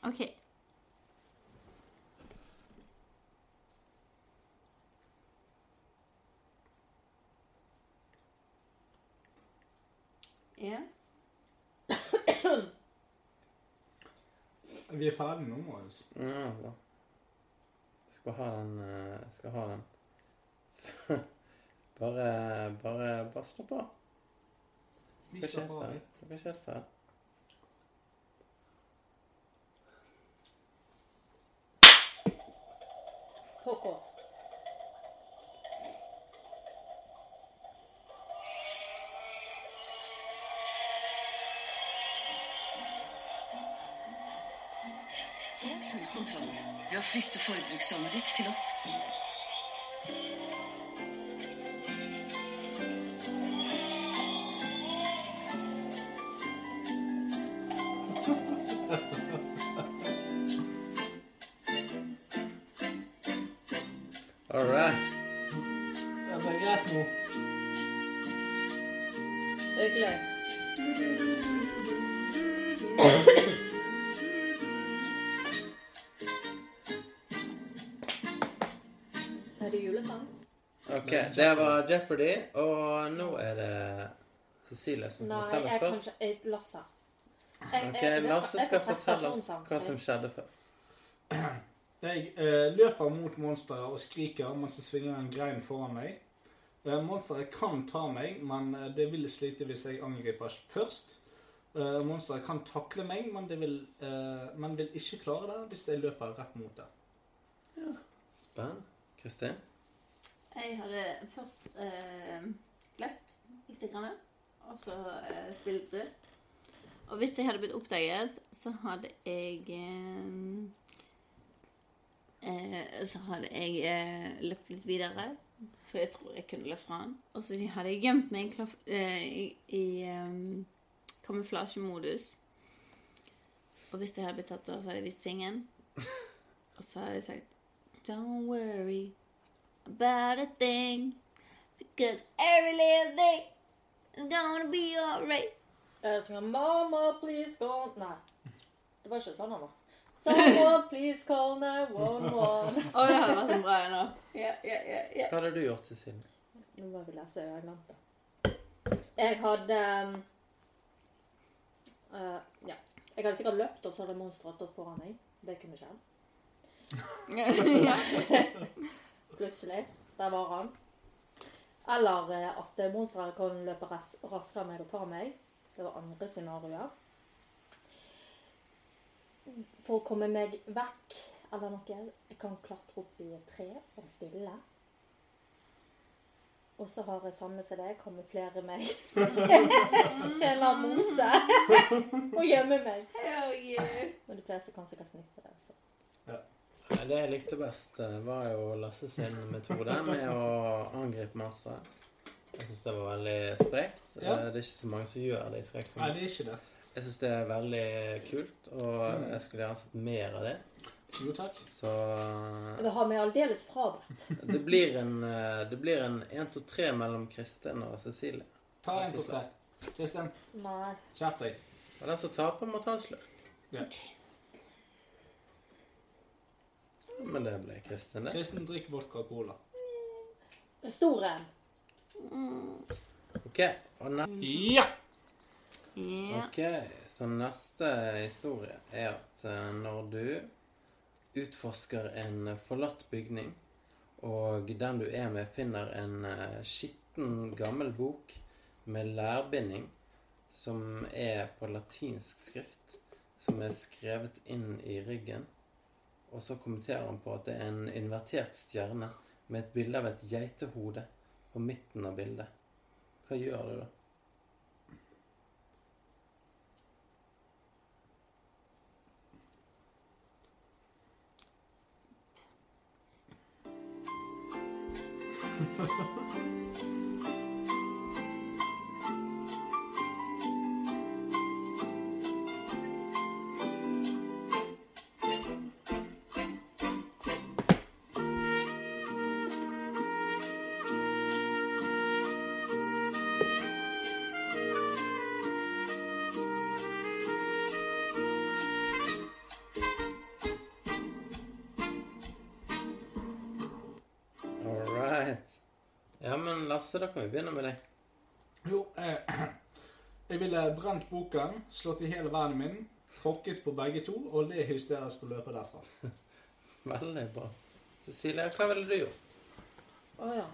OK. Ja. Vi er ferdige nå, Marius. Ja, da. Jeg skal ha den eh, Jeg skal ha den. bare, bare, bare slapp av. Vi er slapper av. ferdig. Dere er ikke helt ferdig. KK. Få full kontroll ved å flytte forbrukslånet ditt til oss. All det var Jeopardy, og nå er det Cecilie som Nei, forteller oss først. Nei, jeg- Lasse. Jeg- Ok, jeg- Lasse jeg skal fortelle oss hva som skjedde først. Jeg eh, løper mot monsteret og skriker mens jeg svinger en grein foran meg. Eh, monsteret kan ta meg, men eh, det vil slite hvis jeg angriper først. Eh, monsteret kan takle meg, men det vil, eh, men vil ikke klare det hvis jeg løper rett mot det. Spennende. Kristin? Jeg hadde først eh, løpt litt, grann, og så eh, spilt ut. Og hvis jeg hadde blitt oppdaget, så hadde jeg eh, eh, Så hadde jeg eh, løpt litt videre, for jeg tror jeg kunne løpt fra han. Og så hadde jeg gjemt meg klaff, eh, i, i eh, kamuflasjemodus. Og hvis jeg hadde blitt tatt, da, så hadde jeg vist fingeren. Og så hadde jeg sagt Don't worry about a thing. Because every little thing is gonna be alright. Sånn Mama, please call Nei. Det var ikke sånn han var. Someone please call 911. Å, det hadde vært en bra en nå. Ja, ja, ja, ja. Hva hadde du gjort, Cecilie? Nå må vi lese, det. Jeg hadde eh, Ja. Jeg hadde sikkert løpt, og så hadde monsteret stått foran meg. Det kunne skjedd. ja. Plutselig. Der var han. Eller eh, at monstre kan løpe ras raskere enn meg og ta meg. Det var andre scenarioer. For å komme meg vekk eller noe Jeg kan klatre opp i et tre og stille. Og så har jeg samme som deg, kamuflere meg eller mose og gjemme meg. Men de fleste kan sikkert sniffe det. Så. Det jeg likte best, eh, var jo Lasse sin metode med å angripe masse. Jeg syns det var veldig sprekt. Ja. Eh, Det er ikke så mange som gjør det i skrekkfilm. Nei, det er ikke det. Jeg syns det er veldig kult, og jeg skulle gjerne sett mer av det. Jo, takk. Så Jeg vil ha meg aldeles frabedt. det blir en eh, Det blir en 1, 2, 3 mellom Kristin og Cecilie. Ta en, to, tre. Kristin, Nei. skjerp deg. Og den som taper, må ta en slurk. Ja. Men det ble Kristin, det. Kristin, drikk vodka og cola. Stor en. OK. Og ne Ja! Ja. Ok, så neste historie er at eh, når du utforsker en forlatt bygning, og den du er med finner en eh, skitten gammel bok med lærbinding som er på latinsk skrift, som er skrevet inn i ryggen, og så kommenterer han på at det er en invertert stjerne med et bilde av et geitehode på midten av bildet. Hva gjør det, da? Ha ha ha. Men Lasse, da kan vi begynne med deg. Jo, eh, jeg ville brent boken, slått i hele vennen min, tråkket på begge to og le hysterisk på løpet derfra. Veldig bra. Cecilie, hva ville du gjort? Å ja.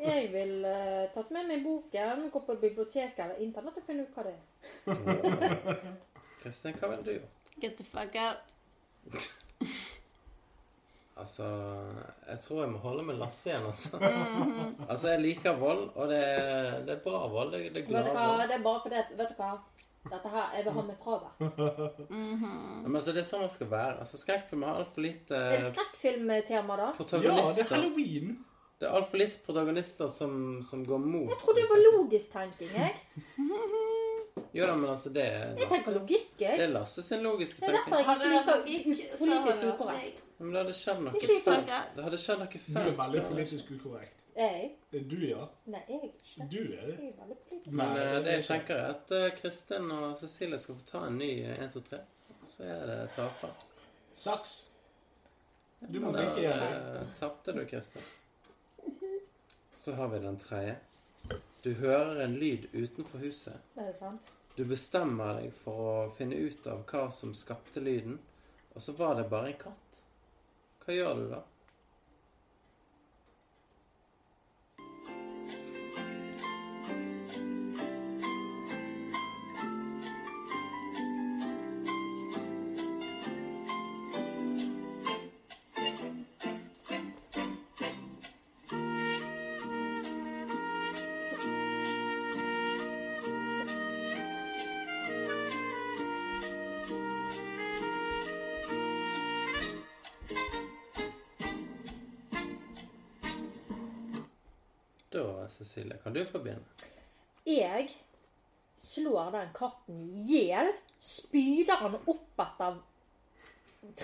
Jeg ville eh, tatt med meg boken, gå på biblioteket eller internett og finne ut hva det er. Kristin, hva ville du gjort? Get the fuck out. Altså, jeg tror jeg må holde med Lasse igjen, altså. altså, jeg liker vold, og det er, det er bra vold. Det, det er Vet glad du hva, vold. det er bare fordi at Vet du hva? Dette her, jeg vil ha meg fravær. Men altså, det er sånn det skal være. Altså, Skrekkfilmer har altfor lite Er det skrekkfilmtema, da? Ja, det er halloween. det er altfor lite protagonister som, som går mot. Jeg trodde det var logisk tenking, jeg. Jo da, men altså, det er Jeg tenker Lasse, jeg. det er Lasse sin logiske Det er derfor jeg ikke liker politisk hadde ukorrekt. Men det hadde skjedd noe fælt. Det hadde skjedd noe Du er veldig politisk ukorrekt. Jeg? Det er du, ja. Nei, jeg ikke. Du er det. Men Nei, eh, det jeg tenker er at eh, Kristin og Cecilie skal få ta en ny 1, 2, 3. Så er det taper. Saks. Du må drikke igjen. eh, Tapte du, Kristin. Så har vi den tredje. Du hører en lyd utenfor huset. Det er sant. Du bestemmer deg for å finne ut av hva som skapte lyden, og så var det bare en katt. Hva gjør du da?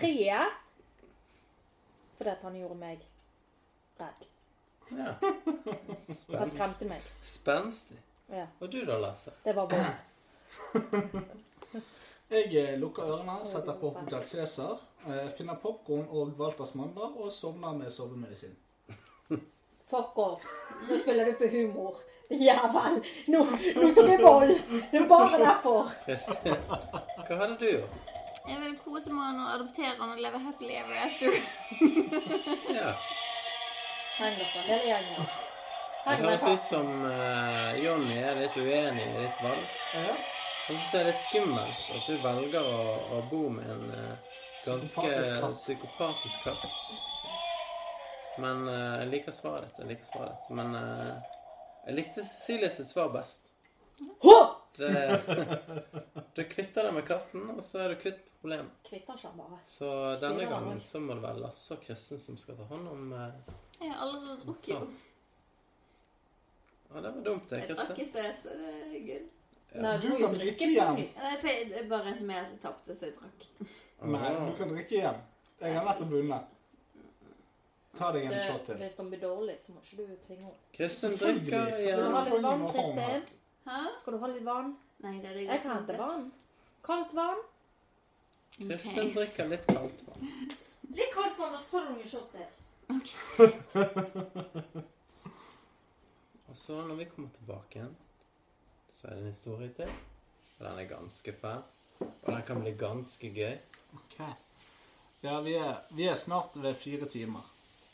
Treet, fordi at han gjorde meg redd. Ja. Han skremte meg. Spenstig. Ja, Og du da, Lasse? det var bra. Jeg eh, lukker ørene, setter på Hotell Cæsar, eh, finner popkorn og Walters mandler og sovner med sovemedisin. Fuck off. Nå spiller du på humor. Jævel. Nå, nå tok jeg vold. Det er bare derfor. Hva hadde du gjort? Jeg vil kose med han og adoptere han og leve happily ever after. Ja. Det høres ut som uh, Jonny er litt uenig i ditt valg. Jeg syns det er litt skummelt at du velger å, å bo med en uh, ganske Psykopatisk katt. Men uh, jeg liker svaret ditt. Jeg liker svaret ditt. Men uh, jeg likte Cecilie sitt svar best. Hå! Det, du kvitter deg med katten, og så er du kvitt problemet. Kvitter seg bare. Så denne gangen så må det være Lasse og Kristin som skal ta hånd om eh, Jeg har allerede drukket, jo. Ja, det var dumt, det, Jeg drakk Kristin. i sted, så det er good. Nei, Du må jo kan drikke på igjen. nytt. Nei, for jeg jeg bare regnet med at jeg tapte, så jeg drakk. Nei, du kan drikke igjen. Jeg har vært og vunnet. Ta deg en Det- shot til. Hvis de blir dårlige, så må ikke du tvinge henne. Kristin Selvfølgelig. drikker Skal du igjen. ha litt vann, Kristin? Hæ? Skal du ha litt vann? Nei, det er det Jeg kan hente vann. Kaldt vann. Kristin drikker litt kaldt vann. Litt kaldt vann, og så tar du noen shotter. til. Og så når vi kommer tilbake igjen, så er det en historie til. Og den er ganske fæl. Og den kan bli ganske gøy. Ok. Ja, vi er, vi er snart ved fire timer.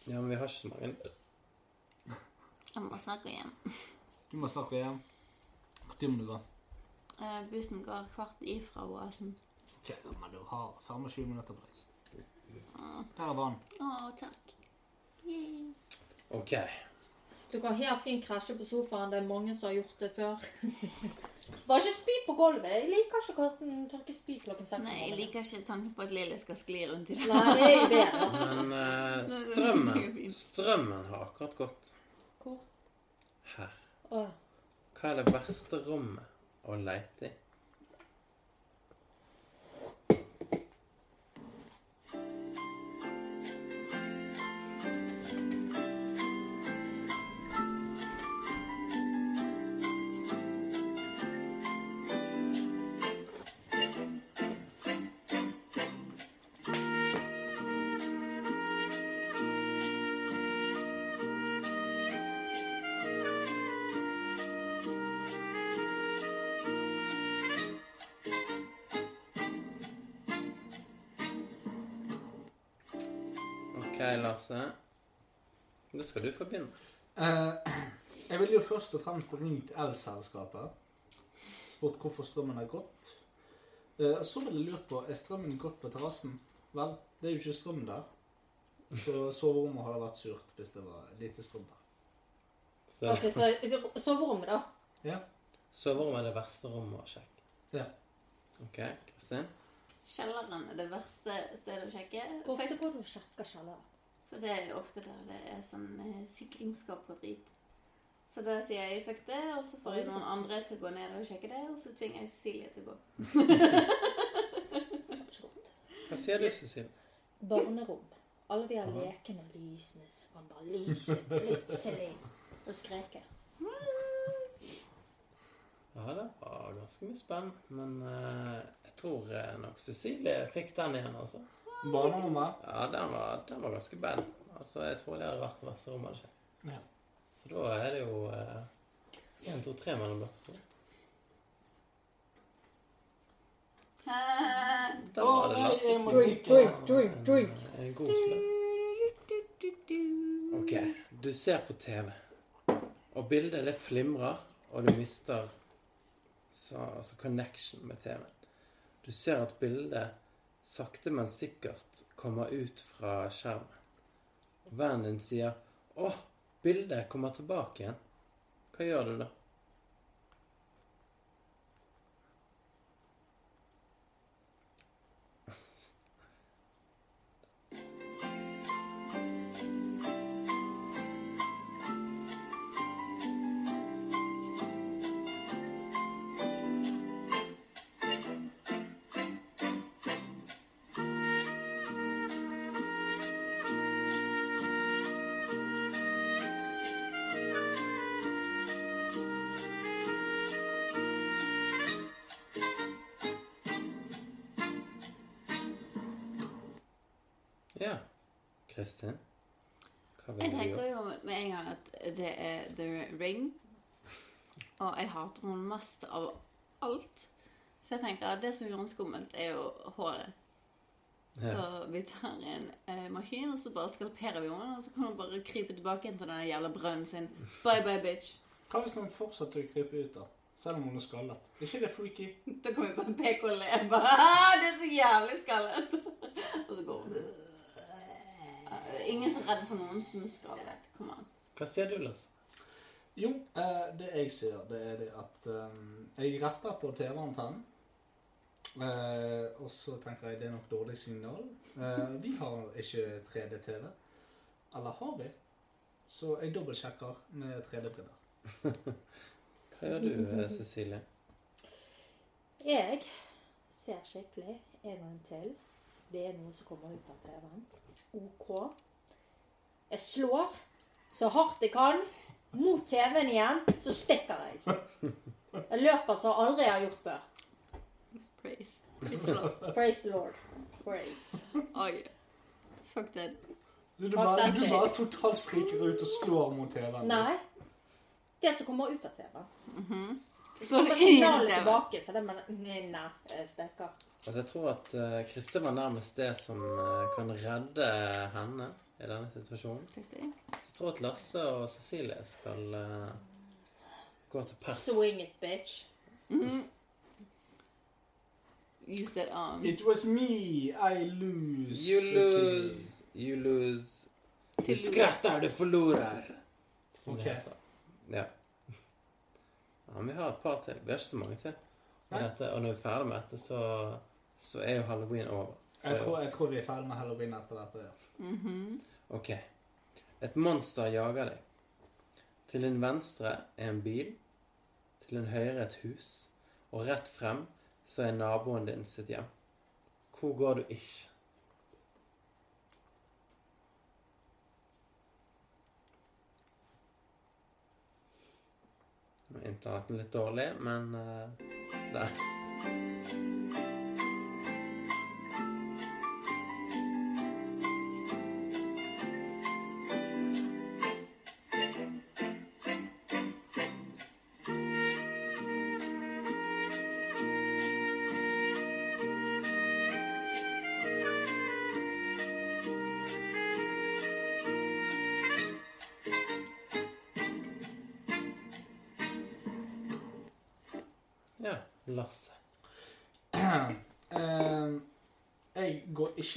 Ja, men vi har ikke så mange. Jeg må snakke hjem. Du må snakke hjem. Når må du gå? Eh, bussen går kvart ifra fra Ok, men du har 25 minutter på deg. Der er vann. Å, takk. Yay. OK. Du kan helt fint krasje på sofaen. Det er mange som har gjort det før. Bare ikke spy på gulvet. Jeg liker ikke å kan tørke spy klokken seks. Nei, jeg liker ikke tanken på at Lille skal skli rundt i det. Nei, det er det. bedre. Men uh, strømmen Strømmen har akkurat gått Hvor? her. Hva er det verste rommet å leite i? Først og fremst ringt elselskapet. Spurt hvorfor strømmen er gått. Eh, så ville jeg lurt på er strømmen gått på terrassen. Vel, det er jo ikke strøm der. Så soverommet hadde vært surt hvis det var lite strøm der. Så Ok, så så soverommet, da. Ja. soverommet er det verste rommet å sjekke. Ja. OK, Kristin? Kjelleren er det verste stedet å sjekke. Hvorfor går du og sjekker kjelleren? for det er ofte der det er sånn eh, sikringsskap og drit. Så da sier jeg fuck det, og så får jeg noen andre til å gå ned og sjekke det, og så tvinger jeg Cecilie til å gå. Hva sier du, Cecilie? Barnerom. Alle de her og lysene som kan bare lyse plutselig og skreke. Ja, det var ganske mye spenn, Men uh, jeg tror uh, nok Cecilie fikk den igjen, altså. Barnerommet. Ja, den var, den var ganske bad. Altså, jeg tror det hadde vært verste rommet. Ja. Så da er det jo én, to, tre mellom dere. Da var det Lasse som drink, drink. En, god slutt. Ok, du ser på TV, og bildet det flimrer, og du mister så, altså connection med TV-en. Du ser at bildet sakte, men sikkert kommer ut fra skjermen. Og vennen din sier 'Å, bildet kommer tilbake igjen'. Hva gjør du da? Alt. Så jeg tenker at det som gjør den skummelt, er jo håret. Ja. Så vi tar en eh, maskin, og så bare skalperer vi henne, og så kan hun bare krype tilbake inn til den jævla brønnen sin. Bye bye, bitch. Hva hvis noen fortsetter å krype ut, da? Selv om hun er skallet? Er ikke det freaky? Da kommer vi bare peke og le. Bare, «Ah, det er så jævlig skallet. og så går hun. Ingen som er redd for noen som er skallet. Kom an. Hva sier du, Lasse? Jo, eh, det jeg sier, det er det at eh, jeg retter på TV-antennen. Eh, og så tenker jeg det er nok dårlig signal. Eh, vi har ikke 3D-TV. Eller har vi? Så jeg dobbeltsjekker med 3D-briller. Hva gjør du, Cecilie? Jeg ser skikkelig en gang til. Det er noe som kommer ut av TV-en. OK. Jeg slår så hardt jeg kan mot TV-en igjen, så stikker jeg. Jeg løper som aldri jeg har gjort før. Praise. Praise the Lord. Praise the Lord. Praise. Oi. Fuck that. Så du bare, du bare totalt friker ut og slår mot TV-en? Nei. Det som kommer ut av TV-en. Slår Kommer det inn i TV. tilbake, så det bare Nei, stikker. Altså, jeg tror at uh, Kristin var nærmest det som uh, kan redde henne i denne situasjonen. Riktig. Jeg tror at Lasse og Cecilie skal eh, gå til pers. Swing it, bitch. Use that arm. It was me, I lose. You lose, you lose. Du Til- skratter, du forlorer. Som Ok. det heter. Ja. ja. Men vi har et par til. Vi har ikke så mange til. Nei. dette, og når vi er ferdig med dette, så, så er jo halloween over. Jeg tror, jeg tror vi er ferdig med halloween etter dette. ja. Mhm. Ok. Et monster jager deg. Til din venstre er en bil. Til din høyre et hus. Og rett frem så er naboen din sitt hjem. Hvor går du ikke? Internetten er Internetten litt dårlig, men uh, der.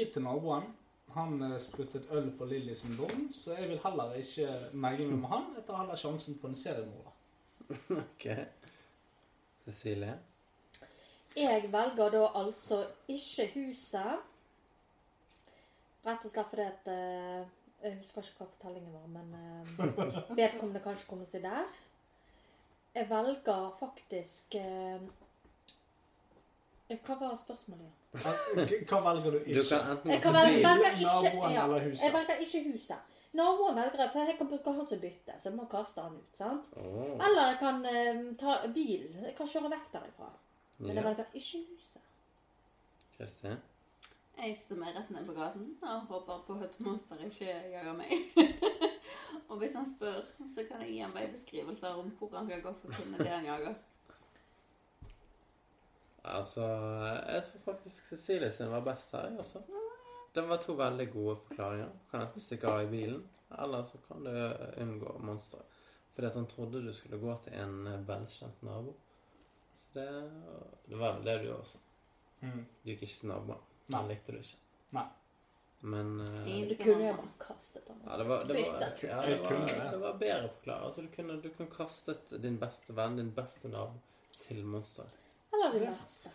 Til naboen. Han eh, spruttet øl på Lilly sin dom, så jeg vil heller ikke megge meg med han. Jeg tar heller sjansen på en seriemorder. Ok. Cecilie? Jeg velger da altså ikke huset. Rett og slett fordi at eh, Jeg husker ikke hva fortellingen var, men uh, vedkommende kanskje kommer seg der. Jeg velger faktisk eh, Hva var spørsmålet igjen? Eh, Hva velger du ikke? Du kan enten Jeg gå kan til velge, bil velger ikke, naboen ja, eller huset? jeg velger ikke huset. Naboen velger jeg, for jeg kan bruke han som bytte, så jeg må kaste han ut. sant? Åh, Eller jeg kan eh, ta bilen. Jeg kan kjøre vekk derifra. Men jeg ja. velger ikke huset. Kristin? Jeg sitter meg rett ned på gaten og håper på at monster ikke jager meg. og hvis han spør, så kan jeg gi ham veibeskrivelser om hvor han skal gå for å finne det han jager. Altså, jeg tror faktisk Cecilie sin var best her, også. Den var to veldig gode forklaringer. Du kan enten stikke av i bilen, eller så kan du unngå monsteret. Fordi at han trodde du skulle gå til en velkjent nabo. Så det, det var vel det du gjorde også. Mm. Du gikk ikke til naboen. Den likte du ikke. Nei. Men uh, Du kunne jo bare kastet den. ja, det var, det, var, ja, det, var, det. det var bedre forklart. Altså, du kunne, du kunne kastet din beste venn, din beste nabo, til monsteret. Eller det er verste.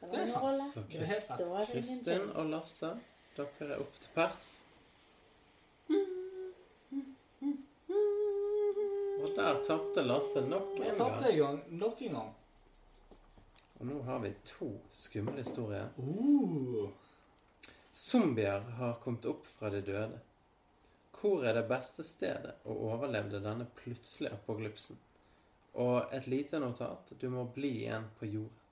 Det er sant. Så det Kristin og Lasse, dere er opp til pers. Og der tapte Lasse nok en gang. gang. Nok en gang. Og nå har vi to skumle historier. Uh. Zombier har kommet opp fra de døde. Hvor er det beste stedet å overleve denne plutselige apokalypsen? Og et lite notat. Du må bli igjen på jorda.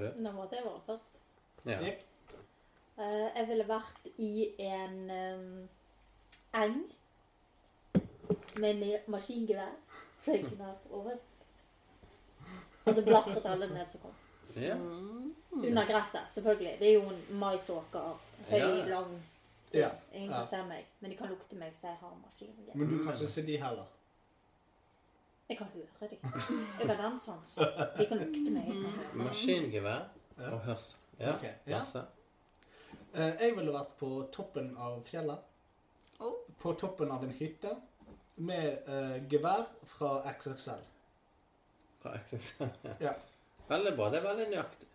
Hva tenker du? Nå måtte jeg være først. Ja. Eh, jeg ville vært i en um, eng med en maskingevær, så jeg kunne hatt oversikt. Og så blafret alle ned som kom. ja. Under gresset, selvfølgelig. Det er jo en maisåker. Høy, Ja. lang. Ja. Ingen Ja. kan se meg, men de kan lukte meg, så jeg har maskingevær. Men du kan ikke se de heller. Jeg kan høre dem. Jeg har den sansen. De kan lukte meg. Høre. Maskingevær Ja. og hørsel. Ja, Okay, ja. Eh, Jeg ville vært på toppen av fjellet. Oh. På toppen av en hytte med eh, gevær fra XXL. Fra XXL. Ja. Veldig bra. Det er veldig nøyaktig.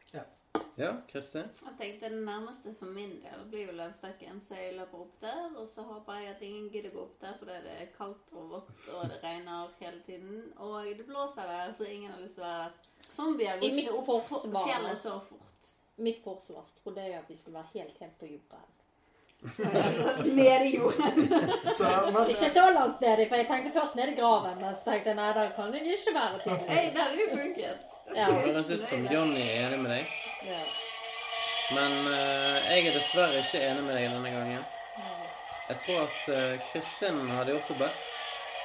Ja. Kristin? Jeg tenkte Det nærmeste for min del blir jo løvstakken, så jeg løper opp der. Og så håper jeg at ingen gidder gå opp der, fordi det er kaldt og vått, og det regner hele tiden. Og det blåser der, så ingen har lyst til å være der. Zombier I går mitt ikke opp fjellet så fort. Mitt forsvar trodde jeg at vi skulle være helt, helt på jorden. Nede i jorden. Så, men, Ikke så langt nedi, for jeg tenkte først nede i graven, men så tenkte jeg nei, der kan jeg ikke være Hey, det hadde jo funket. Ja. Det høres ut som Johnny er enig med deg. Ja. Men eh, jeg er dessverre ikke enig med deg denne gangen. Jeg tror at eh, Kristin hadde gjort det best.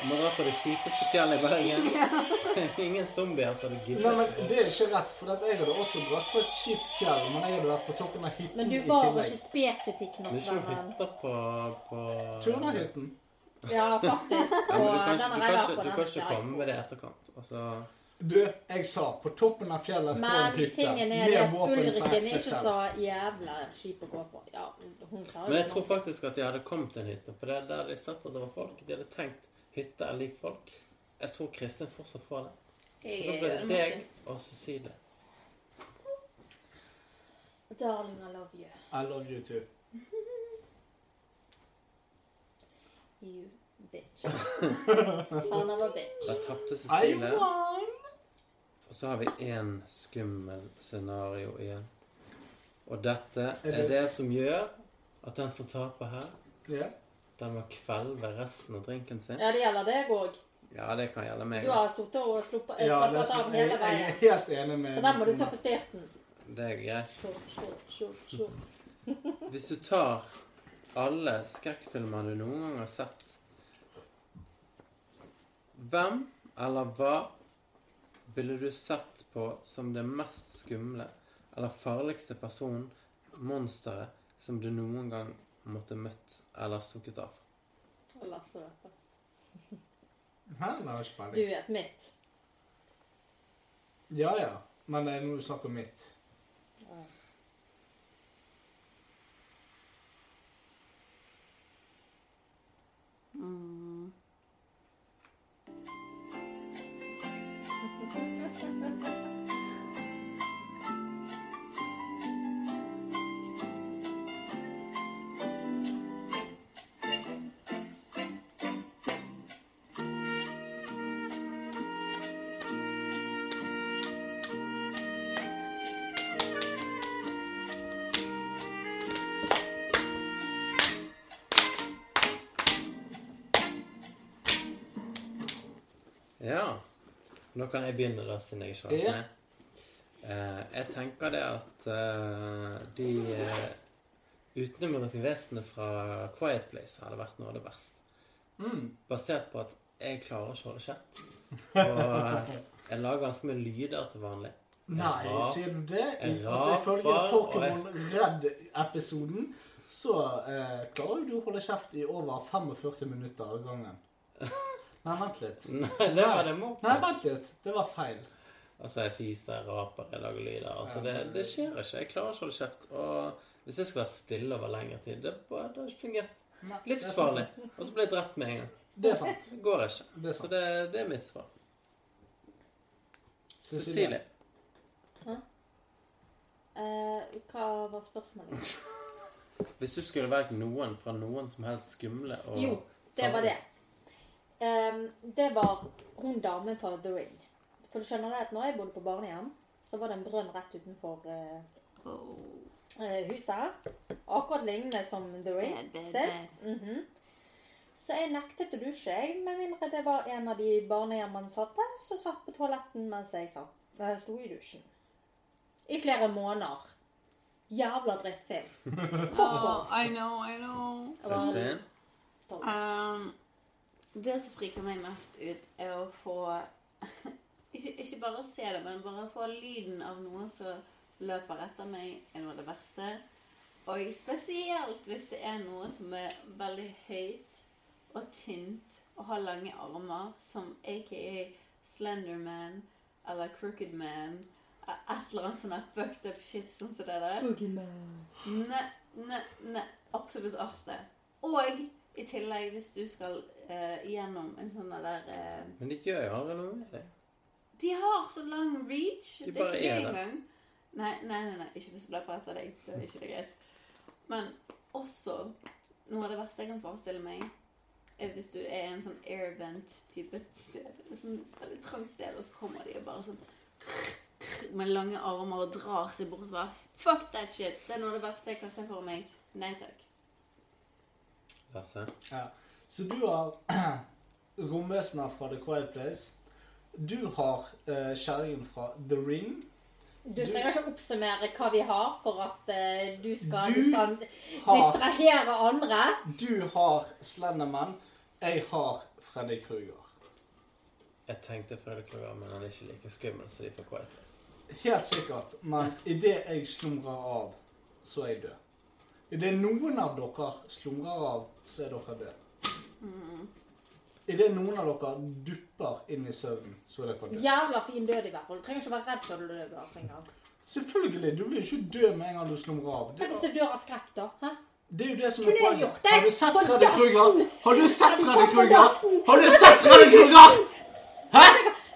Om å dra på det kjipeste fjellet i Bergen. Ingen zombier som hadde nei, men det er ikke rett, for at jeg hadde også dratt på et kjipt fjell, men jeg hadde vært på toppen av hytten Men du i var tillegg. ikke spesifikk Det nok. er ikke noen vennen. hytter på, på Turnerhytten. Ja, faktisk. Ja, men du kan, den ikke- du har jeg kan, vært ikke, på. du kan Den ikke komme med det i etterkant. Altså, Du, jeg sa på toppen av fjellet på en Men tingen er at Ulriken er ikke så jævla kjip å gå på. Ja, hun sa jo men jeg tror faktisk at de hadde kommet til en hytte. For det er der de satt at det var folk. De hadde tenkt hytte er lik folk. Jeg tror Kristin fortsatt får det. Så da blir det deg og Cecilie. Darling, I love you. I love you too. You bitch. Son of a bitch. Da tapte I Cecilie. won! Og så har vi én skummel scenario igjen. Og dette Er det- som gjør at den som taper her, Ja. den må kvelve resten av drinken sin. Ja, det gjelder deg òg. Ja, det kan gjelde meg. Du har sittet og sluppet, Ja, av jeg, veien. jeg er helt enig med Så den må du ta på styrten. Det er greit. Hvis du tar alle skrekkfilmer du noen gang har sett Hvem eller hva ville du sett på som det mest skumle eller farligste person, monsteret, som du noen gang måtte møtt eller stukket av? Lasse vet det. Nei, ikke Du vet mitt. Ja, ja. Men det er nå snakk om mitt. Mm. Kan jeg begynne, da, siden jeg ikke har vært med. Eh, jeg tenker det at uh, de uh, utenomjordiske vesenene fra Quiet Place hadde vært noe av det verste. Mm. Basert på at jeg klarer ikke å holde kjeft. Og eh, jeg lager ganske mye lyder til vanlig. Nei, rap, sier du det? Altså, ifølge Pokémon Red-episoden så eh, klarer du å holde kjeft i over 45 minutter av gangen. Nei, vent litt. Nei, det var det Nei, vent litt. Det var feil. Altså, jeg fiser, jeg raper, jeg lager lyder. Altså, det, det skjer ikke. Jeg klarer ikke å holde kjeft. Og hvis jeg skulle vært stille over lengre tid, det, har ikke fungert. Livsfarlig. Og så ble jeg drept med en gang. Det er sant. Det går ikke. Det er Så det, det er mitt svar. Cecilie. Hæ? Eh, hva var spørsmålet? Hvis du skulle valgt noen fra noen som helst skumle og Jo, det var det. Ehm, det var hun damen fra The Ring. For du skjønner det at når jeg bodde på barnehjem, så var det en brønn rett utenfor eh, eh, huset. Akkurat lignende som The Ring. Bad, bad, bad. Mhm. Så jeg nektet å dusje, jeg, med mindre det var en av de barnehjemansatte som satt på toaletten mens jeg satt, jeg sto i dusjen. I flere måneder. Jævla drittfilm. Oh, I know, I know. Øystein? Um, det som friker meg mest ut, er å få ikke, ikke bare å se det, men bare å få lyden av noen som løper etter meg, er noe av det verste. Og spesielt hvis det er noe som er veldig høyt og tynt og har lange armer, som aka Slenderman eller Crooked Man. Et eller annet sånn fucked up shit sånn som det der. Ne, ne, ne, Absolutt verste. Og i tillegg, hvis du skal eh, gjennom en sånn der eh, Men de gjør jo aldri noe med det. De har så lang reach. De det er ikke gøy engang. Nei, nei, nei, nei, ikke hvis du løper etter deg. Det er ikke det greit. Men også Noe av det verste jeg kan forestille meg, er hvis du er en sånn airvent-type sted. Et sånn veldig trangt sted, og så kommer de og bare sånn med lange armer og drar seg bortover. Fuck that shit. Det er noe av det verste jeg kan se for meg. Nei takk. Lasse? Ja. Så du har romvesener fra The Quiet Place. Du har uh, kjerringen fra The Ring. Du trenger ikke oppsummere hva vi har for at uh, du skal Du distan- har- distrahere andre. Du har Slenderman. Jeg har Freddy Kruger. Jeg tenkte Freddy Kruger, men han er ikke like skummel som de fra Quiet Place. Helt sikkert. Men idet jeg slumrer av, så er jeg død. Idet noen av dere slumrer av, så er dere døde. Mm. Idet noen av dere dupper inn i søvnen, så er dere døde. Jævla fin død i hvert fall. Du trenger ikke være redd før du dør. engang. Selvfølgelig. Du blir ikke død med en gang du slumrer av. Det, Men hvis du dør av skrekk, da? Hæ? det er jo det som er poenget. Har du sett Freddy? Kruger? Har du sett Freddy Kruger? Har du sett Freddy Kruger? Hæ?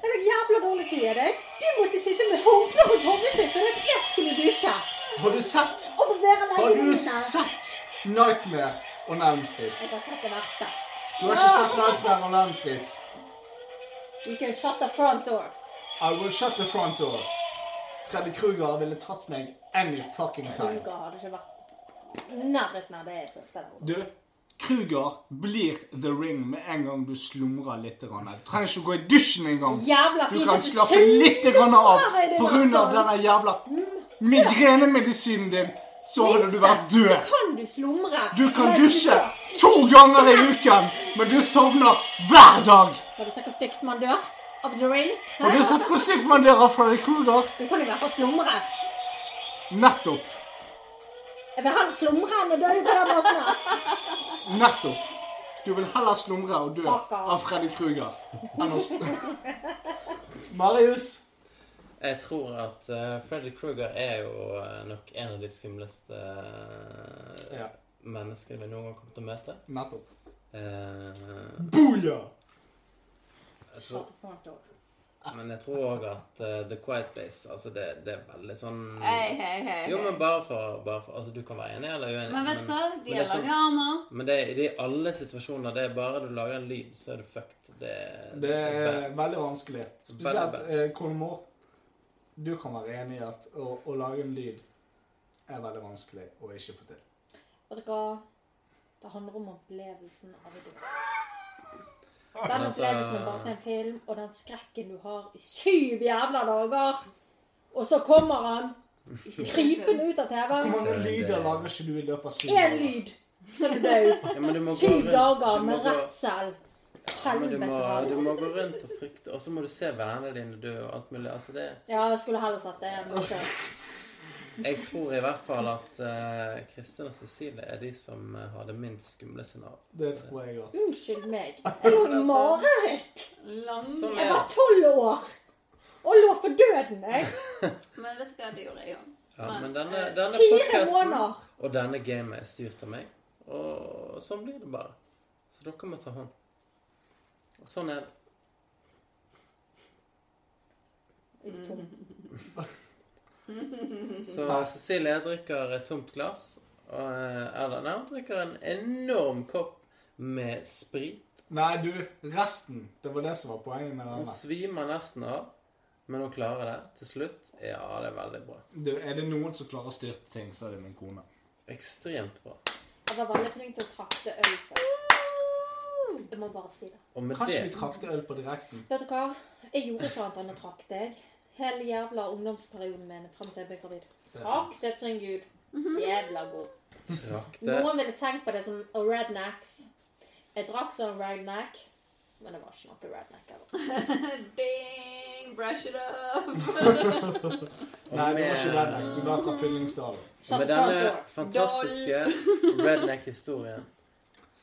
Er det jævla dårlig tid i deg? Du måtte sitte med håndkle rundt hodet sitt at jeg skulle dusje. Har du sett Har du sett Nightmare og Street? Jeg har sett det verste. Du har ikke satt Nightmare on Elm Street? You can shut the front door. I will shut the front door. Freddy Kruger ville tatt meg any fucking time. Kruger hadde ikke vært i nærheten av det. Du, Kruger blir The Ring med en gang du slumrer litt. Du trenger ikke gå i dusjen engang. Du kan slappe litt av pga. denne jævla migrenemedisinen din. Så hadde du vært død. Du kan dusje to ganger i uken, men du sovner hver dag. Har du sett hvor stygt man dør av The Ring? Har du sett hvor stygt man dør av Freddy Kruger? Du kan i hvert fall slumre. Nettopp. Jeg vil heller slumre enn å dø på den måten. Nettopp. Du vil heller slumre og dø av Freddy Kruger enn å Marius? Jeg tror at uh, Freddy Kruger er jo eh, nok en av de skumleste uh, Ja. menneskene vi noen gang kommer til å møte. Nettopp. Eh, Booyah! jeg tror, men jeg tror òg at uh, The Quiet Place Altså, det, det er veldig sånn Hei, hei, hei. Jo, men bare for, bare for Altså, du kan være enig eller uenig. Men vet du hva? De har er lange armer. Men det, er- det er i alle situasjoner. Det er bare du lager en lyd, så er du fucked. Det, Det er veldig vanskelig. Spesielt eh, konemor. Du kan være enig i at å, å lage en lyd er veldig vanskelig å ikke få til. Vet du hva? Det handler om opplevelsen av det. Den Altså- opplevelsen er bare å se en film, og den skrekken du har i syv jævla dager. Og så kommer han krypende ut av Hvor mange TV-en. lyder lager ikke du i løpet av syv dager? Én lyd, så du død. Ja, men du må gå Syv dager med gå- redsel. Ja, men du må, du må gå rundt og frykte, og så må du se vennene dine dø og alt mulig. Altså det, Ja, jeg skulle heller sett det igjen. Jeg tror i hvert fall at uh, Kristin og Cecilie er de som uh, har det minst skumle scenarioet. Det tror jeg òg. Unnskyld meg. Jeg har i mareritt. Sånn Jeg var tolv år og lå for døden, jeg. Men vet du hva, det gjorde jeg òg. Ja, men denne, eh, denne måneder. og denne gamet er styrt av meg. Og sånn blir det bare. Så dere må ta hånd. Og sånn er det. Tom. Så Cecilie drikker et tomt glass. Og, Erlend eller drikker en enorm kopp med sprit. Nei, du, resten. Det var det som var poenget med Hun svimer nesten av, men hun klarer det til slutt. Ja, det er veldig bra. Du, er det noen som klarer å styrte ting, så er det min kone. Ekstremt bra. Jeg var veldig flink til å trakte øl før. Jeg må bare si det. Og med Kan det vi trakte øl på direkten? Vet du hva? Jeg gjorde ikke annet enn å trakte, jeg. Hele jævla ungdomsperioden min frem til jeg ble gravid. Det er sånn gud. Jævla god. Noen ville tenkt på det som rednecks. Jeg drakk sånn redneck, men det var ikke noe redneck heller. Ding, brush it up. Nei, det var ikke redneck. Du var fra Fyllingsdalen. Med denne fantastiske redneck-historien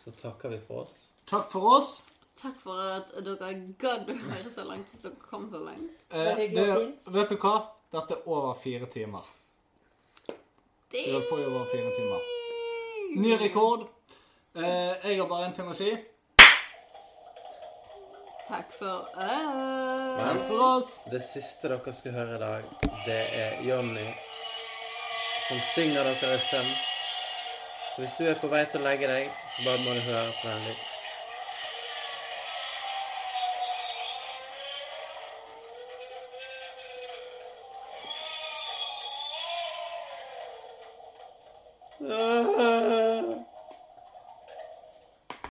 så takker vi for oss. Takk for oss. Takk for at dere gadd å høre så langt hvis dere kom så langt. Eh, det, vet du hva? Dette er over fire timer. Det er på over fire timer. Ny rekord. Eh, jeg har bare en ting å si. Takk for oss. Men For oss. det siste dere skal høre i dag, det er Jonny som synger dere i søvn. Så hvis du er på vei til å legge deg, så bare må du høre på den litt.